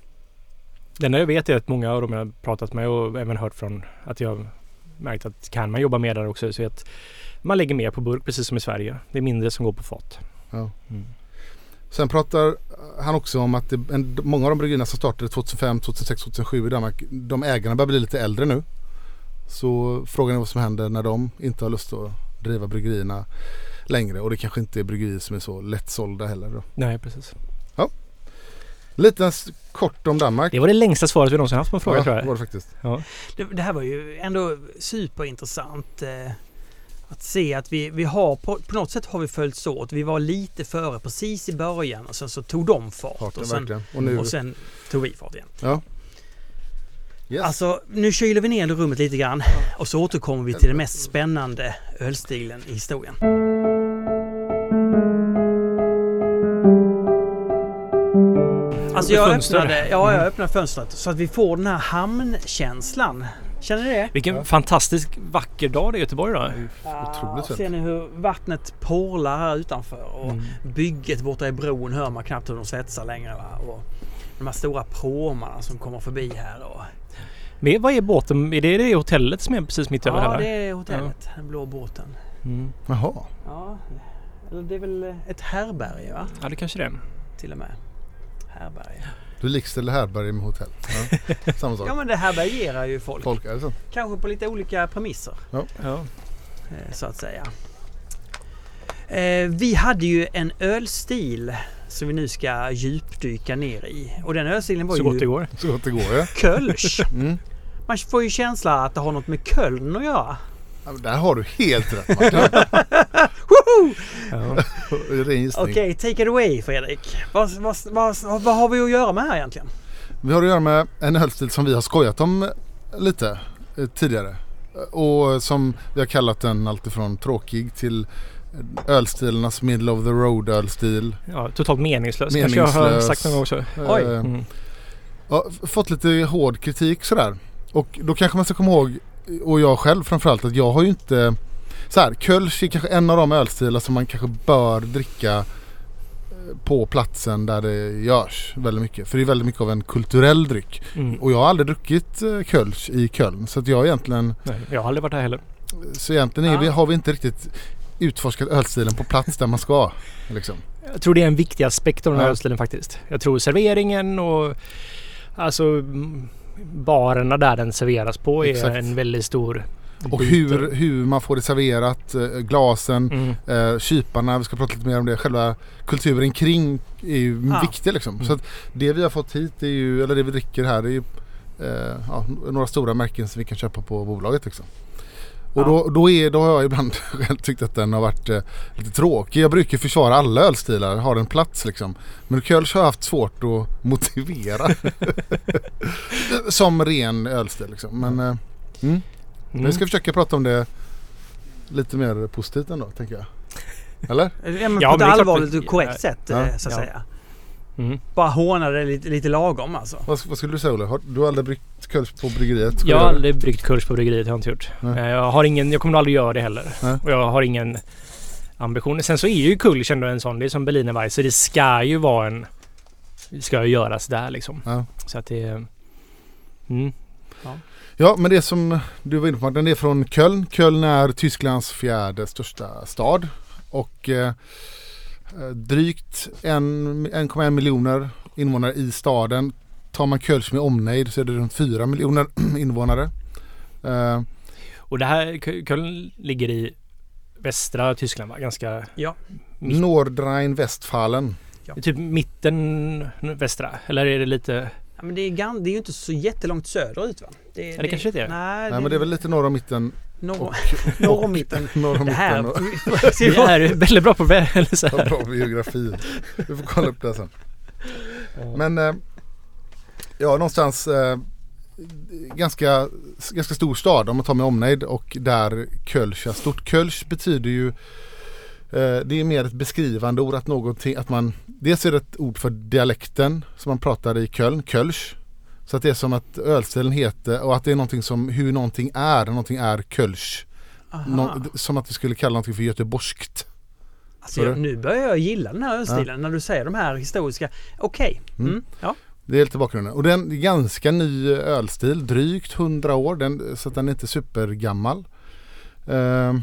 Det enda jag vet är att många av dem jag har pratat med och även hört från att jag märkt att kan man jobba med där också så att man lägger mer på burk precis som i Sverige. Det är mindre som går på fat. Ja. Mm. Sen pratar han också om att det, en, många av de bryggerierna som startade 2005, 2006, 2007 i Danmark, de ägarna börjar bli lite äldre nu. Så frågan är vad som händer när de inte har lust att driva bryggerierna längre och det kanske inte är bryggerier som är så lättsålda heller. Då. Nej, precis. Lite s- kort om Danmark. Det var det längsta svaret vi någonsin haft på en fråga ja, tror det var jag. det faktiskt. Ja. Det, det här var ju ändå superintressant. Att se att vi, vi har på, på något sätt har vi följts åt. Vi var lite före precis i början och sen så tog de fart. Farten, och, sen. Och nu, och sen tog vi fart igen. ja. Yes. Alltså nu kyler vi ner rummet lite grann och så återkommer vi till den mest spännande ölstilen i historien. Alltså jag öppnade, ja, jag öppnade fönstret så att vi får den här hamnkänslan. Känner ni det? Vilken Ja. fantastisk vacker dag det är i Göteborg ju otroligt Ser fint. ni hur vattnet porlar här utanför och Mm. bygget borta i bron hör man knappt hur de svetsar längre. Va? Och de här stora pråmarna som kommer förbi här. Och, Men vad är båten? Är det det hotellet som är precis mitt över ja, här? det är hotellet. Den blå båten. Mm. Jaha. Ja, eller det är väl ett härberge va? Ja, det kanske det är. Till och med. Härberge. Du likställer härberge med hotell. Ja. (laughs) Samma sak. Ja men det härbärgerar ju folk. Folk, är det så? Kanske på lite olika premisser. Ja. eh, Så att säga. Eh, Vi hade ju en ölstil som vi nu ska djupdyka ner i. Och den ölstilen var Så gott det ju går. Så gott det går ja. Kölsch. Mm. Man får ju känsla att det har något med Köln att göra. Ja, men Där har du helt rätt Martin. (laughs) Ja. Okej, take it away Fredrik. Vad, vad, vad, vad har vi att göra med här egentligen? Vi har att göra med en ölstil som vi har skojat om lite eh, tidigare. Och som vi har kallat den alltifrån tråkig till ölstilarnas middle of the road ölstil. ja, totalt meningslös. Kanske jag har Meningslös. sagt någon gång också. Oj. Eh, Mm. ja, f- fått lite hård kritik sådär. Och då kanske man ska komma ihåg, och jag själv framförallt, att jag har ju inte... Så här, Kölsch är kanske en av de ölstilar som man kanske bör dricka eh, på platsen där det görs väldigt mycket. För det är väldigt mycket av en kulturell dryck. Mm. Och jag har aldrig druckit eh, Kölsch i Köln. Så att jag egentligen, Nej, jag har aldrig varit här heller. så egentligen är Ja. vi, har vi inte riktigt utforskat ölstilen på plats där man ska. Liksom. Jag tror det är en viktig aspekt av den här Ja. ölstilen faktiskt. Jag tror serveringen och alltså mm, barerna där den serveras på är Exakt. en väldigt stor Och hur, hur man får det serverat, eh, glasen, Mm. eh, kyparna, vi ska prata lite mer om det. Själva kulturen kring är ju Ja. viktig liksom. Mm. Så att det vi har fått hit är ju, eller det vi dricker här är ju eh, ja, några stora märken som vi kan köpa på bolaget liksom. Och då, då, är, då har jag ibland (laughs) tyckt att den har varit eh, lite tråkig. Jag brukar försvara alla ölstilar, har en plats liksom. Men Kölsch har jag haft svårt att (laughs) motivera. (laughs) Som ren ölstil liksom. Men eh, mm. Mm. vi ska försöka prata om det lite mer positivt ändå, tänker jag. Eller? Ja, men Ja, på ett allvarligt och korrekt ja. sätt Ja. eh, så att Ja. säga. Mm. Bara håna det lite, lite lagom alltså. Vad, vad skulle du säga Olle? Har, du har aldrig bryggt Kölsch på bryggeriet? Jag har det? aldrig bryggt kurs på bryggeriet, har jag inte gjort. Nej. Eh, Jag har ingen, jag kommer nog aldrig göra det heller. Nej. Och jag har ingen ambition. Sen så är ju Kulch ändå en sån, det är som Berliner Weisse. Det ska ju vara en... Det ska ju göras där liksom. Ja. Så att det... Mm. Ja, men det som du var inne på, den är från Köln. Köln är Tysklands fjärde största stad. Och eh, drygt en- 1,1 miljoner invånare i staden. Tar man Kölsch med omnejd så är det runt 4 miljoner (clears throat) invånare. Eh, Och det här, Kö- Köln ligger i västra Tyskland va? Ganska... Ja. Mitt, Nordrhein-Westfalen. Typ mitten västra? Eller är det lite... Ja, men det, är gan, det är ju inte så jättelångt söderut va? Det, Ja, det kanske inte är. Nej, Nej men det är väl lite norr om mitten. Norr, norr om mitten. Norr om Det här... mitten. (laughs) Vi är väldigt bra på eller så här. bra geografi. Vi får kolla upp det sen. Men eh, ja, någonstans eh, ganska, ganska stor stad om man tar med omnejd och där Kölsch är stort. Kölsch betyder ju eh, det är mer ett beskrivande ord att någonting, att man dels är det ett ord för dialekten som man pratar i Köln, Kölsch. Så att det är som att ölstilen heter och att det är någonting som hur någonting är, någonting är Kölsch. Nå, som att vi skulle kalla någonting för göteborgskt. Alltså, jag, nu börjar jag gilla den här ölstilen när du säger de här historiska. Okej. Mm. Mm. Ja. Det är lite bakgrunden. Och det är en ganska ny ölstil, drygt 100 år, den, så att den är inte supergammal. Ehm,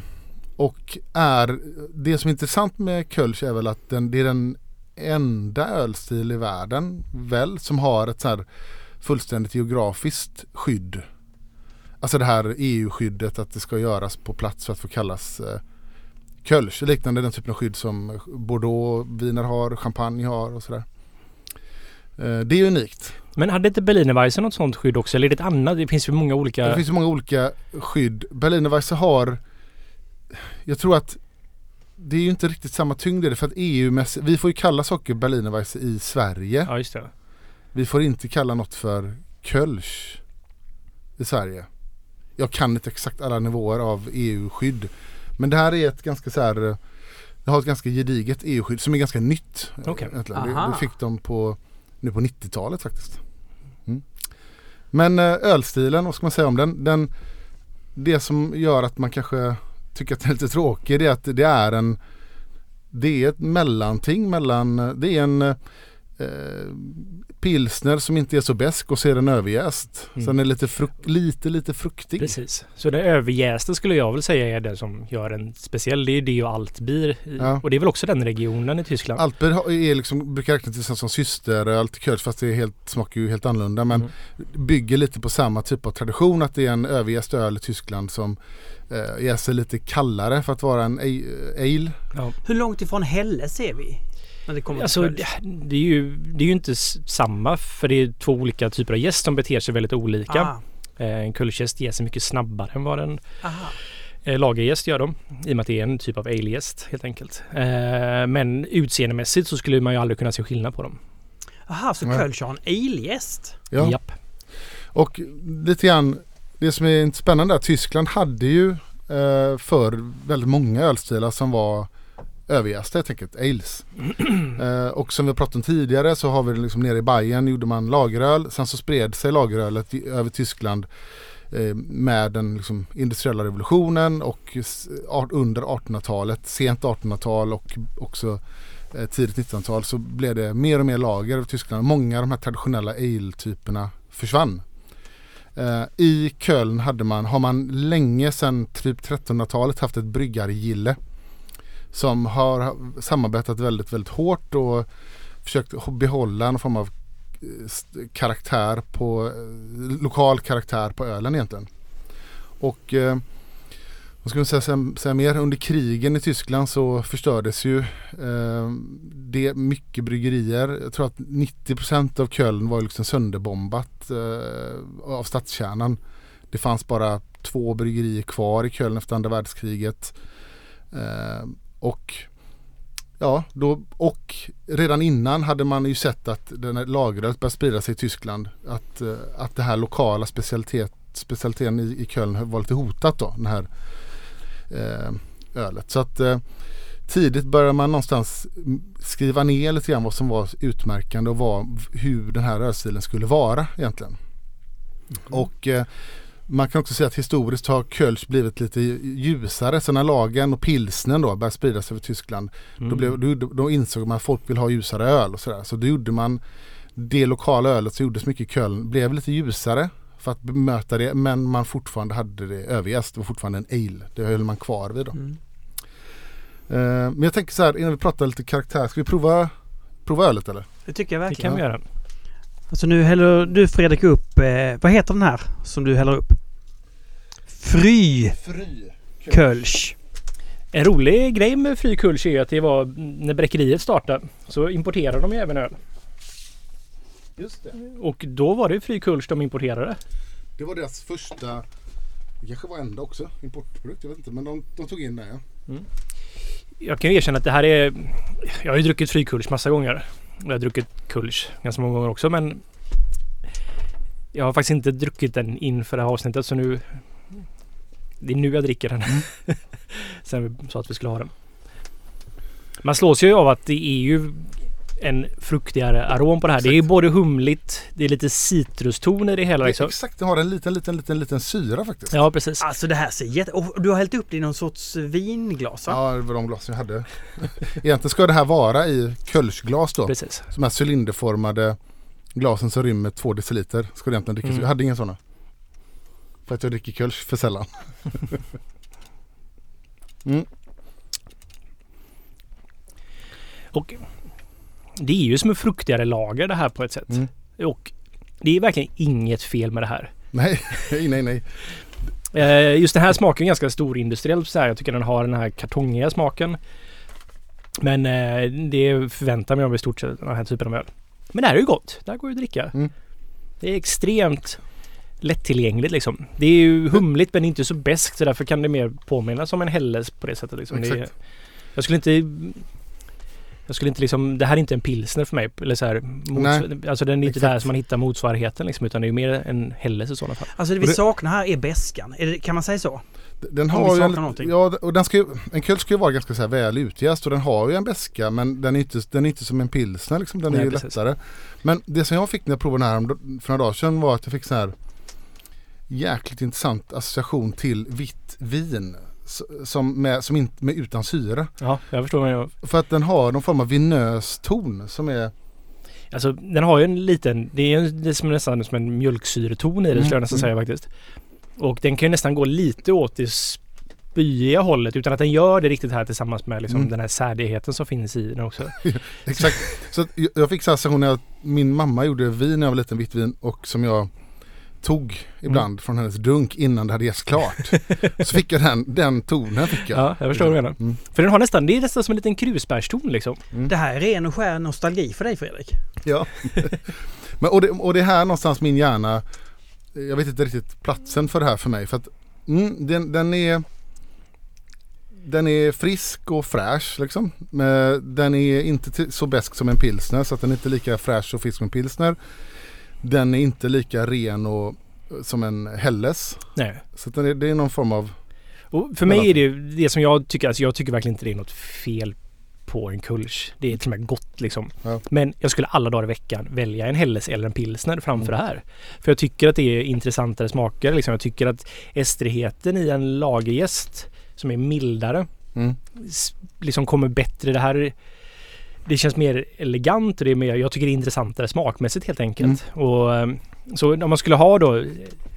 och är, det som är intressant med Kölsch är väl att den, det är den enda ölstil i världen väl som har ett så här fullständigt geografiskt skydd. Alltså det här EU-skyddet att det ska göras på plats för att få kallas eh, Kölsch. Liknande den typen av skydd som Bordeaux, viner har, champagne har och sådär. Eh, det är unikt. Men hade inte Berliner Weisse något sånt skydd också? Eller är det ett annat? Det finns ju många olika... Det finns ju många olika skydd. Berliner Weisse har Jag tror att Det är ju inte riktigt samma tyngd i det för att EU-mässigt Vi får ju kalla saker Berliner Weisse i Sverige. Ja, just det. Vi får inte kalla något för Kölsch i Sverige. Jag kan inte exakt alla nivåer av EU-skydd. Men det här är ett ganska så här eh, Det har ett ganska gediget EU-skydd som är ganska nytt. eh, egentligen. Det, det fick de på Nu på 90-talet faktiskt. Mm. Men eh, ölstilen, vad ska man säga om den? den? Det som gör att man kanske tycker att den är lite tråkig det är att det är en Det är ett mellanting mellan Det är en eh, pilsner som inte är så besk och så är den överjäst. Mm. Så den är lite, fruk- lite, lite fruktig. Precis. Så den överjästa skulle jag väl säga är den som gör en speciell. Det är det och Altbier. Ja. Och det är väl också den regionen i Tyskland. Altbier är liksom, brukar räknas till som systeröl till Kölsch fast det är helt, smakar ju helt annorlunda. Men Mm. bygger lite på samma typ av tradition att det är en överjäst öl i Tyskland som eh, jäser lite kallare för att vara en ale. ale. Hur långt ifrån Helles är vi? När det kommer Alltså till det, det, är ju, det är ju inte samma för det är två olika typer av gäst som beter sig väldigt olika. Ah, Eh, En Kölschgäst jäser mycket snabbare än vad en aha. eh, lagergäst gör de. I och med att det är en typ av alegäst helt enkelt. Eh, Men utseendemässigt så skulle man ju aldrig kunna se skillnad på dem. Aha, så. Kölsch har en ale-gäst? Ja. Japp. Och lite grann det som är spännande är att Tyskland hade ju eh, för väldigt många ölstilar som var överjästa helt enkelt, ales. (clears throat) eh, och som vi har pratat om tidigare så har vi liksom nere i Bayern gjorde man lageröl. Sen så spred sig lagerölet över Tyskland eh, med den liksom, industriella revolutionen och under 1800-talet, sent 1800-tal och också eh, tidigt 1900-tal så blev det mer och mer lager över Tyskland. Många av de här traditionella ale-typerna försvann. Eh, I Köln hade man, har man länge sedan typ 1300-talet haft ett bryggargille som har samarbetat väldigt, väldigt hårt och försökt behålla en form av eh, karaktär på eh, lokal karaktär på ölen egentligen. Och eh, vad ska man säga, säga, säga mer? Under krigen i Tyskland så förstördes ju eh, det mycket bryggerier. Jag tror att 90% av Köln var liksom sönderbombat eh, av stadskärnan. Det fanns bara två bryggerier kvar i Köln efter andra världskriget. Eh, och Ja, då, och redan innan hade man ju sett att den här lagret började sprida sig i Tyskland. Att, eh, att det här lokala specialitet, specialiteten i, i Köln var lite hotat då, den här eh, ölet. Så att eh, tidigt började man någonstans mm, skriva ner lite grann vad som var utmärkande och vad, hur den här ölstilen skulle vara egentligen. Och eh, man kan också säga att historiskt har Kölsch blivit lite ljusare. Så när lagen och pilsnen då började spridas över Tyskland Mm. då, blev, då, då insåg man att folk vill ha ljusare öl och sådär. Så då gjorde man det lokala ölet som gjordes mycket i Köln blev lite ljusare för att bemöta det men man fortfarande hade det överjäst. Det var fortfarande en ale. Det höll man kvar vid då. Mm. Eh, men jag tänker så här innan vi pratar lite karaktär. Ska vi prova, prova ölet eller? Det tycker jag Det verkligen. kan vi göra. Alltså nu häller du Fredrik upp, eh, vad heter den här som du häller upp? Fry Fry. Kölsch. En rolig grej med Frykulch är ju att det var när bräckeriet startade så importerade de ju även öl. Just det. Och då var det Frykulch de importerade. Det var deras första, det kanske var enda också, importprodukt. Jag vet inte men de, de tog in det ja. Jag kan ju erkänna att det här är... Jag har ju druckit Frykulch massa gånger. Och Jag har druckit Kulch ganska många gånger också men... Jag har faktiskt inte druckit den inför det här avsnittet så nu... Det är nu jag dricker den. (laughs) Sen vi sa att vi skulle ha den. Man slås ju av att det är ju en fruktigare arom på det här. Det är ju Exakt. både humligt, det är lite citruston i det hela liksom. Exakt, det har en liten, liten, liten, liten syra faktiskt. Ja precis. Alltså det här ser jätte... Och du har hällt upp det i någon sorts vinglas va? Ja, det var de glas jag hade. Egentligen ska det här vara i Kölschglas då. Precis. De här cylinderformade glasen som rymmer två deciliter. Ska det egentligen drickas. Mm. Jag hade inga sådana. För att jag dricker Kölsch för sällan. (laughs) mm. Och det är ju som en fruktigare lager det här på ett sätt. Mm. Och det är verkligen inget fel med det här. Nej, (laughs) nej, nej. Eh, just den här smaken är ganska storindustriell så här. Jag tycker den har den här kartongiga smaken. Men eh, det förväntar mig av i stort sett den här typen av öl. Men det här är ju gott. Det här går ju att dricka. Mm. Det är extremt lättillgängligt liksom. Det är ju humligt men inte så beskt så därför kan det mer påminna som en Helles på det sättet. Liksom. Det är, Exakt. jag skulle inte jag skulle inte liksom, det här är inte en pilsner för mig. Eller så här, mots, alltså den är inte exakt. där som man hittar motsvarigheten liksom, utan det är ju mer en Helles i sådana fall. Alltså det vi det- saknar här är beskan. Är det, kan man säga så? Den har ju en, ja, och den ska ju, en Kölsch ska ju vara ganska så här väl utjäst och den har ju en beska men den är inte, den är inte som en pilsner liksom. Den är Nej, ju precis. lättare. Men det som jag fick när jag provade den här för några dagar sedan var att jag fick så här jäkligt intressant association till vitt vin. Som, med, som inte, med utan syre. Ja, jag förstår jag För att den har någon form av vinös ton som är Alltså den har ju en liten, det är, en- det är som nästan som en mjölksyreton i det Mm, skulle jag nästan mm. säga faktiskt. Och den kan ju nästan gå lite åt det spyiga hållet utan att den gör det riktigt här tillsammans med liksom Mm. den här särdigheten som finns i den också. (laughs) Exakt. Så jag- fick så här när jag- min mamma gjorde vin när jag var liten, vitt vin och som jag tog ibland Mm. från hennes dunk innan det hade jäst klart. (laughs) så fick jag den, den tonen fick jag. Ja, jag förstår vad du menar. Mm. För den har nästan, det är nästan som en liten krusbärston liksom. Det här är ren och skär nostalgi för dig Fredrik. Ja. (laughs) Men, och, det, och det är här någonstans min hjärna, jag vet inte riktigt platsen för det här för mig. För att mm, den, den är den är frisk och fräsch liksom. Men den är inte så besk som en pilsner så att den är inte lika fräsch och frisk som en pilsner. Den är inte lika ren och som en Helles. Nej. Så den är, det är någon form av Och för mig är det det som jag tycker, alltså jag tycker verkligen inte det är något fel på en kulsch. Det är till och med gott liksom. Ja. Men jag skulle alla dagar i veckan välja en Helles eller en pilsner framför Mm. det här. För jag tycker att det är intressantare smaker. Liksom. Jag tycker att estrigheten i en lagerjäst som är mildare mm, liksom kommer bättre. Det här det känns mer elegant och det är mer, jag tycker det är intressantare smakmässigt helt enkelt. Och, eh, så om man skulle ha då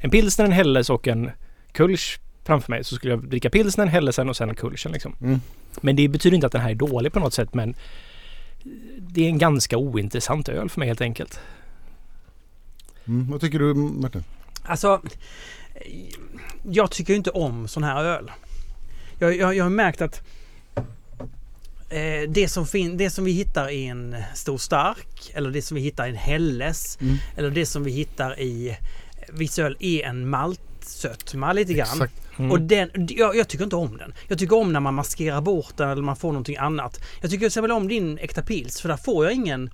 en pilsner, en Helles och en Kulsch framför mig så skulle jag dricka pilsnern, Hellesen och sen Kulschen liksom. mm. Men det betyder inte att den här är dålig på något sätt men det är en ganska ointressant öl för mig helt enkelt. Mm. Vad tycker du Martin? Alltså, jag tycker ju inte om sån här öl. Jag, jag, jag har märkt att eh, det, som fin, det som vi hittar i en stor stark eller det som vi hittar i en Helles Mm. eller det som vi hittar i viss öl är en malt maltsötma lite grann. Mm. Och den, jag, jag tycker inte om den. Jag tycker om när man maskerar bort den eller man får någonting annat. Jag tycker till exempel om din äkta pils för där får jag ingen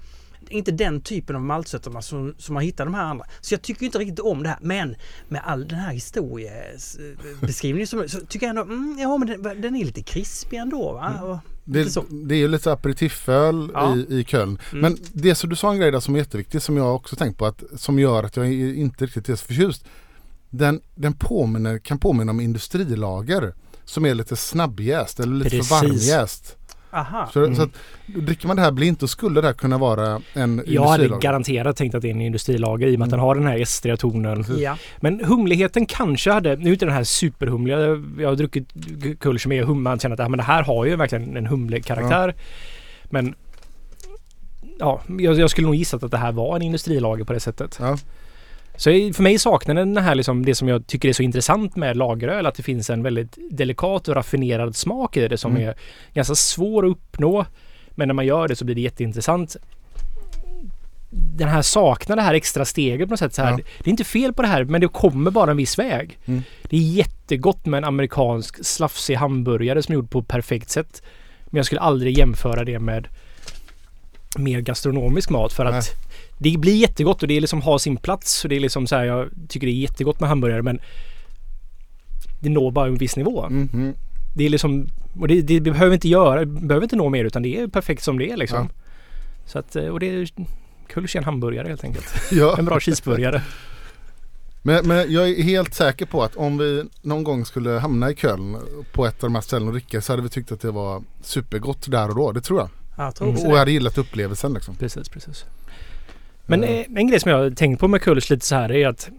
inte den typen av maltsötma som, som man hittar de här andra. Så jag tycker inte riktigt om det här. Men med all den här historiebeskrivningen så, så tycker jag ändå, mm, ja men den, den är lite krispig ändå va? Så. Det, det är ju lite aperitiföl Ja. i, i Köln. Mm. Men det som du sa en grej där som är jätteviktig som jag också tänkt på att som gör att jag inte riktigt är så förtjust. Den, den påminner, kan påminna om industrilager som är lite snabbjäst eller lite Precis. för varmjäst. Aha. Så, Mm. så att dricker man det här blint då skulle det här kunna vara en Jag hade garanterat tänkt att det är en industrilager i och med att Mm. den har den här estriga tonen. Ja. Men humligheten kanske hade, nu är inte den här superhumliga, jag har druckit kull som är hum, man känner att ja, men det här har ju verkligen en humlig karaktär. Men ja, jag, jag skulle nog gissat att det här var en industrilager på det sättet. Ja. Så för mig saknar den här liksom det som jag tycker är så intressant med lageröl, att det finns en väldigt delikat och raffinerad smak i det som Mm. är ganska svår att uppnå. Men när man gör det så blir det jätteintressant. Den här saknar det här extra steget på något sätt. Så här. Ja. Det är inte fel på det här men det kommer bara en viss väg. Mm. Det är jättegott med en amerikansk slafsig hamburgare som är gjord på perfekt sätt. Men jag skulle aldrig jämföra det med mer gastronomisk mat för att Nej. Det blir jättegott och det är liksom har sin plats och det är liksom så här jag tycker det är jättegott med hamburgare men det når bara en viss nivå. Mm, mm. Det är liksom och det, det behöver inte göra, behöver inte nå mer utan det är perfekt som det är liksom. Så att och det är Kulsch är en hamburgare helt enkelt. Ja. (laughs) En bra cheeseburgare. Men, men jag är helt säker på att om vi någon gång skulle hamna i Köln på ett av de här ställena och dricka så hade vi tyckt att det var supergott där och då. Det tror jag. Jag tror också Och jag det. hade gillat upplevelsen liksom. Precis, precis. Men eh, en grej som jag har tänkt på med Kulsch lite så här är att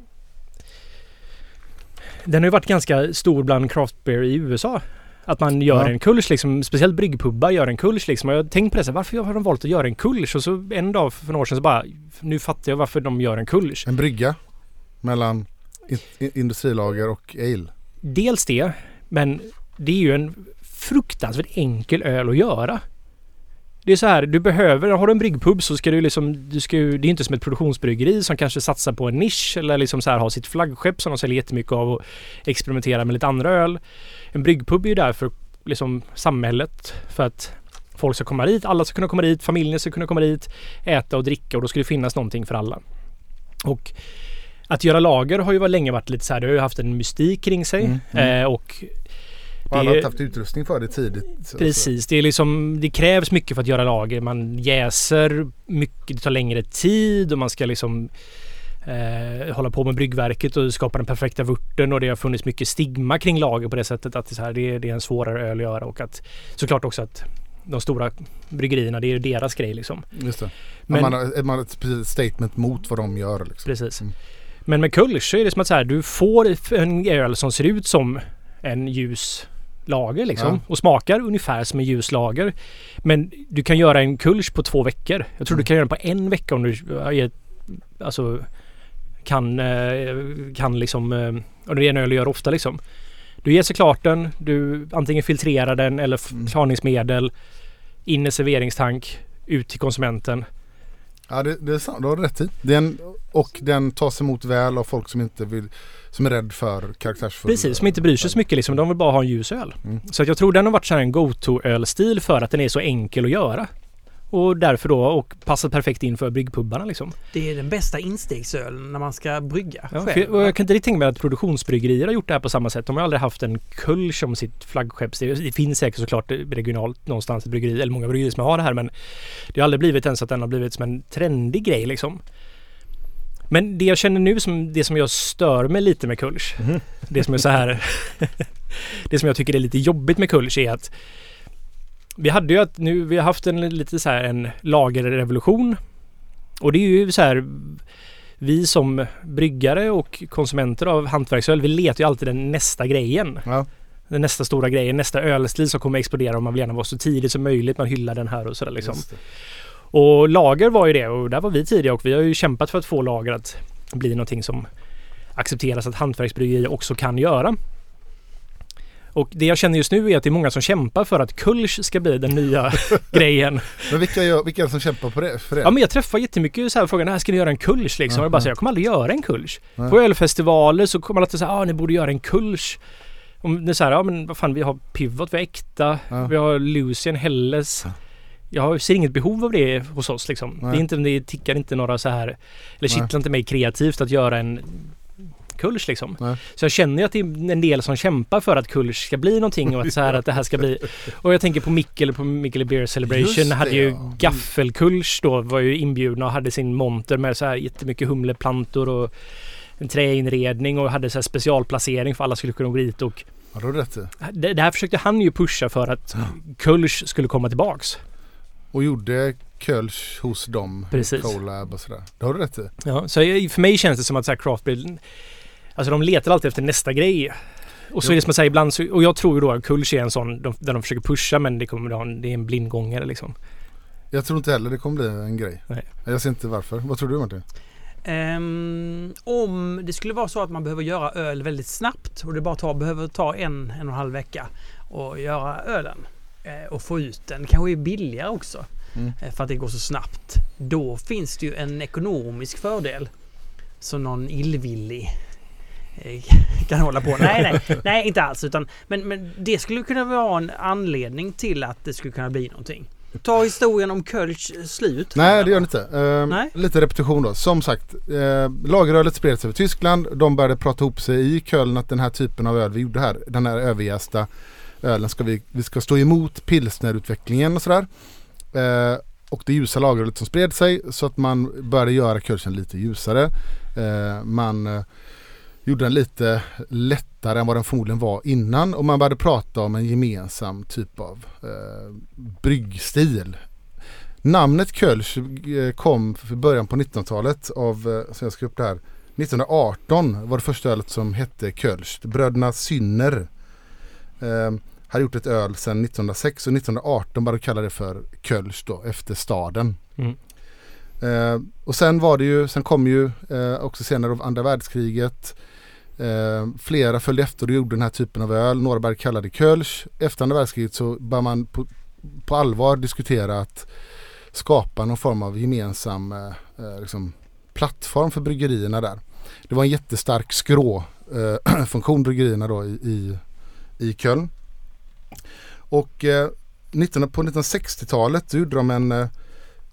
den har ju varit ganska stor bland craft beer i USA. Att man gör Ja. en kulsch liksom, speciellt bryggpubbar gör en kulsch liksom. Och jag har tänkt på det så här, varför har de valt att göra en kulsch? Och så en dag för några år sedan så bara, nu fattar jag varför de gör en kulsch. En brygga mellan in, in, industrilager och ale. Dels det, men det är ju en fruktansvärt enkel öl att göra. Det är så här, du behöver, har du en bryggpub så ska du liksom, du ska ju, det är inte som ett produktionsbryggeri som kanske satsar på en nisch eller liksom så här har sitt flaggskepp som de säljer jättemycket av och experimenterar med lite andra öl. En bryggpub är ju där för liksom samhället, för att folk ska komma dit, alla ska kunna komma dit, familjen ska kunna komma dit, äta och dricka och då ska det finnas någonting för alla. Och att göra lager har ju länge varit lite så här, det har ju haft en mystik kring sig Mm, mm. Eh, och Och alla har inte haft utrustning för det tidigt. Precis, det är liksom Det krävs mycket för att göra lager. Man jäser mycket, det tar längre tid och man ska liksom eh, hålla på med bryggverket och skapa den perfekta vurten och det har funnits mycket stigma kring lager på det sättet att det, är så här, det, är, det är en svårare öl att göra och att såklart också att de stora bryggerierna, det är ju deras grej liksom. Just det. Men, man, har, man har ett statement mot vad de gör liksom. precis. Mm. Men med Kulsch så är det som att så här, du får en öl som ser ut som en ljus lager liksom Ja. och smakar ungefär som en ljus lager. Men du kan göra en Kulsch på två veckor. Jag tror Mm. du kan göra den på en vecka om du är, alltså kan, eh, kan liksom, eh, och det är en öl du gör ofta liksom. Du ger sig klart den, du antingen filtrerar den eller Mm. klarningsmedel, in i serveringstank, ut till konsumenten. Ja det, det är sant, du har rätt i. Den, och den tas emot väl av folk som inte vill, som är rädd för karaktärsfull. Precis, som inte bryr sig så mycket liksom. De vill bara ha en ljus öl. Mm. Så att jag tror den har varit så här en go-to-ölstil för att den är så enkel att göra. Och därför då och passar perfekt in för bryggpubbarna liksom. Det är den bästa instegsölen när man ska brygga Ja, själv. och jag kan inte riktigt tänka mig att produktionsbryggerier har gjort det här på samma sätt. De har aldrig haft en kull som sitt flaggskepp. Det det finns säkert såklart regionalt någonstans ett bryggeri, eller många bryggerier som har det här men det har aldrig blivit ens att den har blivit som en trendig grej liksom. Men det jag känner nu som det som jag stör mig lite med Kulsch. Mhm. Det som är så här. (laughs) (laughs) det som jag tycker är lite jobbigt med Kulsch är att vi hade ju att nu, vi har haft en lite så här en lagerrevolution. Och det är ju så här vi som bryggare och konsumenter av hantverksöl, vi letar ju alltid den nästa grejen. Ja. Den nästa stora grejen, nästa ölstil som kommer explodera och man vill gärna vara så tidigt som möjligt. Man hyllar den här och sådär liksom. Och lager var ju det och där var vi tidiga och vi har ju kämpat för att få lager att bli någonting som accepteras att hantverksbryggerier också kan göra. Och det jag känner just nu är att det är många som kämpar för att Kulsch ska bli den nya (laughs) grejen. Men vilka, gör, vilka är det som kämpar på det, för det? Ja men jag träffar jättemycket så här frågan, här ska ni göra en Kulsch liksom? Och jag bara säger, jag kommer aldrig göra en Kulsch. Nej. På ölfestivaler så kommer man alltid säga, ah ni borde göra en Kulsch. Om det är så här, ja men vad fan vi har Pivot, vi har Äkta, Ja. vi har Lucien, Helles. Jag ser inget behov av det hos oss liksom. Det, är inte, det tickar inte några så här, eller kittlar inte mig kreativt att göra en Kulsch liksom. Nej. Så jag känner ju att det är en del som kämpar för att Kulsch ska bli någonting och att så här att det här ska bli (laughs) Och jag tänker på Mikkel på Mikkel Beer Celebration det, hade ju ja. Gaffelkulsch då var ju inbjudna och hade sin monter med så här jättemycket humleplantor och en träinredning och hade så här specialplacering för alla skulle kunna gå dit och Ja, då har du rätt det, det här försökte han ju pusha för att Kulsch skulle komma tillbaks. Och gjorde Kölsch hos dem. Precis. Colab och sådär. Det har du rätt i. Ja, så för mig känns det som att så här craft beer, Alltså de letar alltid efter nästa grej. Och så är det som att säga ibland så, och jag tror ju då att Kulsch är en sån de, där de försöker pusha men det kommer det är en blindgångare liksom. Jag tror inte heller det kommer bli en grej. Nej. Jag ser inte varför. Vad tror du Martin? Ehm, om det skulle vara så att man behöver göra öl väldigt snabbt och det bara tar, behöver ta en, en och en halv vecka och göra ölen eh, och få ut den. Kanske är billigare också Mm. eh, för att det går så snabbt. Då finns det ju en ekonomisk fördel som någon illvillig (laughs) kan hålla på. Nej, nej, nej inte alls. Utan, men, men det skulle kunna vara en anledning till att det skulle kunna bli någonting. Ta historien om Kölsch slut. Nej det gör det inte. Eh, Nej. Lite repetition då. Som sagt, eh, lagerölet spred sig över Tyskland. De började prata ihop sig i Köln att den här typen av öl vi gjorde här, den här överjästa ölen ska vi, vi ska stå emot pilsnerutvecklingen och sådär. Eh, och det ljusa lagerölet som spred sig så att man började göra Kölschen lite ljusare. Eh, man eh, gjorde den lite lättare än vad den förmodligen var innan och man började prata om en gemensam typ av eh, bryggstil. Namnet Kölsch eh, kom för början på 1900-talet av, eh, så jag ska upp det här, 1918 var det första ölet som hette Kölsch. Bröderna Synner eh, hade gjort ett öl sedan 1906 och 1918 började de kalla det för Kölsch då, efter staden. Mm. Eh, och sen var det ju, sen kom ju eh, också senare av andra världskriget eh, flera följde efter och gjorde den här typen av öl. Några började kalla det Kölsch. Efter andra världskriget så började man på, på allvar diskutera att skapa någon form av gemensam eh, eh liksom, plattform för bryggerierna där. Det var en jättestark skråfunktion eh, (clears throat) bryggerierna då i, i, i Köln. Och eh, 19, på 1960-talet gjorde de en eh,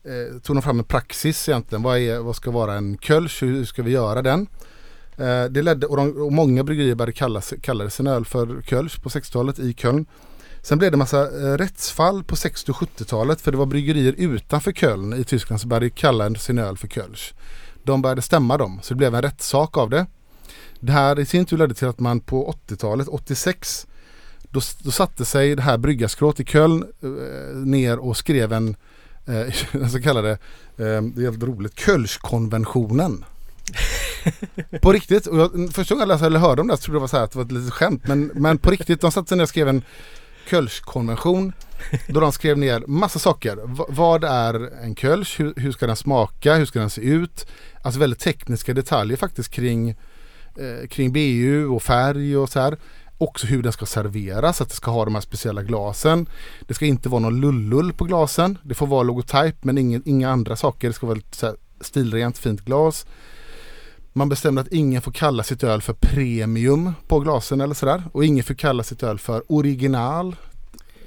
eh, tog de fram en praxis egentligen. Vad, är, vad ska vara en Kölsch? Hur ska vi göra den? Eh, det ledde, och, de, och många bryggerier började kalla, kallade sin öl för Kölsch på 60-talet i Köln. Sen blev det massa eh, rättsfall på 60 och 70-talet för det var bryggerier utanför Köln i Tyskland som började kalla sin öl för Kölsch. De började stämma dem så det blev en rättssak av det. Det här i sin tur ledde till att man på 80-talet, 86, då, då satte sig det här bryggarskrået i Köln eh, ner och skrev en eh, (laughs) så kallade, eh, det är jävligt roligt, Kölschkonventionen. (laughs) på riktigt, och jag, första gången jag läste eller hörde om det så trodde jag det var så här att det var ett litet skämt. Men, men på riktigt, de satte sig ner och skrev en Kölschkonvention. Då de skrev ner massa saker. V- vad är en Kölsch? Hur, hur ska den smaka? Hur ska den se ut? Alltså väldigt tekniska detaljer faktiskt kring, eh, kring BU och färg och så här. Också hur den ska serveras, att det ska ha de här speciella glasen. Det ska inte vara någon lullull på glasen. Det får vara logotyp men ingen, inga andra saker. Det ska vara lite så här stilrent fint glas. Man bestämde att ingen får kalla sitt öl för premium på glasen eller sådär. Och ingen får kalla sitt öl för original.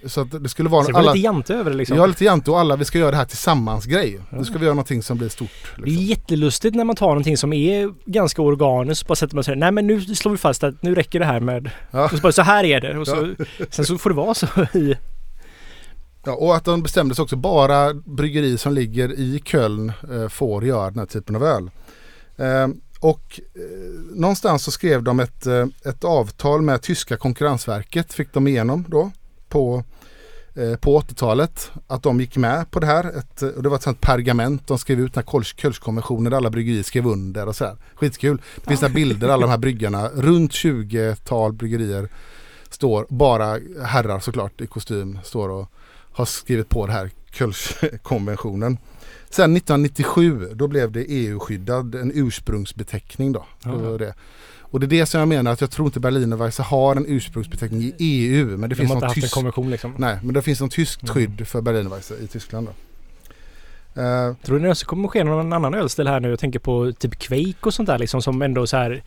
Så att det skulle vara Så det var alla... lite jante över det liksom. Ja lite jante och alla vi ska göra det här tillsammans grej. Nu ska vi göra någonting som blir stort. Det är Liksom. jättelustigt när man tar någonting som är ganska organiskt och bara sätter man sig nej men nu slår vi fast att nu räcker det här med Ja. och så, bara, så här är det och så, sen så får det vara så i Ja, och att de bestämde sig också bara bryggeri som ligger i Köln eh, får göra den här typen av öl. Eh, och eh, någonstans så skrev de ett, eh, ett avtal med tyska konkurrensverket fick de igenom då på, eh, på 80-talet. Att de gick med på det här. Ett, eh, och det var ett sånt pergament de skrev ut den här Kölsch- Kölschkonventionen där alla bryggerier skrev under och så här. Skitkul. Det finns några bilder alla de här bryggarna. Runt 20-tal bryggerier står bara herrar såklart i kostym står och har skrivit på det här Kölschkonventionen. Sen 1997 då blev det EU-skyddad, en ursprungsbeteckning då. Var det. Och det är det som jag menar att jag tror inte Berliner Weisse har en ursprungsbeteckning i EU. Men det De finns någon haft en tysk... konvention liksom. Nej, men det finns någon tyskt Mm. skydd för Berliner Weisse i Tyskland då. Eh, Tror du det kommer ske någon annan ölstil här nu? Jag tänker på typ Quake och sånt där liksom som ändå så här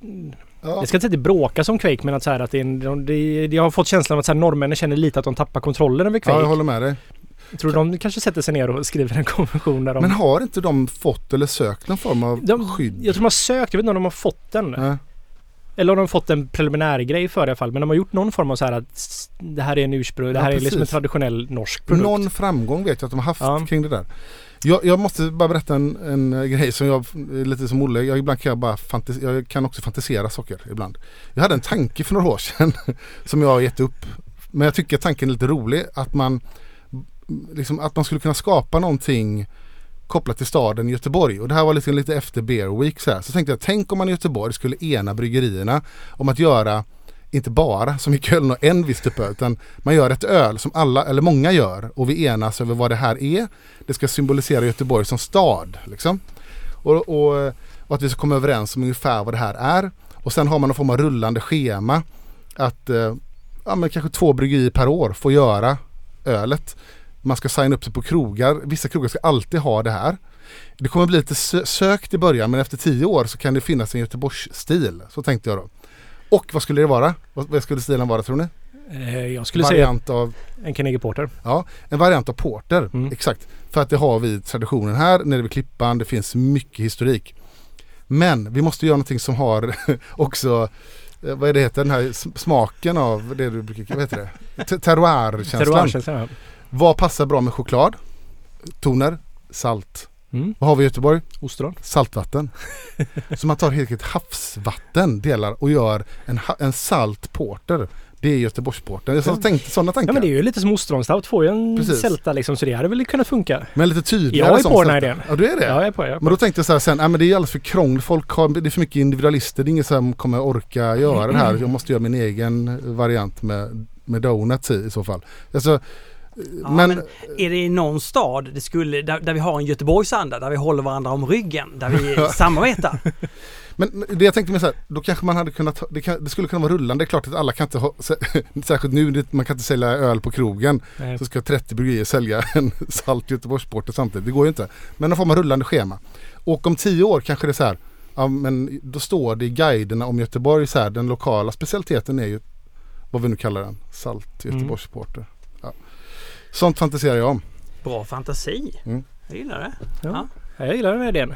ja. Jag ska inte bråkar som Quake men att så här att det är en, de, det, jag har fått känslan av att så här, norrmännen känner lite att de tappar kontrollen över ja, Quake. jag håller med dig. Tror du de kanske sätter sig ner och skriver en konvention där de... Men har inte de fått eller sökt någon form av de skydd? jag tror de har sökt, jag vet inte om de har fått den. Nej. Eller om de har fått en preliminär grej för det i alla fall. Men de har gjort någon form av så här att det här är en ursprung, det Ja, här är liksom en traditionell norsk produkt. Någon framgång vet jag att de har haft Ja. kring det där. Jag, jag måste bara berätta en, en grej som jag, lite som Olle, jag, ibland kan jag bara fantis, jag kan också fantisera saker ibland. Jag hade en tanke för några år sedan (laughs) som jag har gett upp. Men jag tycker tanken är lite rolig att man liksom, att man skulle kunna skapa någonting kopplat till staden Göteborg. Och det här var lite, lite efter Beer Week så här. Så tänkte jag, tänk om man i Göteborg skulle ena bryggerierna om att göra inte bara som i Köln och en viss typ av öl, utan man gör ett öl som alla, eller många gör och vi enas över vad det här är. Det ska symbolisera Göteborg som stad. Liksom. Och, och, och att vi ska komma överens om ungefär vad det här är. Och sen har man någon form av rullande schema. Att eh, ja, men kanske två bryggerier per år får göra ölet. Man ska signa upp sig på krogar. Vissa krogar ska alltid ha det här. Det kommer bli lite sö- sökt i början men efter tio år så kan det finnas en Göteborgsstil. Så tänkte jag då. Och vad skulle det vara? Vad, skulle stilen vara tror ni? Eh, jag skulle variant av, säga en Carnegie Porter. ja, en variant av porter. Mm. Exakt. För att det har vi traditionen här nere vid Klippan. Det finns mycket historik. Men vi måste göra någonting som har (laughs) också eh, vad är det heter, den här smaken av det du brukar, vad heter det? Te- Terroirkänslan. Terroirkänslan. ja. Vad passar bra med choklad? Toner? Salt. Mm. Vad har vi i Göteborg? Ostron. Saltvatten. (laughs) Så man tar helt enkelt havsvatten, delar och gör en, en salt porter. Det är Göteborgsporter. Jag så tänkte sådana tankar. Ja men det är ju lite som ostronstout. Får ju en Precis. sälta liksom så det hade väl kunnat funka. Men lite tydligare. Jag är på den här idén. Ja du är det? Ja jag är på det. Men då tänkte jag så här sen, nej men det är alldeles för krångligt. Folk har, det är för mycket individualister. Det är ingen som kommer orka göra det här. Jag måste göra min egen variant med, med donuts i, i så fall. Alltså, Ja, men, men är det i någon stad det skulle, där, där vi har en Göteborgsanda, där vi håller varandra om ryggen, där vi (laughs) samarbetar? Men det jag tänkte med så här, då kanske man hade kunnat, det, kan, det skulle kunna vara rullande. Det är klart att alla kan inte ha, sä- (laughs) särskilt nu, man kan inte sälja öl på krogen. Nej. Så ska 30 bryggerier sälja (laughs) en salt Göteborgsporter samtidigt. Det går ju inte. Men någon form av rullande schema. Och om 10 år kanske det är så här, ja men då står det i guiderna om Göteborg så här, den lokala specialiteten är ju, vad vi nu kallar den, salt Mm. Göteborgsporter. Ja. Sånt fantiserar jag om. Bra fantasi. Mm. Jag gillar det. Ja. Ja, jag gillar den idén.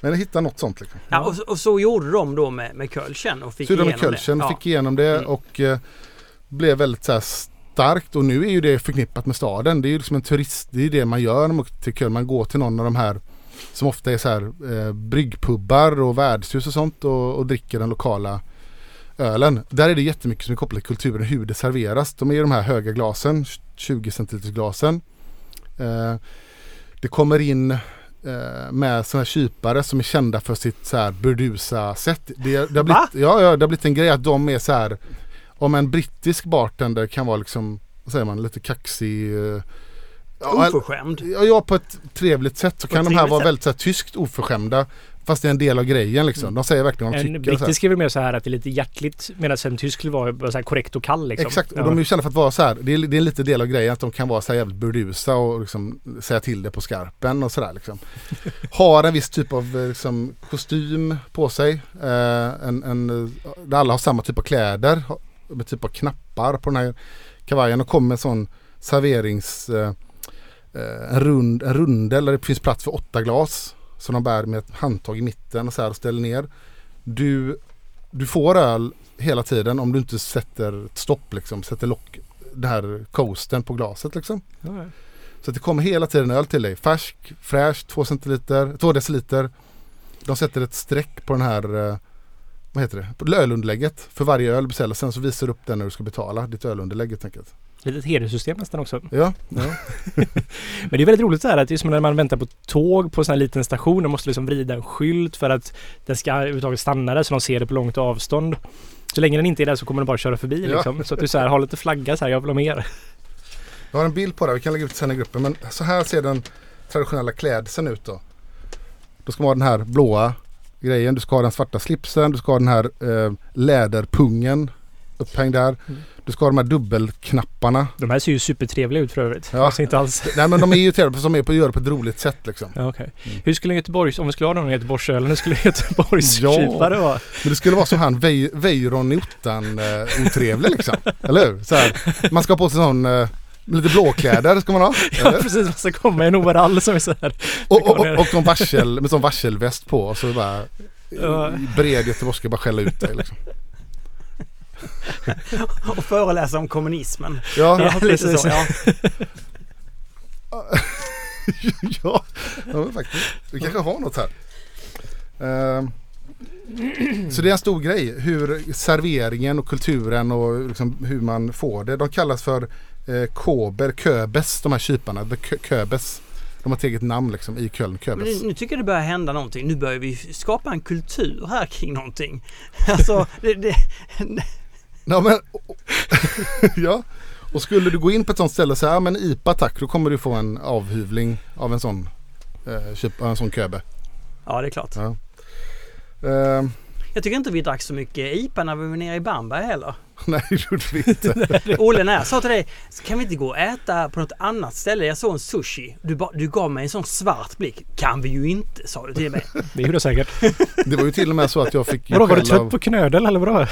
Men jag hittar något sånt liksom. Ja, och, så- och så gjorde de då med, med Kölchen och fick Så de med igenom Kölchen, det. Ja. fick igenom det Mm. och eh, blev väldigt så här starkt och nu är ju det förknippat med staden. Det är ju liksom en turist, det är det man gör när man åker till Köln. Man går till någon av de här som ofta är så här eh, bryggpubbar och värdshus och sånt och, och dricker den lokala ölen. Där är det jättemycket som är kopplat till kulturen, hur det serveras. De är ju de här höga glasen, 20 centiliters glasen. Eh, det kommer in eh, med sådana här kypare som är kända för sitt så här burdusa sätt. Det, det, har blivit, ja, ja, det har blivit en grej att de är så här om en brittisk bartender kan vara liksom, vad säger man, lite kaxig. eh, ja, Oförskämd. Ja, ja, på ett trevligt sätt så På kan de här vara sätt. väldigt så här, tyskt oförskämda. Fast det är en del av grejen liksom. De säger verkligen vad de En tycker. här. brittisk är väl mer så här att det är lite hjärtligt medan en tysk skulle vara så korrekt och kall liksom. Exakt, och ja. de är ju kända för att vara så här. Det är, det är en liten del av grejen att de kan vara så här jävligt burdusa och liksom säga till det på skarpen och sådär liksom. (laughs) Har en viss typ av eh, liksom, kostym på sig. Eh, en, en, där alla har samma typ av kläder. Med typ av knappar på den här kavajen och kommer en sån serverings... Eh, eh, en, rund, en rundel där det finns plats för åtta glas. Som de bär med ett handtag i mitten och så här och ställer ner. Du, du får öl hela tiden om du inte sätter ett stopp liksom. Sätter lock, den här coasten på glaset liksom. Ja. Så det kommer hela tiden öl till dig. Färsk, fräsch, 2 centiliter, 2 deciliter. De sätter ett streck på den här, eh, vad heter det, på ölunderlägget för varje öl du beställer. Sen så visar du upp den när du ska betala ditt ölunderlägg helt enkelt. Litet hederssystem nästan också. Ja, ja. (laughs) Men det är väldigt roligt så här att det är som när man väntar på tåg på en sån här liten station. De måste liksom vrida en skylt för att den ska överhuvudtaget stanna där så de ser det på långt avstånd. Så länge den inte är där så kommer den bara köra förbi Ja. liksom. Så att du så här har lite flagga så här, jag vill ha mer. Jag har en bild på det, vi kan lägga ut sen i gruppen. Men så här ser den traditionella klädseln ut då. Då ska man ha den här blåa grejen. Du ska ha den svarta slipsen, du ska ha den här eh, läderpungen upphängd där. Du ska ha de här dubbelknapparna. De här ser ju supertrevliga ut för övrigt. Ja. Alltså inte alls. (laughs) Nej men de är ju trevliga de är på att göra på ett roligt sätt liksom. Ja, okej. Mm. Hur skulle Göteborgs, om vi skulle ha någon Göteborgsöl, hur skulle Göteborgs Ja. vara? Men det skulle vara som han Weiron i ottan eh, otrevlig liksom. Eller hur? Så här, man ska ha på sig sån eh, lite blåkläder ska man ha. (laughs) Ja eller? precis, man ska komma i en overall som är så här. Och, och, och, och någon varsel, med sån varselväst på och så bara i bred göteborgska bara skälla ut dig liksom. Och föreläsa om kommunismen. Ja, Ja, precis. så, ja. (laughs) ja, ja faktiskt. Vi kanske har något här. Ehm, så det är en stor grej hur serveringen och kulturen och liksom hur man får det. De kallas för eh, Kober, Köbes, de här kyparna. The Kö- Köbes. De har ett eget namn liksom i Köln, Köbes. nu, nu tycker jag det börjar hända någonting. Nu börjar vi skapa en kultur här kring någonting. (laughs) Alltså, det, det, Ja, men, (laughs) ja. Och skulle du gå in på ett sånt ställe och säga ja, men IPA tack, då kommer du få en avhyvling av en sån, eh, kyp, av en sån Köbe. ja, det är klart. Ja. Ehm, Jag tycker inte vi drack så mycket IPA när vi var nere i Bamberg heller. (laughs) nej, det gjorde vi inte. (laughs) Olle, när jag sa till dig, kan vi inte gå och äta på något annat ställe? Jag såg en sushi. Du, ba, du gav mig en sån svart blick. Kan vi ju inte, sa du till mig. Det gjorde jag säkert. Det var ju till och med så att jag fick Vadå, var du trött av, på knödel eller vadå?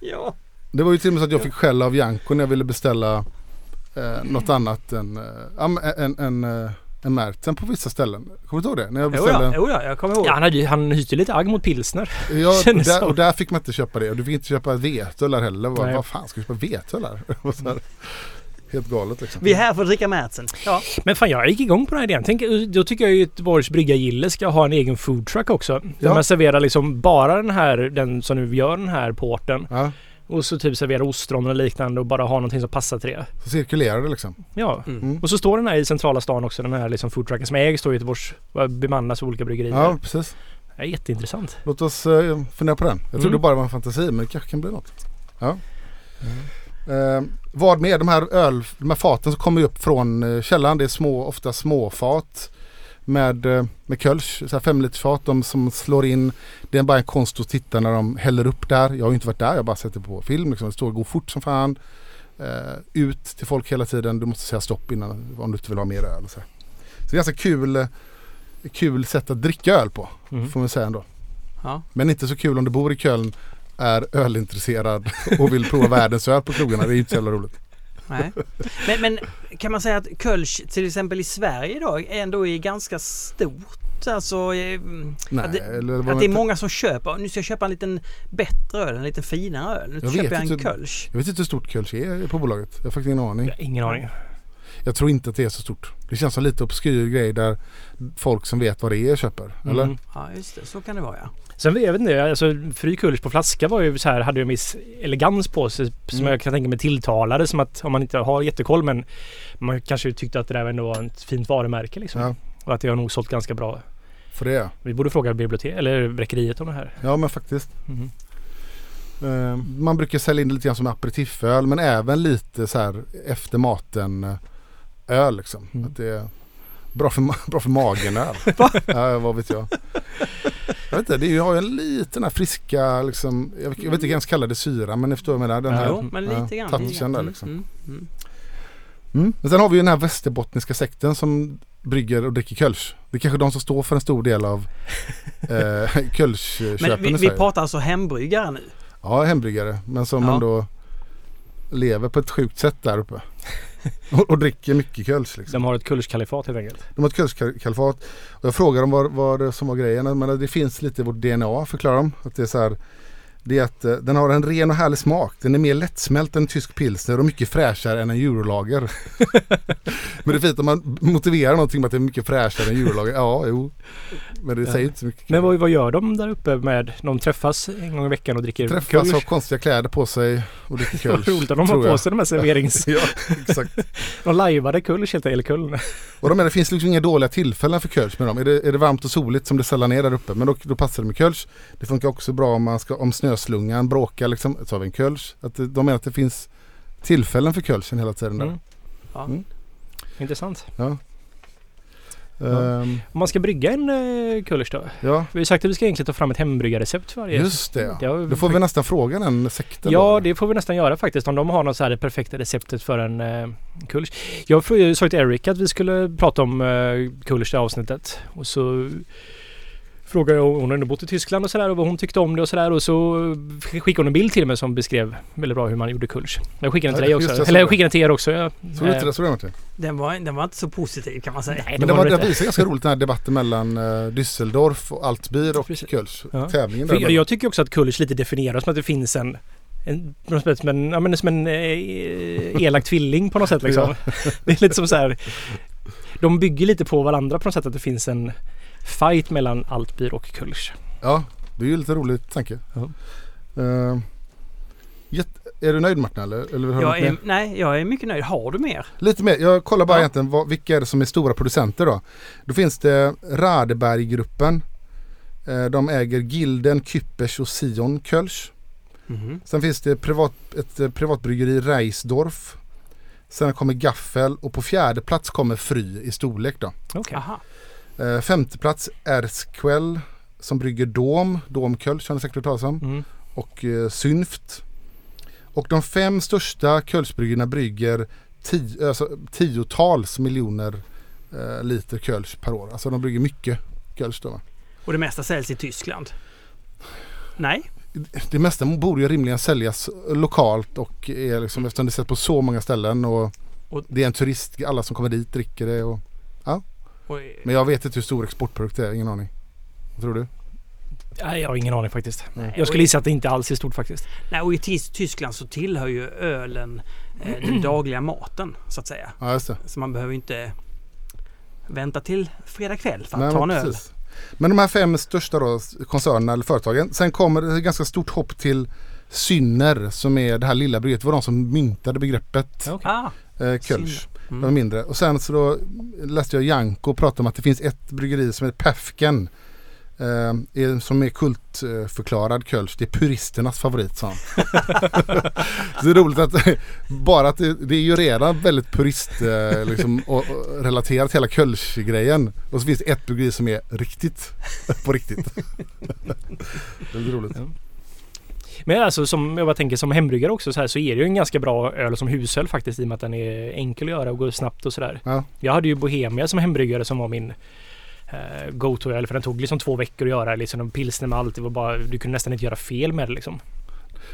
Ja. Det var ju till och med så att jag fick skäll av Janko när jag ville beställa eh, något annat än, eh, men en, en, eh, en Märten på vissa ställen. Kommer du ihåg det? När jag Jo, beställde, ja, jo, ja, jag kommer ihåg. Ja, han, hade, ju- han hyste lite agg mot pilsner. Ja, (laughs) och, där, och där fick man inte köpa det. Och du fick inte köpa vetöl där heller. Vad, vad fan ska du köpa vetöl här? Det var så här Helt galet liksom. Vi är här för att dricka Märtsen. Ja. Men fan jag gick igång på den här idén. Tänk, då tycker jag ju Göteborgs Brygga Gille ska ha en egen foodtruck också. Där Ja. man serverar liksom bara den här, den som nu gör den här porten. Ja, Och så typ servera ostron och liknande och bara ha någonting som passar till det. så cirkulerar det liksom. Ja. Mm. Mm. Och så står den här i centrala stan också, den här liksom foodtrucken som ägs då i Göteborgs, bemannas av olika bryggerier. Ja, precis. Det är jätteintressant. Låt oss uh, fundera på den. Jag trodde Mm. bara det var en fantasi men det kanske kan bli något. Ja. Eh, vad med de här öl, de här faten som kommer upp från eh, källaren. Det är små, ofta små fat med, eh, med kölsch. Så här fem liters fat de som slår in. Det är bara en konst att titta när de häller upp där. Jag har ju inte varit där, jag har bara sett det på film. Liksom. Det står går fort som fan. Eh, ut till folk hela tiden. Du måste säga stopp innan om du inte vill ha mer öl. Så, så det är ganska kul, eh, kul sätt att dricka öl på. Mm. Får man säga ändå. Ja. Men inte så kul om du bor i Köln, är ölintresserad och vill prova världens öl på krogarna. Det är inte så jävla roligt. Nej. Men, men kan man säga att Kölsch till exempel i Sverige idag ändå är ganska stort? Alltså eh, Nej, att, det, att det är inte- många som köper. Nu ska jag köpa en liten bättre öl, en liten finare öl. Nu Jag köper jag en inte. Kölsch. Jag vet inte hur stort Kölsch är på bolaget. Jag har faktiskt ingen aning. Jag har ingen aning. Jag tror inte att det är så stort. Det känns som lite obskyr grej där folk som vet vad det är köper. Eller? Mm. Ja just det, så kan det vara ja. Sen jag vet inte, alltså Fri Kulsch på flaska var ju så här, hade ju en viss elegans på sig som Mm. jag kan tänka mig tilltalade som att om man inte har jättekoll men man kanske tyckte att det där ändå var ett fint varumärke liksom. Ja, Och att det har nog sålt ganska bra. för det Vi borde fråga bibliotek eller bräckeriet om det här. Ja men faktiskt. Eh, man brukar sälja in det lite grann som aperitiföl men även lite så här efter maten eh, öl liksom. Mm. Att det är bra för, (laughs) bra för magen öl. (laughs) ja, vad vet jag. Jag vet inte, det är ju- har ju en liten här friska liksom, jag vet, jag vet inte ens kalla det syra men ni förstår vad jag menar. Den här, Jo, men lite ja, grann. lite touchen där liksom. Mm, mm. Mm. Men sen har vi ju den här västerbottniska sekten som brygger och dricker kölsch. Det är kanske de som står för en stor del av (laughs) eh, kölschköpen Men vi, i vi Sverige. pratar alltså hembryggare nu. Ja, hembryggare. Men som Ja. ändå lever på ett sjukt sätt där uppe. (laughs) och, och dricker mycket kölsch liksom. De har ett Kulschkalifat helt enkelt. De har ett kölschkalifat. Och jag frågar dem vad, vad det som var grejen. Men det finns lite i vårt DNA förklarar de. Att det är så här. Det är att eh, den har en ren och härlig smak. Den är mer lättsmält än tysk pilsner och mycket fräschare än en eurolager. (laughs) men det är fint om man motiverar någonting med att det är mycket fräschare än eurolager. Ja, jo. Men det Ja. säger inte så mycket. Men vad, vad gör de där uppe med? De träffas en gång i veckan och dricker Träffas, Kulsch? har konstiga kläder på sig och dricker (laughs) Vad kölsch. roligt att de har på sig de här serverings... (laughs) ja, exakt. De lajvade Kulsch helt enkelt, eller Köln. Och de menar, det finns liksom inga dåliga tillfällen för kölsch med dem. Är det, är det varmt och soligt som det sällan är där uppe, men då, då passar det med kölsch. Det funkar också bra om, man ska, om snöslungan bråkar liksom, så har vi en kölsch. Att det, de menar att det finns tillfällen för kölschen hela tiden där. Mm. Ja. Mm. Intressant. Ja. Ehm, Om man ska brygga en uh, Kullers då? ja, Vi har sagt att vi ska egentligen ta fram ett hembryggarrecept för varje. just det. Det har Då får vi nästan fråga den sekten. Ja, då. det får vi nästan göra faktiskt. Om de har något så här det perfekta receptet för en uh, Kullers. Jag sa till Eric att vi skulle prata om uh, Kullers i avsnittet. Och så frågade jag om hon hade bott i Tyskland och sådär och vad hon tyckte om det och sådär. Och så skickade hon en bild till mig som beskrev väldigt bra hur man gjorde Kullers. Jag skickade den till dig också. det, Eller jag skickade den till er också. Såg du inte Eh, det? Såg du? Den var, den var inte så positiv kan man säga. Nej, Men det, var, det inte. visar ganska roligt den här debatten mellan uh, Düsseldorf och Altbier och Precis. Kölsch. Ja. Tävlingen där. jag, jag tycker också att Kullers lite definieras som att det finns en en, som en, ja, men som en eh, elak tvilling på något sätt liksom. Det är lite som så här. De bygger lite på varandra på något sätt att det finns en fight mellan Altbier och Kullers. ja, det är ju lite roligt tanke. Eh, jätte- är du nöjd Martin eller? eller Jag är, nej, jag är mycket nöjd. Har du mer? Lite mer. Jag kollar bara Ja. egentligen vad, vilka är det som är stora producenter då. Då finns det Radeberggruppen. Eh, de äger Gilden, Küppers och Sion Kölsch. Mhm. Sen finns det privat, ett eh, privatbryggeri Reisdorf. Sen kommer Gaffel och på fjärde plats kommer Fry i storlek då. Okej. Aha. Eh, femte plats Ersquell som brygger Dom, Dom Kölsch har ni säkert hört talas om. Mm. Och eh, Synft. Och de fem största Kölschbryggerierna brygger tio, alltså, tiotals miljoner eh, liter Kölsch per år. Alltså de brygger mycket Kölsch då. Och det mesta säljs i Tyskland? Nej? Det mesta borde ju rimligen säljas lokalt och är liksom, eftersom det sätts på så många ställen och, Och- det är en turist, alla som kommer dit dricker det. Och, Och, men jag vet inte hur stor exportprodukt det är, ingen aning. Vad tror du? Nej, jag har ingen aning faktiskt. Nej. Jag skulle gissa att det inte alls är stort faktiskt. nej, och i Tys- Tyskland så tillhör ju ölen eh, den dagliga maten så att säga. Ja just det. Så man behöver ju inte vänta till fredag kväll för att Nej, ta en men öl. precis. Men de här fem största då, koncernerna eller företagen. Sen kommer det ett ganska stort hopp till Synner som är det här lilla bryggeriet. Det var de som myntade begreppet okej. Ah, eh, Kölsch. Mm. De mindre. Och sen så då läste jag Janko prata om att det finns ett bryggeri som heter Päfken. Eh, är, som är kultförklarad Kölsch. Det är puristernas favorit sa han. (laughs) så det är roligt att (laughs) bara att det, det är ju redan väldigt purist eh, liksom, och, och relaterat hela Kölsch-grejen. Och så finns det ett bryggeri som är riktigt (laughs) på riktigt. det är roligt. Men alltså som jag bara tänker som hembryggare också så här så är det ju en ganska bra öl som husöl faktiskt i och med att den är enkel att göra och går snabbt och sådär. Ja. Jag hade ju Bohemia som hembryggare som var min eh, go-to-öl för den tog liksom två veckor att göra. Liksom en pilsner med allt. Det var bara, du kunde nästan inte göra fel med det liksom.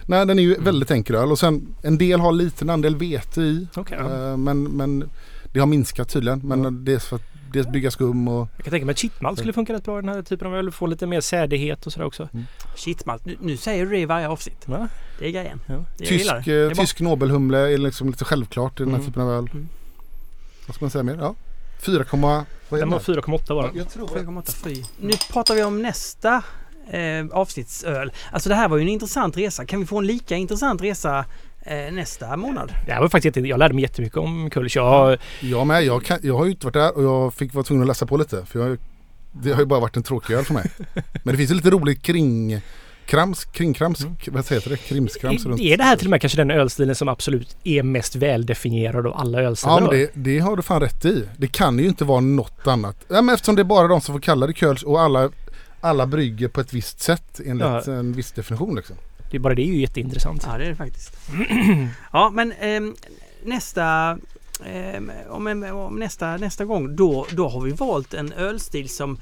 Nej den är ju väldigt enkel öl och sen en del har liten andel vete i. Okej. Eh, men, men det har minskat tydligen. Men Ja. det är för att dels bygga skum och Jag kan tänka mig att chitmalt skulle funka rätt bra i den här typen av öl. Få lite mer sädighet och sådär också. Shitmalt. Nu, nu säger du det i varje avsnitt. Ja. Det är grejen. Ja. Det tysk, det. Det är eh, bra. tysk Nobelhumle är liksom lite självklart i den här Mm. typen av öl. Mm. Vad ska man säga mer? Ja. 4, vad är Den var 4,8 var den. Jag tror 4,8 fy. Nu pratar vi om nästa eh, avsnittsöl. Alltså det här var ju en intressant resa. Kan vi få en lika intressant resa nästa månad? Det här var faktiskt jätte, Jag lärde mig jättemycket om Kulch. Jag, Jag med. Jag, kan, jag har ju inte varit där och jag fick vara tvungen att läsa på lite. För jag, det har ju bara varit en tråkig öl för mig. (laughs) Men det finns ju lite roligt kring Krams, kringkrams, Mm. vad heter det? Krimskrams runt. är det här till och med kanske den ölstilen som absolut är mest väldefinierad av alla ölstilar? Ja men det, det har du fan rätt i. Det kan ju inte vara något annat. Ja, men eftersom det är bara de som får kalla det Kölsch och alla, alla brygger på ett visst sätt enligt Ja. en viss definition liksom det är bara det är ju jätteintressant. Ja det är det faktiskt. (clears throat) ja men eh, nästa eh, om, om nästa, nästa gång då, då har vi valt en ölstil som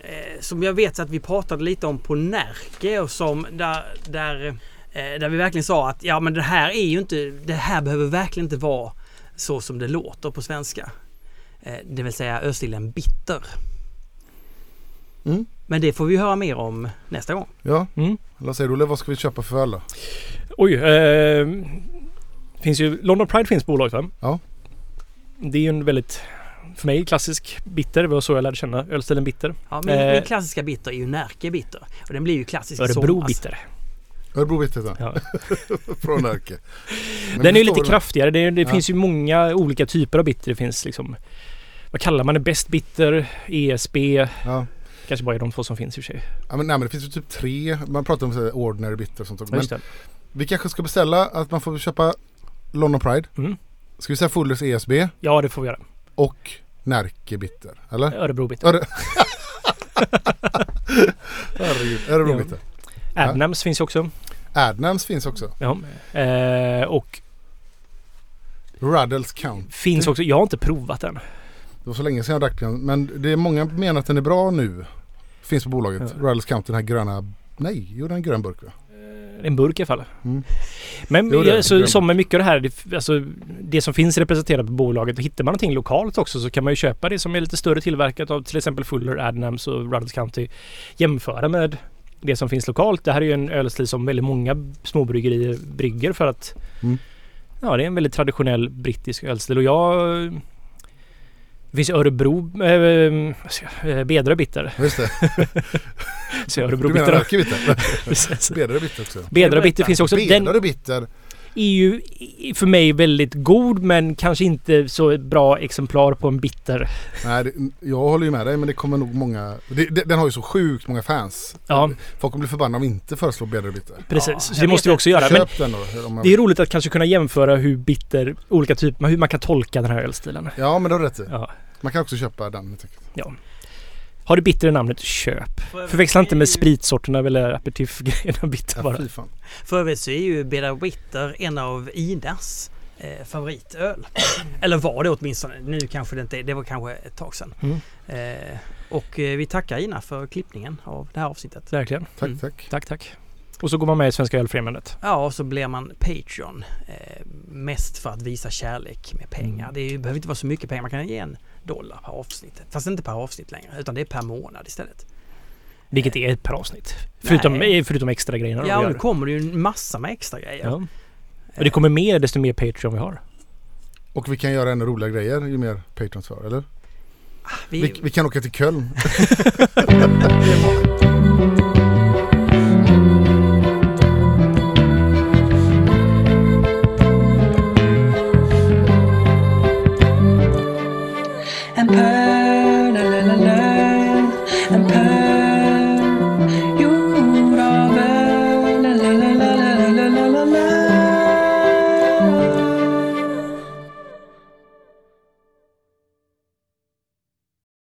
eh, som jag vet att vi pratade lite om på Närke och som där, där, eh, där vi verkligen sa att ja men det här är ju inte, det här behöver verkligen inte vara så som det låter på svenska. Eh, det vill säga ölstilen bitter. Mm. Men det får vi höra mer om nästa gång. Ja, Mm. vad säger du? Vad ska vi köpa för öl då? Oj. Eh, finns ju, London Pride finns bolaget va? Ja. Det är ju en väldigt, för mig, klassisk bitter. Det var så jag lärde känna ölstilen bitter. Ja, min, Eh. min klassiska bitter är ju Närke bitter. Och den blir ju klassisk i Örebro somras. bitter. Örebro jag Ja. (laughs) Från Närke. Men Den är ju lite väl- kraftigare. Det, det Ja. finns ju många olika typer av bitter. Det finns liksom vad kallar man det? Bäst bitter, ESB. Ja. Kanske bara är de två som finns i och för sig. Ja, men, nej, men det finns ju typ tre. Man pratar om så här, ordinary bitter och sånt. Ja, Men det. vi kanske ska beställa att man får köpa London Pride. Mm. Ska vi säga Fullers ESB Ja, det får vi göra. och Närke bitter. Eller? Örebro bitter. Öre... (laughs) Herregud. Örebro Ja. bitter. Adnams finns ju också. Adnams finns också. Ja. Eh, och Ruddles Count. finns också. Jag har inte provat den. Det var så länge sedan jag drack den. Men det är många menar att den är bra nu. Finns på bolaget. Ja. Ruddles Count, den här gröna. Nej, jo den är en grön burk va? En burk i alla fall. Mm. Men Jo, det Grön som med mycket av det här, det, alltså, det som finns representerat på bolaget, hittar man någonting lokalt också så kan man ju köpa det som är lite större tillverkat av till exempel Fuller, Adnams och Ruddles County. Jämföra med det som finns lokalt. Det här är ju en ölstil som väldigt många småbryggerier brygger för att Mm. ja, det är en väldigt traditionell brittisk ölstil och jag det finns Örebro, äh, ska jag- eh, Bedre Bitter. Just det. (laughs) Så Örebro Du menar Bitter. Närke (laughs) bitter? Också. Bedre Bitter finns också. Den, Bedare bitter. Är ju för mig väldigt god men kanske inte så ett bra exemplar på en bitter. Nej, det, jag håller ju med dig men det kommer nog många. Det, det, den har ju så sjukt många fans. Ja, Folk kommer bli förbannade om vi inte föreslår Bedare bitter. precis. Ja, så det måste vi också göra. Men den då. Man, det är roligt att kanske kunna jämföra hur bitter, olika typer, hur man kan tolka den här ölstilen. Ja men det har du rätt i. Ja. Man kan också köpa den. enkelt. Har du bitter i namnet, köp. Förväxla inte med spritsorterna eller aperitifgrejerna (laughs) bitter Ja, bara. fan. För övrigt så är ju Beda Witter en av Idas eh, favoritöl. (clears throat) Eller var det åtminstone. Nu kanske det inte är. Det var kanske ett tag sedan. Mm, Eh, och eh, vi tackar Ina för klippningen av det här avsnittet. verkligen. Tack Mm. tack. Tack, tack. Och så går man med i Svenska Ölfrämjandet. Ja, och så blir man Patreon. Eh, mest för att visa kärlek med pengar. Mm. Det är, ju- behöver inte vara så mycket pengar. Man kan ge en dollar per avsnitt. Fast inte per avsnitt längre. Utan det är per månad istället. Vilket är ett per avsnitt. Förutom, Nej. eh, förutom extra grejerna Ja, nu kommer det ju en massa med extra grejer. Ja. Och det kommer mer desto mer Patreon vi har. Och vi kan göra ännu roligare grejer ju mer Patrons har, eller? vi, Vi, vi kan åka till Köln. (laughs) (laughs)